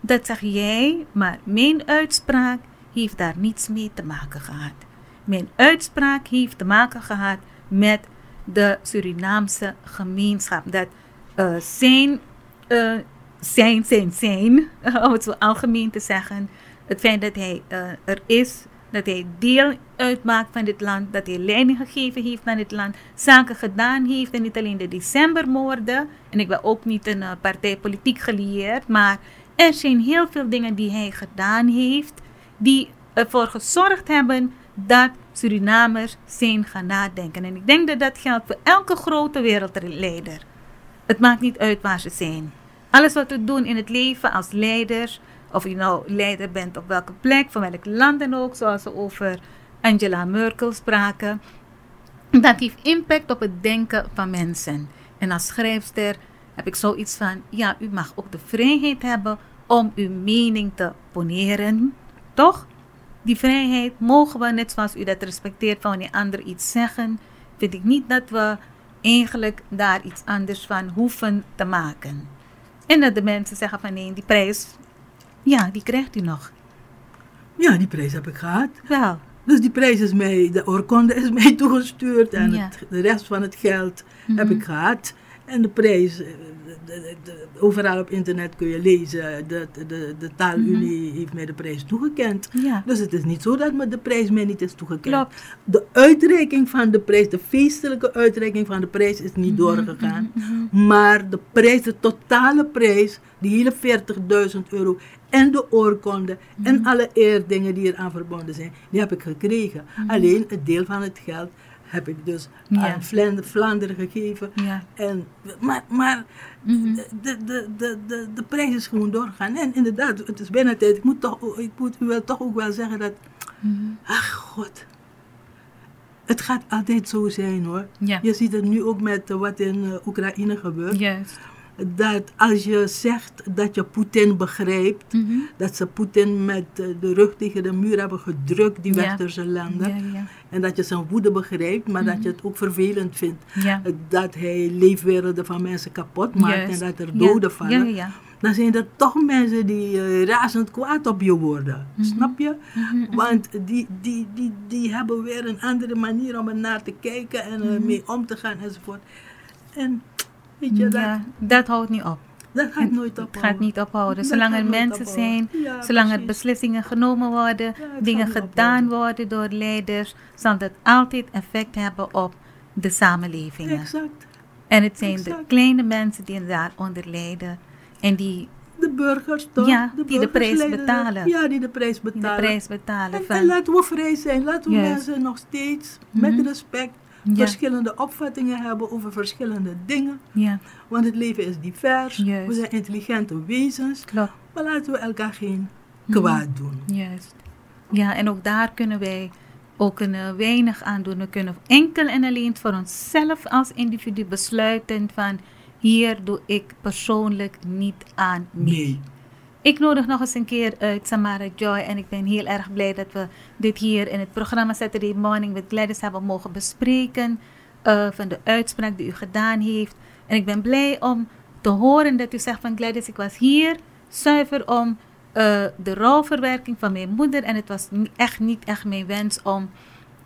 dat zeg jij, maar mijn uitspraak heeft daar niets mee te maken gehad. Mijn uitspraak heeft te maken gehad met de Surinaamse gemeenschap. Dat eh, zijn, eh, zijn, zijn, zijn, (laughs) om het zo algemeen te zeggen, het feit dat hij eh, er is, dat hij deel uitmaakt van dit land, dat hij leiding gegeven heeft aan dit land, zaken gedaan heeft en niet alleen de decembermoorden. En ik ben ook niet een uh, partij politiek gelieerd, maar er zijn heel veel dingen die hij gedaan heeft, die ervoor gezorgd hebben dat Surinamers zijn gaan nadenken. En ik denk dat dat geldt voor elke grote wereldleider. Het maakt niet uit waar ze zijn. Alles wat we doen in het leven als leiders, of je nou leider bent op welke plek, van welk land dan ook, zoals we over Angela Merkel spraken, dat heeft impact op het denken van mensen. En als schrijfster heb ik zoiets van, ja, u mag ook de vrijheid hebben om uw mening te poneren, toch? Die vrijheid mogen we, net zoals u dat respecteert van wanneer anderen iets zeggen, vind ik niet dat we eigenlijk daar iets anders van hoeven te maken. En dat de mensen zeggen van nee, die prijs, ja, die krijgt u nog. Ja, die prijs heb ik gehad. Wel, Dus die prijs is mij, de oorkonde is (laughs) mij toegestuurd en Ja. het, de rest van het geld heb Mhm. ik gehad. En de prijs, eh, de- overal op internet kun je lezen, de, de, taalunie heeft mij de prijs toegekend. Mhm. ja, Dus het is niet zo dat me de prijs mij niet is toegekend. klopt. De uitreiking van de prijs, de feestelijke uitreiking van de prijs is niet doorgegaan. Mhm, Maar de prijs, de totale prijs, die hele 40.000 euro en de oorkonde Mhm. en alle eerdingen die eraan verbonden zijn, die heb ik gekregen. Alleen het deel van het geld heb ik dus Mhm. Ja. aan Vlaanderen, Vlaanderen gegeven. Ja. En, maar maar Mhm. de, de, de, de, de prijs is gewoon doorgegaan. En inderdaad, het is bijna tijd. Ik moet, toch, ik moet u wel toch ook wel zeggen dat, Mhm. ach god, het gaat altijd zo zijn hoor. Ja, Je ziet het nu ook met eh, wat in eh, Oekraïne gebeurt. juist. Dat als je zegt dat je Poetin begrijpt, Mhm. dat ze Poetin met eh, de rug tegen de muur hebben gedrukt, die Ja. westerse landen. Ja, ja, En dat je zijn woede begrijpt, maar dat je het ook vervelend vindt. eh, Dat hij leefwerelden van mensen kapot maakt Juist. en dat er doden vallen. Dan zijn er toch mensen die eh, razend kwaad op je worden. Mhm. Snap je? Mhm. Want die, die, die, die hebben weer een andere manier om er naar te kijken en Mhm. ermee om te gaan enzovoort. En weet je, dat, houdt niet op. dat gaat nooit Het ophouden. gaat niet ophouden. Zolang er mensen zijn, Ja, zolang er beslissingen genomen worden, het dingen gedaan ophouden. worden door leiders, zal dat altijd effect hebben op de samenlevingen. Exact. En het zijn de kleine mensen die daaronder lijden en die De burgers toch? Ja, die de prijs betalen. Ja, die de prijs die de betalen. prijs betalen En, en van... laten we vrij zijn. Laten we mensen nog steeds Mhm. met respect Ja, verschillende opvattingen hebben over verschillende dingen. ja, Want het leven is divers. Juist. We zijn intelligente wezens. klopt. Maar laten we elkaar geen Mhm. kwaad doen. Juist. Ja, en ook daar kunnen wij ook een, eh, weinig aan doen. We kunnen enkel en alleen voor onszelf als individu besluiten van hier doe ik persoonlijk niet aan mee. Nee. Ik nodig nog eens een keer uit Samara Joy en ik ben heel erg blij dat we dit hier in het programma Saturday Morning with Gladys hebben mogen bespreken eh, van de uitspraak die u gedaan heeft. En ik ben blij om te horen dat u zegt van Gladys, ik was hier zuiver om eh, de rouwverwerking van mijn moeder en het was echt niet echt mijn wens om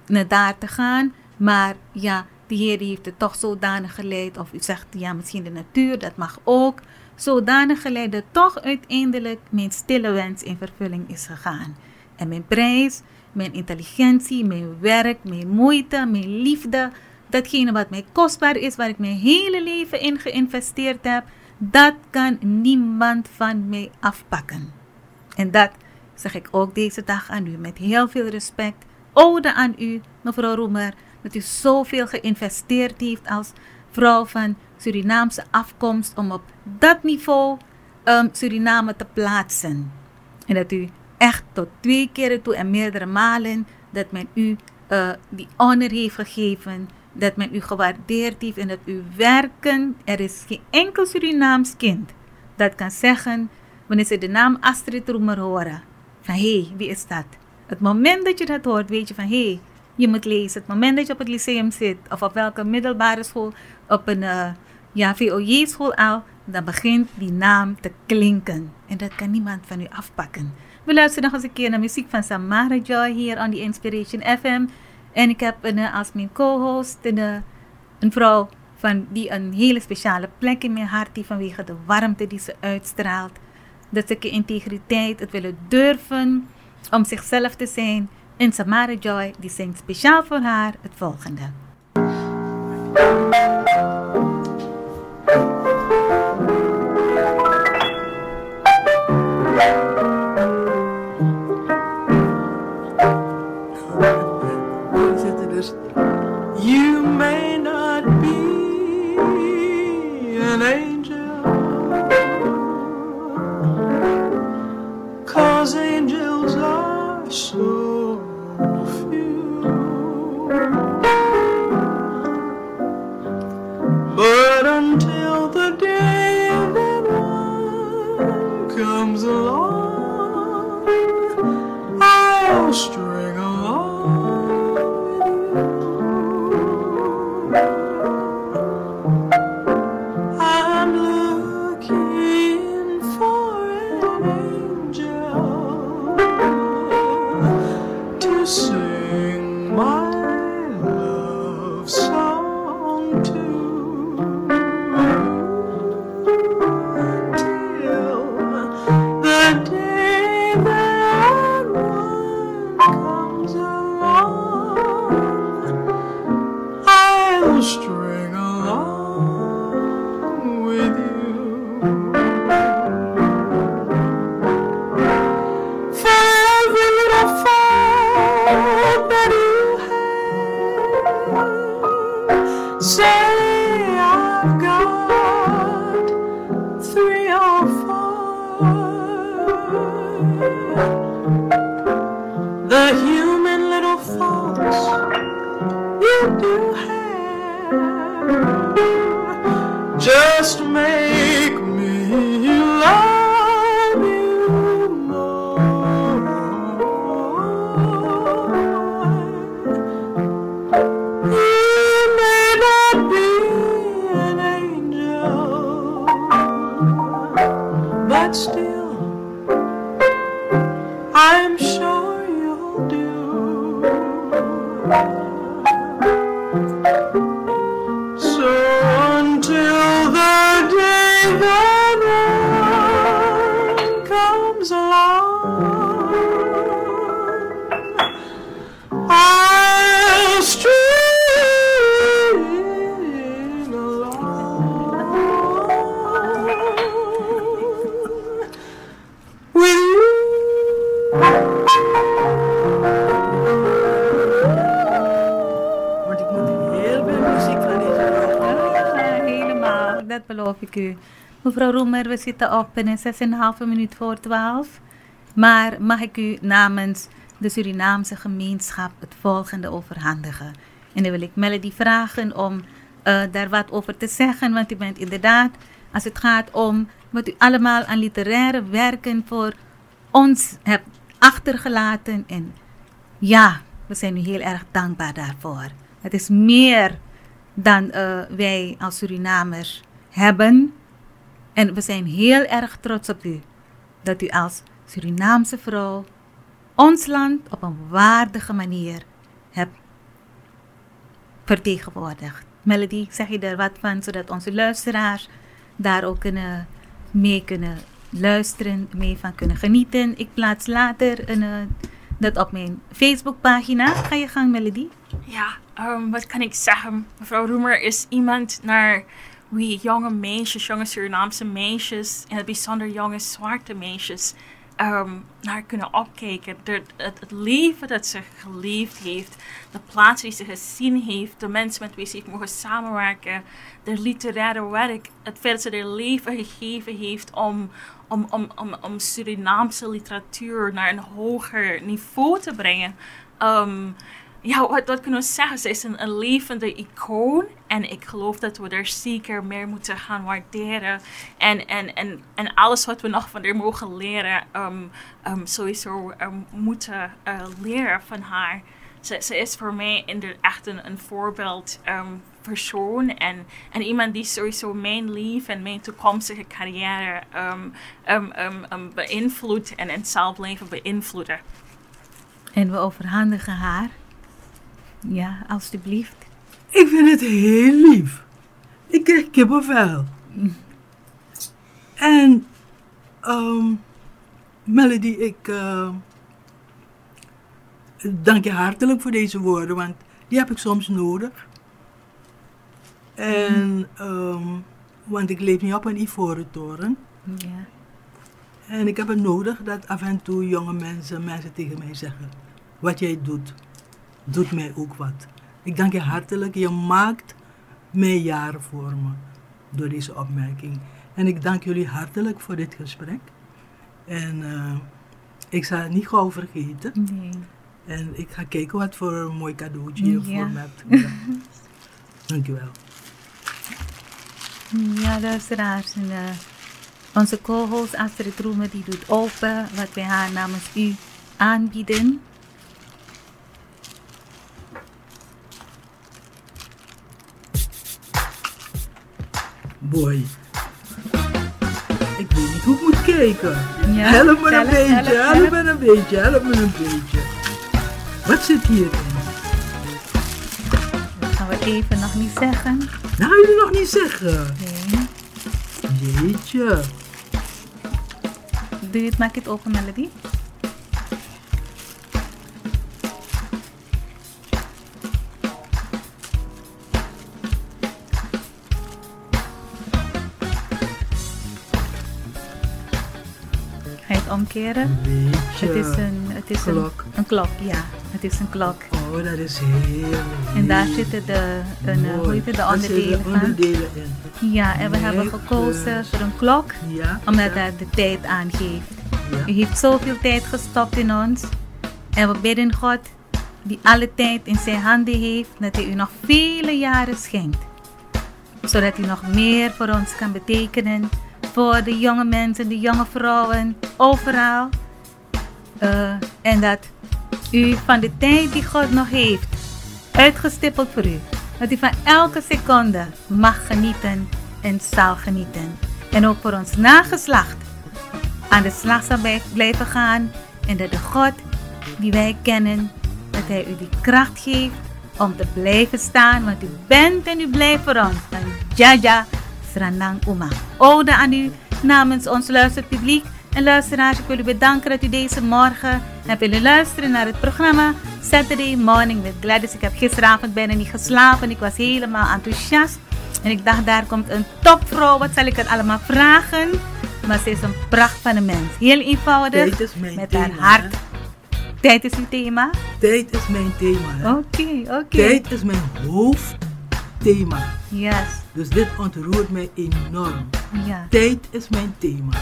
naar daar te gaan. Maar ja, de Heer die heeft het toch zodanig geleid. Of u zegt ja, misschien de natuur, dat mag ook. Zodanig geleid dat toch uiteindelijk mijn stille wens in vervulling is gegaan. En mijn prijs, mijn intelligentie, mijn werk, mijn moeite, mijn liefde, datgene wat mij kostbaar is, waar ik mijn hele leven in geïnvesteerd heb, dat kan niemand van mij afpakken. En dat zeg ik ook deze dag aan u met heel veel respect. Ode aan u, mevrouw Roemer, dat u zoveel geïnvesteerd heeft als vrouw van Surinaamse afkomst om op dat niveau ehm, Suriname te plaatsen. En dat u echt tot twee keren toe en meerdere malen dat men u eh, die honor heeft gegeven, dat men u gewaardeerd heeft en dat u werken, er is geen enkel Surinaams kind dat kan zeggen, wanneer ze de naam Astrid Roemer horen, van hé, hey, wie is dat? Het moment dat je dat hoort, weet je van hé, hey, je moet lezen. Het moment dat je op het lyceum zit, of op welke middelbare school, op een uh, ja, VOJ-school al, dan begint die naam te klinken. En dat kan niemand van u afpakken. We luisteren nog eens een keer naar muziek van Samara Joy hier aan die Inspiration FM. En ik heb een, als mijn co-host een, een vrouw van die een hele speciale plek in mijn hart heeft vanwege de warmte die ze uitstraalt. Dat stukje integriteit, het willen durven om zichzelf te zijn. En Samara Joy die zingt speciaal voor haar het volgende. comes along. Bye. Mevrouw Roemer, we zitten op in 6,5 minuut voor 12. Maar mag ik u namens de Surinaamse gemeenschap het volgende overhandigen? En dan wil ik Melody vragen om eh, daar wat over te zeggen. Want u bent inderdaad, als het gaat om wat u allemaal aan literaire werken voor ons hebt achtergelaten. En ja, we zijn u heel erg dankbaar daarvoor. Het is meer dan eh, wij als Surinamers hebben. En we zijn heel erg trots op u. Dat u als Surinaamse vrouw ons land op een waardige manier hebt vertegenwoordigd. Melody, zeg je er wat van, zodat onze luisteraars daar ook kunnen, mee kunnen luisteren, mee van kunnen genieten. Ik plaats later een, eh, dat op mijn Facebookpagina. Ga je gang, Melody. Ja, ehm, wat kan ik zeggen? Mevrouw Roemer is iemand naar wie jonge meisjes, jonge Surinaamse meisjes, in het bijzonder jonge zwarte meisjes, ehm, naar kunnen opkijken. Het, leven dat ze geleefd heeft, de plaats die ze gezien heeft, de mensen met wie ze heeft mogen samenwerken, de literaire werk, het feit dat ze haar leven gegeven heeft om, om, om, om, om Surinaamse literatuur naar een hoger niveau te brengen. Ehm, ja, wat, wat kunnen we zeggen? Ze is een, een levende icoon. En ik geloof dat we er zeker meer moeten gaan waarderen. En, en, en, en alles wat we nog van haar mogen leren, ehm, ehm, sowieso ehm, moeten eh, leren van haar. Ze, ze is voor mij echt een, een voorbeeld persoon. En, en iemand die sowieso mijn leven en mijn toekomstige carrière beïnvloedt en, en zal blijven beïnvloeden. En we overhandigen haar. Ja, alstublieft. Ik vind het heel lief. Ik krijg kippenvel. En, ehm, Melody, ik eh, dank je hartelijk voor deze woorden, want die heb ik soms nodig. En, ehm, want ik leef niet op een ivoren toren. Ja. En ik heb het nodig dat af en toe jonge mensen, mensen tegen mij zeggen: Wat jij doet, doet mij ook wat. Ik dank je hartelijk. Je maakt mijn jaren voor me door deze opmerking. En ik dank jullie hartelijk voor dit gesprek. En eh, ik zal het niet gauw vergeten. Nee. En ik ga kijken wat voor een mooi cadeautje je Ja. voor me hebt gedaan. (laughs) Dank je wel. Ja, luisteraars. En, eh, Onze co-host Astrid Roemer die doet open wat wij haar namens u aanbieden. Boy. Ik weet niet hoe ik moet kijken. Ja, help me help, een beetje, help, help, help. me een beetje, help me een beetje. Wat zit hierin? Dat gaan we even nog niet zeggen. Nou, jullie nog niet zeggen. Nee. Jeetje. Doe je het, maak het open, Melody. Omkeren? Het is een, het is Klok. Een, een klok, ja. Het is een klok. Oh, dat is heel En daar zitten de, een, eh, hoe heet het, de onderdelen van. in. Ja, en we hebben gekozen voor een klok, Ja. omdat ja, dat de tijd aangeeft. U heeft zoveel tijd gestopt in ons. En we bidden God, die alle tijd in zijn handen heeft, dat hij u nog vele jaren schenkt. Zodat u nog meer voor ons kan betekenen. Voor de jonge mensen, de jonge vrouwen, overal. Eh, en dat u van de tijd die God nog heeft, uitgestippeld voor u, dat u van elke seconde mag genieten en zal genieten. En ook voor ons nageslacht aan de slag zal blijven gaan. En dat de God die wij kennen, dat Hij u die kracht geeft om te blijven staan. Want u bent en u blijft voor ons. Van Jaja Sranang Uma. Ode aan u namens ons luisterpubliek. En luisteraars, ik wil u bedanken dat u deze morgen hebt willen luisteren naar het programma Saturday Morning with Gladys. Ik heb gisteravond bijna niet geslapen. Ik was helemaal enthousiast. En ik dacht, daar komt een topvrouw. Wat zal ik het allemaal vragen? Maar ze is een pracht van een mens. Heel eenvoudig. Tijd is mijn met thema. haar hart. hè. Tijd is uw thema? Tijd is mijn thema. Oké, oké. Tijd is mijn hoofdthema. Yes. Dus dit ontroert mij enorm. Ja. Tijd is mijn thema.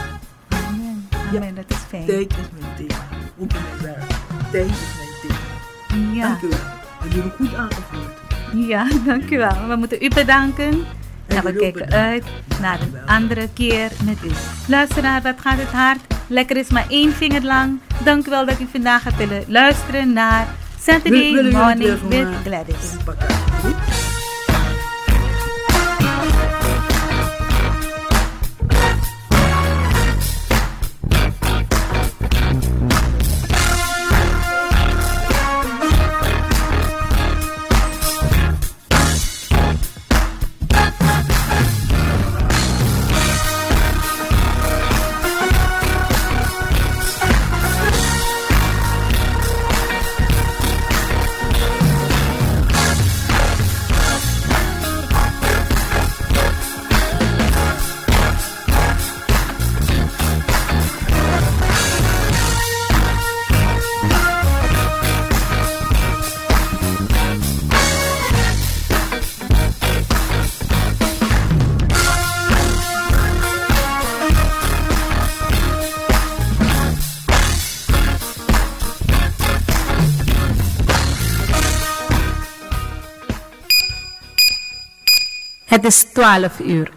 Amen. Amen, dat is fijn. Tijd is mijn thema. Ook in mijn werk. Tijd is mijn thema. Ja. Dank u wel. Hebben we goed aangevoerd. ja, dank u wel. We moeten u bedanken. En we jullie ook kijken bedankt. uit naar een andere keer met u. Luisteraar, wat gaat het hard? Lekker is maar één vinger lang. Dank u wel dat u vandaag hebt willen luisteren naar Saturday jullie Morning with Gladys. Het is 12 uur.